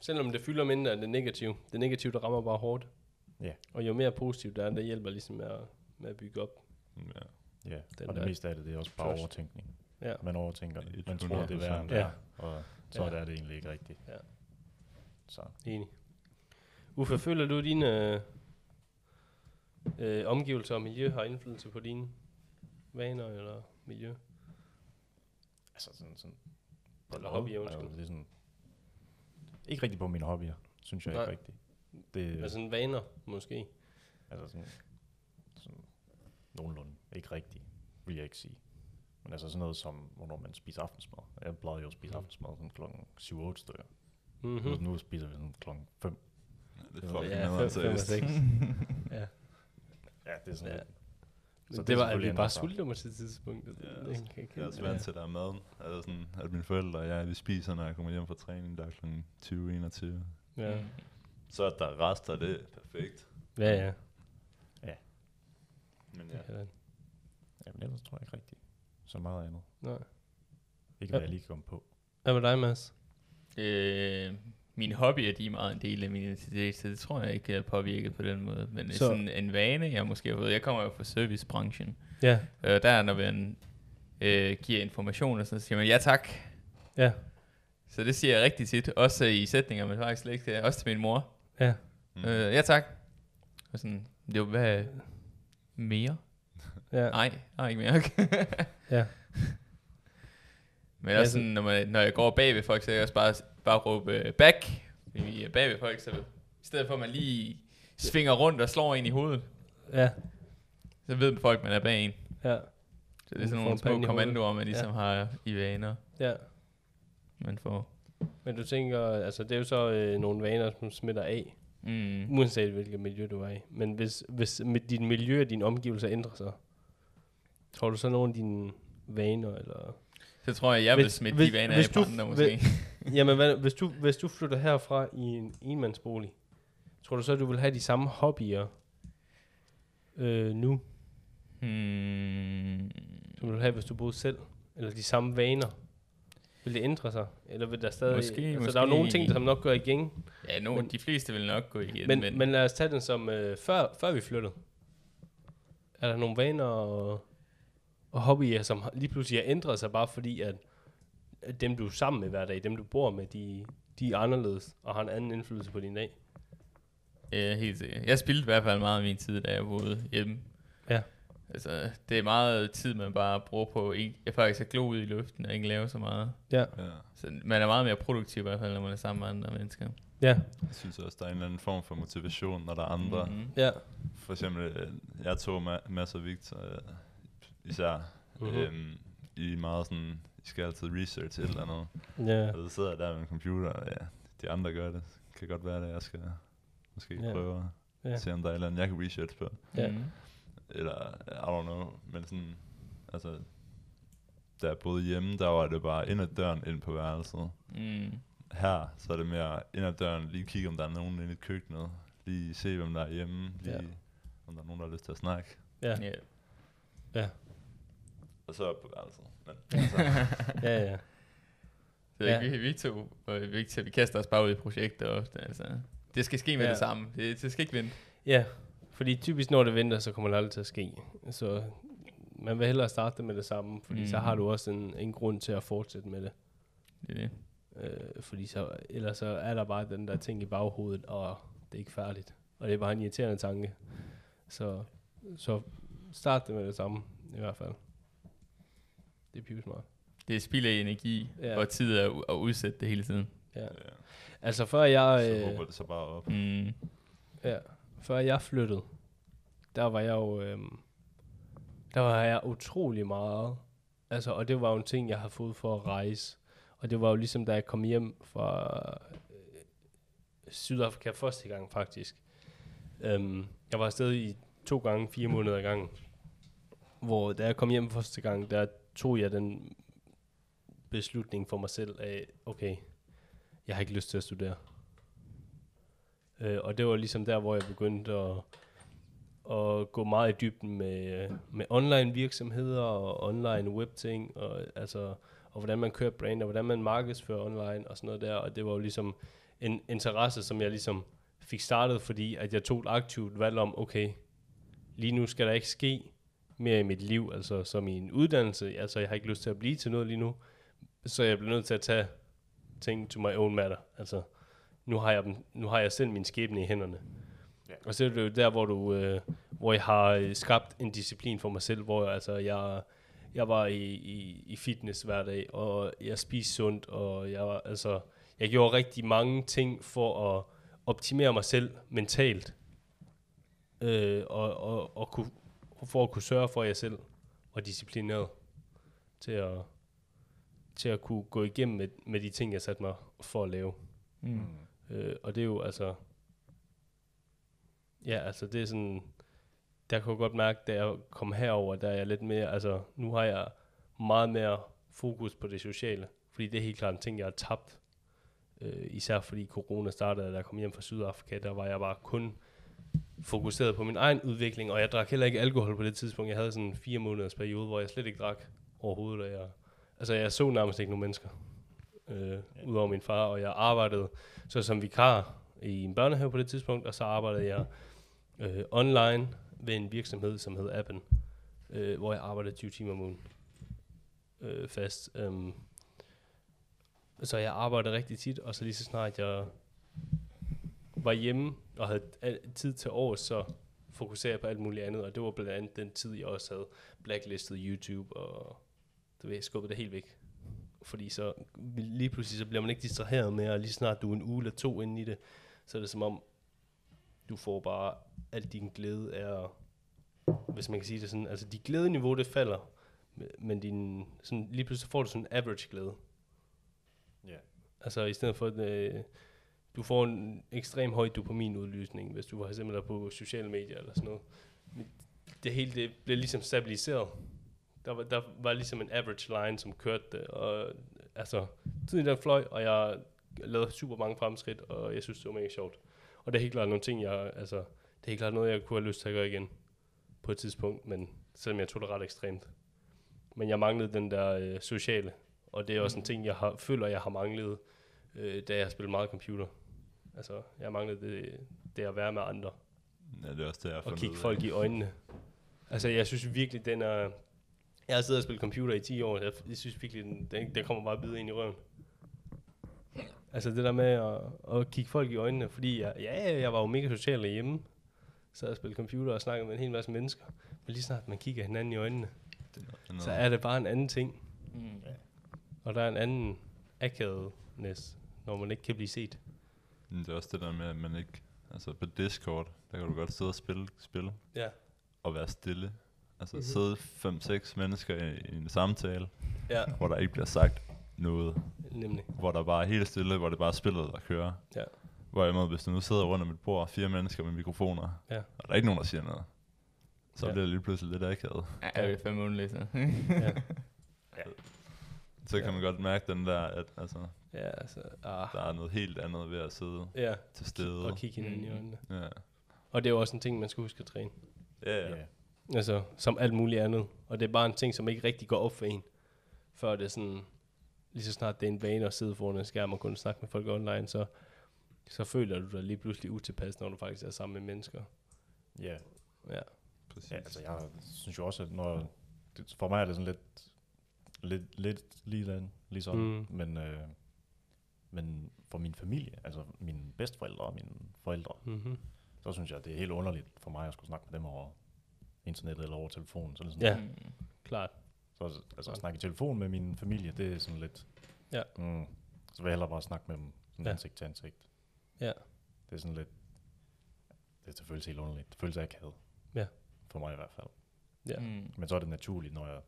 Speaker 4: Selvom det fylder mindre end det negative. Det negative, der rammer bare hårdt.
Speaker 5: Ja.
Speaker 4: Og jo mere positivt der er, det hjælper ligesom med at, med at bygge op.
Speaker 2: Ja.
Speaker 5: Ja,
Speaker 4: Den
Speaker 5: og det meste af det, det er også bare overtænkning.
Speaker 4: Ja.
Speaker 5: Man overtænker det. Man
Speaker 2: 100%.
Speaker 5: tror, det er værre end
Speaker 4: Ja.
Speaker 5: er, og så
Speaker 4: Ja.
Speaker 5: er det egentlig ikke rigtigt.
Speaker 4: Ja.
Speaker 5: Så
Speaker 4: Enig. Uffe, føler du, at dine øh, omgivelser og miljø har indflydelse på dine vaner eller miljø?
Speaker 5: altså sådan, sådan
Speaker 4: Eller hobbyer,
Speaker 5: altså,
Speaker 4: undskyld.
Speaker 5: det er sådan, ikke rigtig på mine hobbyer, synes jeg
Speaker 4: Nej.
Speaker 5: ikke rigtigt. Det,
Speaker 4: Altså sådan vaner, måske.
Speaker 5: altså sådan, sådan nogenlunde, ikke rigtigt, vil jeg ikke sige. Men altså sådan noget som, hvornår man spiser aftensmad. Jeg plejede jo at spise
Speaker 4: Mm.
Speaker 5: aftensmad sådan klokken 7-8 stykker.
Speaker 4: Mm-hmm.
Speaker 5: Mm. Nu, nu spiser vi sådan klokken 5.
Speaker 2: Ja, det er fucking
Speaker 4: Ja,
Speaker 2: ja, seriøst. [LAUGHS]
Speaker 4: ja.
Speaker 5: Ja, det er sådan
Speaker 4: Ja.
Speaker 5: lidt.
Speaker 4: Men
Speaker 5: Så
Speaker 4: det,
Speaker 5: det
Speaker 4: var, at vi bare sultede mig til tidspunktet.
Speaker 2: Ja,
Speaker 4: Det kan- kan-
Speaker 2: Jeg er også
Speaker 4: ja.
Speaker 2: vant til, at der er maden. Altså sådan, at mine forældre og jeg, vi spiser, når jeg kommer hjem fra træning, der er kl. 20-21.
Speaker 4: Ja.
Speaker 3: Mm.
Speaker 2: Så at der er rester, det er perfekt.
Speaker 4: Ja, ja.
Speaker 2: Men
Speaker 4: ja.
Speaker 2: ja,
Speaker 4: ja.
Speaker 5: Jamen ellers tror jeg ikke rigtigt. Så meget andet.
Speaker 4: Nej.
Speaker 5: Ikke hvad
Speaker 4: Ja.
Speaker 5: jeg lige kom på.
Speaker 4: Hvad med dig, Mads?
Speaker 3: Øh, mine hobbyer, de er meget en del af min identitet, så det tror jeg ikke er påvirket på den måde. Men
Speaker 4: Så-
Speaker 3: så. sådan en vane, jeg måske har fået, jeg kommer jo fra servicebranchen.
Speaker 4: Ja.
Speaker 3: Øh, der er, når man øh, giver information, og så siger man, ja tak.
Speaker 4: Ja.
Speaker 3: Så det siger jeg rigtig tit, også i sætninger, men faktisk slet ikke, også til min mor.
Speaker 4: Ja.
Speaker 2: mm.
Speaker 3: Øh, ja tak. Og sådan, det var hvad mere?
Speaker 4: Ja.
Speaker 3: Nej, nej ikke mere. [LAUGHS] [LAUGHS]
Speaker 4: Ja. [LAUGHS]
Speaker 3: Men også
Speaker 4: så-
Speaker 3: sådan, når, man, når jeg går bag ved folk, så kan jeg også bare, bare råbe øh, back. Fordi vi er bag ved folk, så i stedet for at man lige svinger rundt og slår en i hovedet,
Speaker 4: Ja.
Speaker 3: så ved folk, man er bag en.
Speaker 4: Ja.
Speaker 3: Så det er sådan nogle små kommandoer, man ligesom
Speaker 4: Ja.
Speaker 3: har i vaner,
Speaker 4: Ja.
Speaker 3: man får.
Speaker 4: Men du tænker, altså det er jo så øh, nogle vaner, som smitter af,
Speaker 3: Mm.
Speaker 4: uanset hvilket miljø du er i. Men hvis, hvis med dit miljø og dine omgivelser ændrer sig, tror du så nogle af dine vaner, eller...
Speaker 3: Så tror jeg, jeg vil
Speaker 4: Hvis-
Speaker 3: smide
Speaker 4: hvis-
Speaker 3: de vaner
Speaker 4: hvis
Speaker 3: af
Speaker 4: du-
Speaker 3: andre måske. [LAUGHS]
Speaker 4: Jamen, hvad, hvis, du, hvis du flytter herfra i en enmandsbolig, tror du så, at du vil have de samme hobbyer øh, nu,
Speaker 3: Hmm.
Speaker 4: som du vil have, hvis du boede selv? Eller de samme vaner? Vil det ændre sig? Eller vil der stadig...
Speaker 3: Måske,
Speaker 4: altså, der er jo nogle
Speaker 3: måske.
Speaker 4: ting, der som nok går igen.
Speaker 3: Ja, no,
Speaker 4: Men-
Speaker 3: de fleste vil nok gå igen,
Speaker 4: Men, men, men lad os tage den som øh, før, før vi flyttede. Er der nogle vaner og, og hobbyer, som lige pludselig har ændret sig, bare fordi, at, dem, du er sammen med hver dag, dem, du bor med, de, de er anderledes og har en anden indflydelse på din dag?
Speaker 3: Ja, helt sikkert. Jeg spildte i hvert fald meget af min tid, da jeg boede hjemme.
Speaker 4: Ja.
Speaker 3: Altså, det er meget tid, man bare bruger på ikke, jeg faktisk at glo ud i luften og ikke lave så meget.
Speaker 4: Ja.
Speaker 2: Ja.
Speaker 3: Så man er meget mere produktiv i hvert fald, når man er sammen med andre mennesker.
Speaker 4: Ja.
Speaker 2: Jeg synes også, der er en eller anden form for motivation, når der er andre. Mm.
Speaker 3: Mhm.
Speaker 4: Ja.
Speaker 2: For eksempel, øh, jeg tog ma- masser af Victor, øh, især,
Speaker 4: Mhm.
Speaker 2: mm-hmm. øhm, i meget sådan, I skal altid research et eller andet.
Speaker 4: Ja.
Speaker 2: Og så sidder jeg der med en computer, og ja, de andre gør det. Det kan godt være, at jeg skal måske
Speaker 4: ja.
Speaker 2: prøve at
Speaker 4: Ja.
Speaker 2: se, om der er et eller andet, jeg kan research på.
Speaker 4: Ja.
Speaker 3: Mhm.
Speaker 2: Eller, I don't know, men sådan, altså, da jeg boede hjemme, der var det bare ind ad døren ind på værelset.
Speaker 3: Mm.
Speaker 2: Her, så er det mere ind ad døren, lige kigge, om der er nogen inde i køkkenet. Lige se, hvem der er hjemme. Lige,
Speaker 4: ja.
Speaker 2: om der er nogen, der har lyst til at snakke.
Speaker 4: Ja.
Speaker 3: Ja.
Speaker 2: Og så op på værelset. Men, [LAUGHS] altså,
Speaker 4: Ja, ja.
Speaker 3: Så
Speaker 4: Ja.
Speaker 3: ja. vi, vi to, og Victor, vi kaster os bare ud i projekter ofte, altså. Det skal ske med
Speaker 4: Ja.
Speaker 3: det samme. Det, det skal ikke vente.
Speaker 4: Ja, fordi typisk når det venter, så kommer det aldrig til at ske. Så man vil hellere starte med det samme, fordi mm. så har du også en, en grund til at fortsætte med det.
Speaker 3: Det er det.
Speaker 4: Øh, fordi så, ellers så er der bare den der ting i baghovedet, og det er ikke færdigt. Og det er bare en irriterende tanke. Så, så start det med det samme, i hvert fald. Det er pivsmart.
Speaker 3: Det er spild af energi
Speaker 4: Ja.
Speaker 3: og tid at, at udsætte det hele tiden.
Speaker 4: Ja.
Speaker 2: ja.
Speaker 4: Altså før jeg...
Speaker 2: Så
Speaker 4: øh,
Speaker 2: håber det så bare op.
Speaker 3: Mm.
Speaker 4: Ja, før jeg flyttede, der var jeg jo, øhm, der var jeg utrolig meget, altså, og det var jo en ting, jeg havde fået for at rejse, og det var jo ligesom, da jeg kom hjem fra øh, Sydafrika første gang, faktisk. Øhm, jeg var afsted i to gange, fire måneder ad gangen, hvor da jeg kom hjem første gang, der tog jeg den beslutning for mig selv af, okay, jeg har ikke lyst til at studere. Øh, og det var ligesom der, hvor jeg begyndte at, at gå meget i dybden med, med online virksomheder og online webting, og, altså, og hvordan man kører brand, og hvordan man markedsfører online og sådan noget der. Og det var jo ligesom en interesse, som jeg ligesom fik startet, fordi at jeg tog et aktivt valg om, okay, lige nu skal der ikke ske mere i mit liv, altså som i en uddannelse. Altså jeg har ikke lyst til at blive til noget lige nu, så jeg bliver nødt til at tage ting to my own matter. Altså, nu har jeg, dem, nu har jeg selv min skæbne i hænderne.
Speaker 5: Ja.
Speaker 4: Og så er det jo der, hvor, du, øh, hvor jeg har øh, skabt en disciplin for mig selv, hvor jeg, altså, jeg, jeg var i, i, i fitness hver dag, og jeg spiste sundt, og jeg, var, altså, jeg gjorde rigtig mange ting for at optimere mig selv mentalt, øh, og, og, og kunne, for at kunne sørge for, jeg selv var disciplineret til at, til at kunne gå igennem med, med de ting, jeg satte mig for at lave.
Speaker 3: Mm.
Speaker 4: Øh, og det er jo altså... Ja, altså det er sådan... Der kunne jeg godt mærke, da jeg kom herover, der er jeg lidt mere... Altså, nu har jeg meget mere fokus på det sociale. Fordi det er helt klart en ting, jeg har tabt. Øh, især fordi corona startede, da jeg kom hjem fra Sydafrika, der var jeg bare kun fokuseret på min egen udvikling, og jeg drak heller ikke alkohol på det tidspunkt. Jeg havde sådan en fire måneders periode, hvor jeg slet ikke drak overhovedet. Og jeg, altså, jeg så nærmest ikke nogen mennesker, øh, ja. udover min far, og jeg arbejdede så som vikar i en børnehave på det tidspunkt, og så arbejdede jeg øh, online ved en virksomhed, som hed Appen, øh, hvor jeg arbejdede 20 timer om ugen øh, fast. Um, så jeg arbejdede rigtig tit, og så lige så snart jeg var hjemme og havde tid til års, så fokuserede jeg på alt muligt andet, og det var blandt andet den tid, jeg også havde blacklistet YouTube, og du ved, skubbet det helt væk. Fordi så lige pludselig så bliver man ikke distraheret mere, og lige snart du er en uge eller to inde i det, så er det som om, du får bare al din glæde er, hvis man kan sige det sådan, altså dit glædeniveau det falder, men din, sådan, lige pludselig får du sådan en average glæde.
Speaker 5: Ja.
Speaker 4: Altså i stedet for, at øh, du får en ekstrem høj dopaminudløsning, hvis du for eksempel er på sociale medier eller sådan noget. Men Det hele det blev ligesom stabiliseret. Der var, der var ligesom en average line, som kørte det, og altså, tiden den fløj, og jeg lavede super mange fremskridt, og jeg synes, det var mega sjovt. Og det er helt klart nogle ting, jeg, altså, det er helt klart noget, jeg kunne have lyst til at gøre igen på et tidspunkt, men selvom jeg tog det ret ekstremt. Men jeg manglede den der øh, sociale, og det er også en ting, jeg har, føler, jeg har manglet, øh, da jeg har spillet meget computer. Altså, jeg manglede det, det at være med andre,
Speaker 2: Ja, det er også det, jeg har
Speaker 4: og kigge folk i øjnene. Altså, jeg synes virkelig, den er... Jeg har siddet og spillet computer i 10 år, jeg, jeg synes virkelig, den, den, den kommer bare og bider ind i røven. Altså det der med at, at kigge folk i øjnene, fordi jeg, ja, jeg var jo mega social derhjemme, sad og spillede computer og snakkede med en hel masse mennesker, men lige snart man kigger hinanden i øjnene, så er det bare en anden ting,
Speaker 3: Mm.
Speaker 4: og der er en anden akavedness, når man ikke kan blive set.
Speaker 2: Men det er også det der med, at man ikke... Altså på Discord, der kan du godt sidde og spille spil
Speaker 4: Ja.
Speaker 2: og være stille. Altså
Speaker 4: Mhm.
Speaker 2: mm-hmm. sidde 5-6 mennesker i, i en samtale,
Speaker 4: Ja,
Speaker 2: hvor der ikke bliver sagt noget.
Speaker 4: nemlig.
Speaker 2: Hvor der bare er helt stille, hvor det bare er spillet, der kører.
Speaker 4: Ja.
Speaker 2: Hvorimod, hvis du nu sidder rundt om et bord, fire mennesker med mikrofoner,
Speaker 4: Ja.
Speaker 2: og der er ikke nogen, der siger noget, så
Speaker 4: Ja.
Speaker 2: bliver det lige pludselig lidt akavet.
Speaker 3: Ja, det er fandme så.
Speaker 4: Ja, [LAUGHS]
Speaker 2: Så kan
Speaker 4: Ja.
Speaker 2: man godt mærke den der, at altså,
Speaker 4: ja altså, ah,
Speaker 2: der er noget helt andet ved at sidde
Speaker 4: ja,
Speaker 2: til stede.
Speaker 4: og kigge hinanden i
Speaker 3: Mm.
Speaker 4: øjnene.
Speaker 2: Ja.
Speaker 4: Og det er jo også en ting, man skal huske at træne.
Speaker 2: Ja, ja.
Speaker 5: Ja.
Speaker 4: Altså, som alt muligt andet. Og det er bare en ting, som ikke rigtig går op for en. Før det er sådan, lige så snart det er en vane at sidde foran en skærm og kun snakke med folk online, så, så føler du dig lige pludselig utilpas, når du faktisk er sammen med mennesker.
Speaker 5: Ja.
Speaker 4: Ja.
Speaker 2: Præcis.
Speaker 5: ja, altså jeg synes jo også, at når, det, for mig er det sådan lidt, lidt, lidt lige, lige sådan,
Speaker 4: Mm.
Speaker 5: men, øh, men for min familie, altså mine bedsteforældre og mine forældre,
Speaker 4: Mm-hmm.
Speaker 5: så synes jeg, det er helt underligt for mig at skulle snakke med dem over internettet eller over telefon. Så, er det sådan,
Speaker 4: Ja.
Speaker 3: Mm.
Speaker 4: Klart.
Speaker 5: så altså, at snakke i telefon med min familie, det er sådan lidt...
Speaker 4: Ja.
Speaker 5: Mm, så vil jeg hellere bare snakke med dem sådan
Speaker 4: Ja.
Speaker 5: ansigt til ansigt.
Speaker 4: Ja.
Speaker 5: Det er sådan lidt... Det, det føles helt underligt. Det føles akavet.
Speaker 4: Ja.
Speaker 5: For mig i hvert fald.
Speaker 4: Ja.
Speaker 3: Mm.
Speaker 5: Men så er det naturligt, når jeg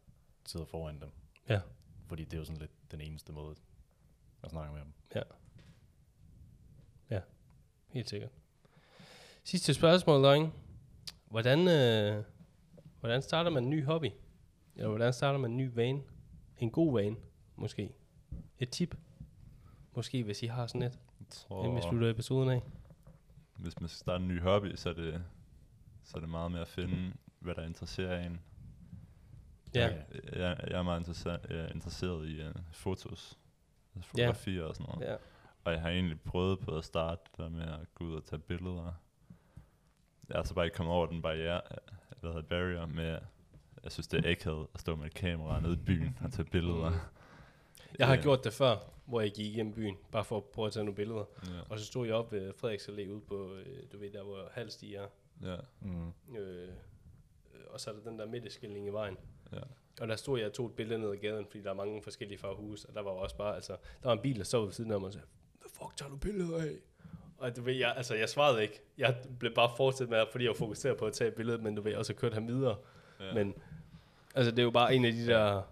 Speaker 5: sidder foran dem.
Speaker 4: Ja.
Speaker 5: Fordi det er jo sådan lidt den eneste måde at snakke med dem.
Speaker 4: Helt sikkert. Sidste spørgsmål, drenge. Hvordan, øh, hvordan starter man en ny hobby? Eller hvordan starter man en ny vane? En god vane, måske. Et tip. Måske, hvis I har sådan et,
Speaker 2: Jeg
Speaker 4: inden vi
Speaker 2: tror,
Speaker 4: slutter episoden af.
Speaker 2: hvis man skal starte en ny hobby, så er det, så er det meget med at finde, hvad der interesserer en.
Speaker 4: Ja.
Speaker 5: Ja.
Speaker 2: Jeg, jeg er meget interesseret, jeg er interesseret i uh, fotos, altså
Speaker 4: Ja.
Speaker 2: fotografier og sådan noget.
Speaker 4: Ja.
Speaker 2: Og jeg har egentlig prøvet på at starte der med at gå ud og tage billeder. Jeg er så bare ikke kommet over den barriere, øh, hvad hedder barrier med, jeg synes det er akavet at stå med et kamera nede i byen og tage billeder.
Speaker 4: Jeg har
Speaker 2: Ja.
Speaker 4: gjort det før, hvor jeg gik igennem byen, bare for at prøve at tage nogle billeder.
Speaker 2: Ja,
Speaker 4: Og så stod jeg op ved Frederiks Allé ude på, øh, du ved, der hvor Halstig er.
Speaker 2: ja,
Speaker 5: Mm.
Speaker 4: Øh, og så er der den der midteskilning i vejen.
Speaker 2: Ja.
Speaker 4: Og der stod jeg og tog et billede ned ad gaden, fordi der er mange forskellige farvehuse, og der var også bare, altså, der var en bil, der stod ved siden af mig og sagde, hvad fuck tager du billeder af? Og du ved, jeg, altså, jeg svarede ikke. Jeg blev bare fortsat med, fordi jeg var fokuseret på at tage et billede, men du ved, og så kørte ham videre.
Speaker 2: ja.
Speaker 4: Men, altså, det er jo bare en af de der,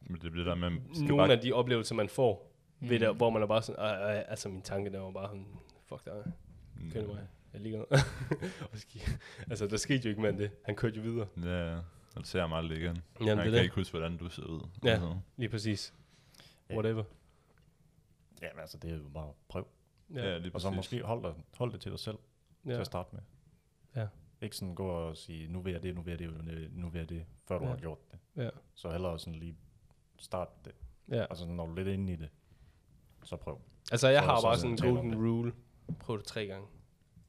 Speaker 2: Men det bliver der med, man skal
Speaker 4: nogle
Speaker 2: bare,
Speaker 4: af de oplevelser, man får, mm. ved der, hvor man er bare sådan, "Ej, ej, altså, min tanke, der var bare sådan, fuck dig, kør mig. Jeg ligger [LAUGHS] Altså, der skete jo ikke mere end det. Han kørte jo videre.
Speaker 2: Ja, ja. Og det ser mig aldrig igen.
Speaker 4: Jamen,
Speaker 2: jeg
Speaker 4: det
Speaker 2: kan
Speaker 4: det.
Speaker 2: ikke huske, hvordan du ser ud.
Speaker 4: Ja.
Speaker 2: Altså.
Speaker 4: Lige præcis.
Speaker 5: Ja.
Speaker 4: Whatever.
Speaker 5: Ja, men altså, det er jo bare prøv.
Speaker 2: Ja, lige
Speaker 5: Og så
Speaker 2: præcis.
Speaker 5: måske hold det, hold det til dig selv ja. til
Speaker 4: ja.
Speaker 5: at starte med.
Speaker 4: Ja.
Speaker 5: Ikke sådan gå og sige, nu vil jeg det, nu vil jeg det, nu vil jeg det, før du
Speaker 4: Ja.
Speaker 5: har gjort det.
Speaker 4: Ja.
Speaker 5: Så hellere sådan lige starte det.
Speaker 4: ja.
Speaker 5: Altså når du er lidt inde i det, så prøv.
Speaker 4: Altså, jeg
Speaker 5: Så-
Speaker 4: har
Speaker 5: så
Speaker 4: bare
Speaker 5: sådan
Speaker 4: en golden rule. Prøv det tre gange.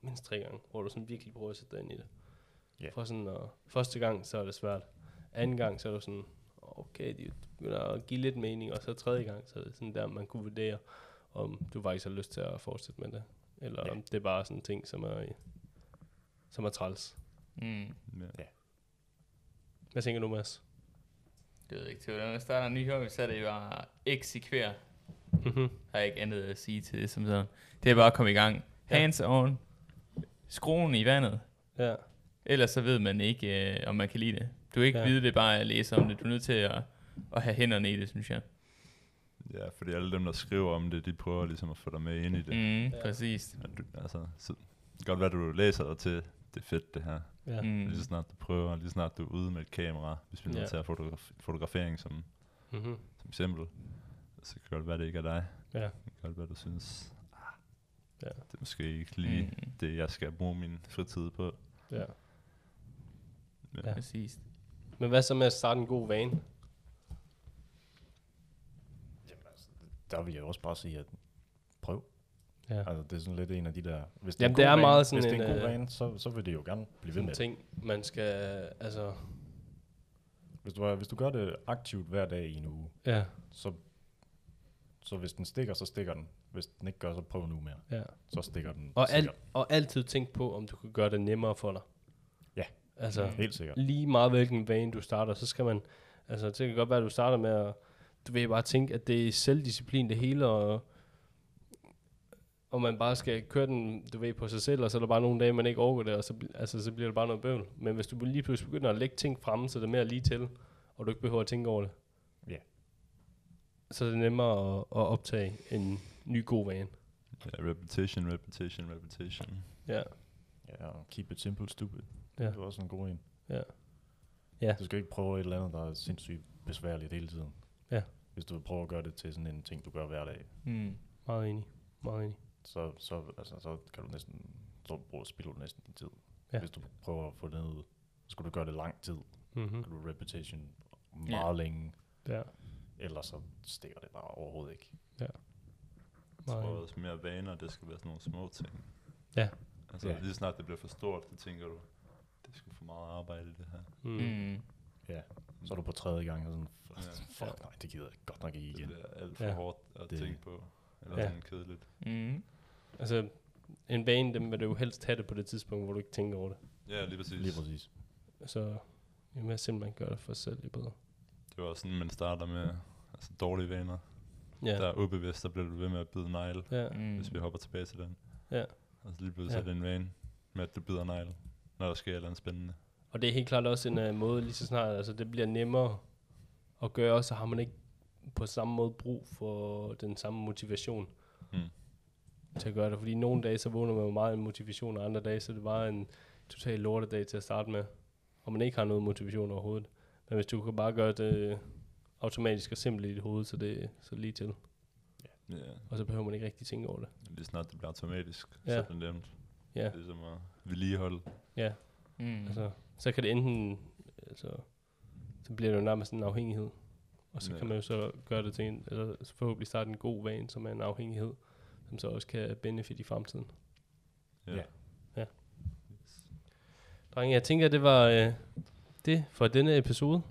Speaker 4: Mindst tre gange, hvor du sådan virkelig prøver at sætte dig ind i det.
Speaker 5: Ja.
Speaker 4: For sådan, og første gang, så er det svært. Anden gang, så er det sådan, okay, det begynder at give lidt mening. Og så tredje gang, så er det sådan der, man kunne vurdere, om du faktisk har lyst til at fortsætte med det. Eller
Speaker 5: Ja.
Speaker 4: om det er bare sådan en ting, som er, som er træls.
Speaker 3: Mm.
Speaker 2: Ja.
Speaker 4: Hvad tænker du, Mads?
Speaker 3: Det ved jeg ikke. Til hvordan man starter en ny hobby, så er det jo bare eksekvere.
Speaker 4: Mhm.
Speaker 3: Har jeg ikke andet at sige til det som sådan. Det er bare at komme i gang.
Speaker 4: Ja.
Speaker 3: Hands on. Skruen i vandet.
Speaker 4: Ja.
Speaker 3: Ellers så ved man ikke, øh, om man kan lide det. Du kan ikke
Speaker 4: Ja.
Speaker 3: vide det bare at læse om det. Du er nødt til at, at have hænderne i det, synes jeg.
Speaker 2: Ja, fordi alle dem, der skriver om det, de prøver ligesom at få dig med ind i det.
Speaker 3: Mm,
Speaker 4: Ja.
Speaker 3: præcis.
Speaker 2: Men du, altså, så, det kan godt være, at du læser dig til, det er fedt det her.
Speaker 4: Ja.
Speaker 3: Mm.
Speaker 2: Lige så snart du prøver, lige så snart du er ude med et kamera, hvis vi nu
Speaker 4: Ja.
Speaker 2: tager fotograf- fotografering som,
Speaker 4: Mm-hmm.
Speaker 2: som eksempel, så kan det godt være, det ikke er dig.
Speaker 4: Ja.
Speaker 2: Det kan godt være, du synes, ah,
Speaker 4: Ja.
Speaker 2: det er måske ikke lige
Speaker 3: Mm.
Speaker 2: det, jeg skal bruge min fritid på.
Speaker 4: Ja. Ja.
Speaker 3: Præcis.
Speaker 4: Men hvad så med at starte en god vane?
Speaker 5: Jamen, altså, der vil jeg også bare sige, at prøv.
Speaker 4: Ja.
Speaker 5: Altså, det er sådan lidt en af de der... Hvis
Speaker 4: Jamen,
Speaker 5: en
Speaker 4: det
Speaker 5: god
Speaker 4: er
Speaker 5: vane-
Speaker 4: meget sådan
Speaker 5: Hvis det er
Speaker 4: en,
Speaker 5: en god
Speaker 4: øh,
Speaker 5: vane, så, så vil det jo gerne blive ved med
Speaker 4: en
Speaker 5: det.
Speaker 4: ting, man skal, altså,
Speaker 5: Hvis du, er- hvis du gør det aktivt hver dag i en uge,
Speaker 4: ja,
Speaker 5: så, så hvis den stikker, så stikker den. Hvis den ikke gør, så prøv nu mere.
Speaker 4: ja.
Speaker 5: Så stikker den
Speaker 4: Og, al, og altid tænk på, om du kan gøre det nemmere for dig.
Speaker 5: Ja.
Speaker 4: Altså,
Speaker 5: Helt sikkert.
Speaker 4: lige meget hvilken vane du starter, så skal man, altså det kan godt være, at du starter med at, du vil bare tænke, at det er selvdisciplin det hele, og, og man bare skal køre den, du ved, på sig selv, og så er der bare nogle dage, man ikke overgår det, og så, altså, så bliver det bare noget bøvl. Men hvis du lige pludselig begynder at lægge ting fremme, så det er mere lige til, og du ikke behøver at tænke over det,
Speaker 5: Ja.
Speaker 4: så er det nemmere at, at optage en ny god vane.
Speaker 2: ja, repetition, repetition, repetition.
Speaker 4: Ja,
Speaker 5: Ja, keep it simple, stupid.
Speaker 4: Ja.
Speaker 5: Det er også en god en.
Speaker 4: ja. Ja.
Speaker 5: Du skal ikke prøve et eller andet, der er sindssygt besværligt hele tiden.
Speaker 4: Ja.
Speaker 5: Hvis du prøver at gøre det til sådan en ting, du gør hver dag,
Speaker 3: Mm.
Speaker 4: Meget enig. Meget enig.
Speaker 5: så, så, altså, så kan du næsten, så bruger, spilder du næsten din tid.
Speaker 4: Ja.
Speaker 5: Hvis du prøver at få det ned, så skal du gøre det lang tid.
Speaker 4: Mm-hmm.
Speaker 5: Kan du repetition meget
Speaker 3: Ja.
Speaker 5: længe,
Speaker 4: Ja,
Speaker 5: ellers så stikker det bare overhovedet ikke.
Speaker 2: Jeg
Speaker 4: meget
Speaker 2: tror også mere vaner, det skal være sådan nogle små ting.
Speaker 4: Ja.
Speaker 2: Altså
Speaker 5: Ja.
Speaker 2: lige snart det bliver for stort, så tænker du, det er sgu for meget arbejde det her.
Speaker 4: Mm.
Speaker 3: Mm.
Speaker 5: Ja. Så er du på tredje gang, og sådan,
Speaker 2: Ja.
Speaker 5: fuck nej, det gider jeg godt nok ikke
Speaker 2: Det
Speaker 5: igen.
Speaker 2: bliver alt for
Speaker 4: Ja.
Speaker 2: hårdt at
Speaker 5: Det-
Speaker 2: tænke på. Eller
Speaker 4: Ja.
Speaker 2: sådan kedeligt.
Speaker 3: Mm.
Speaker 4: Altså, en vane, dem vil du jo helst have det på det tidspunkt, hvor du ikke tænker over det.
Speaker 2: Ja, lige præcis.
Speaker 5: Lige præcis.
Speaker 4: Så jo mere simpelt man gør det for sig selv, jo bedre.
Speaker 2: Det var også sådan, man starter med altså, dårlige vaner.
Speaker 4: Ja,
Speaker 2: Der er ubevidst, så bliver du ved med at bide negl,
Speaker 4: ja,
Speaker 3: Mm.
Speaker 2: hvis vi hopper tilbage til den.
Speaker 4: Ja.
Speaker 2: Og så lige pludselig
Speaker 4: Ja.
Speaker 2: ja. er det en vane med, at du bider negl, når der sker et eller andet spændende.
Speaker 4: og det er helt klart også en uh, måde, lige så snart, altså det bliver nemmere at gøre, så har man ikke på samme måde brug for den samme motivation
Speaker 2: Mm.
Speaker 4: til at gøre det. Fordi nogle dage, så vågner man jo meget af motivation, og andre dage, så er det bare en total lortedag til at starte med, og man ikke har noget motivation overhovedet. Men hvis du kan bare gøre det automatisk og simpelt i dit hoved, så det så lige til,
Speaker 2: Ja.
Speaker 4: og så behøver man ikke rigtig tænke over det.
Speaker 2: Lige snart det bliver automatisk,
Speaker 4: Ja.
Speaker 2: så er det nemt.
Speaker 4: Ja.
Speaker 2: Det er som at vedligeholde.
Speaker 4: Ja,
Speaker 3: Mm.
Speaker 4: altså, så kan det enten, altså, så bliver det jo nærmest en afhængighed. Og så
Speaker 2: Ja.
Speaker 4: kan man jo så gøre det til en, eller forhåbentlig starte en god vane, som er en afhængighed, som så også kan benefit i fremtiden.
Speaker 2: Ja.
Speaker 5: Ja.
Speaker 4: Ja. Drenge, jeg tænker, det var øh, det for denne episode.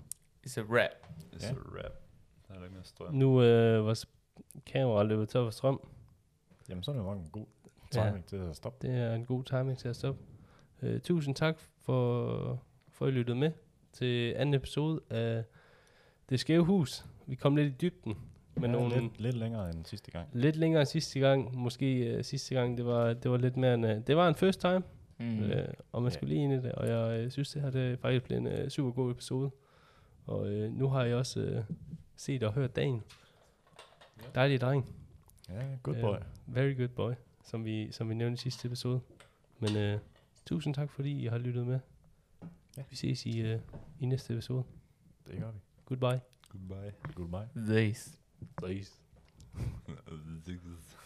Speaker 3: It's a rap.
Speaker 2: It's
Speaker 5: Ja.
Speaker 2: a rap. Der er ikke mere strøm.
Speaker 4: Nu øh, vores kamera løbet tør for strøm.
Speaker 5: Jamen, så er det nok en god
Speaker 4: Ja.
Speaker 5: timing til at stoppe.
Speaker 4: Det er en god timing til at stoppe. Øh, tusind tak for, for at I lyttede med til anden episode af Det Skæve Hus. Vi kom lidt i dybden med
Speaker 5: ja,
Speaker 4: nogle
Speaker 5: lidt, lidt længere end sidste gang.
Speaker 4: lidt længere end sidste gang. Måske uh, sidste gang, det var, det var lidt mere en, uh, det var en first time,
Speaker 3: Mm.
Speaker 4: uh, og man
Speaker 5: Ja.
Speaker 4: skulle lige ind i det. Og jeg uh, synes, det her det faktisk blevet en uh, super god episode. Og uh, nu har jeg også uh, set og hørt dagen. Dejlig dreng.
Speaker 5: Ja, good
Speaker 4: Ja.
Speaker 5: boy.
Speaker 4: Very good boy, som vi, som vi nævnte i sidste episode. Men uh, tusind tak, fordi I har lyttet med.
Speaker 5: Ja.
Speaker 4: Vi ses i, uh, i næste episode.
Speaker 5: Det gør vi.
Speaker 4: Goodbye.
Speaker 2: Goodbye.
Speaker 5: Goodbye.
Speaker 3: This. [LAUGHS]
Speaker 4: Please.
Speaker 2: This is-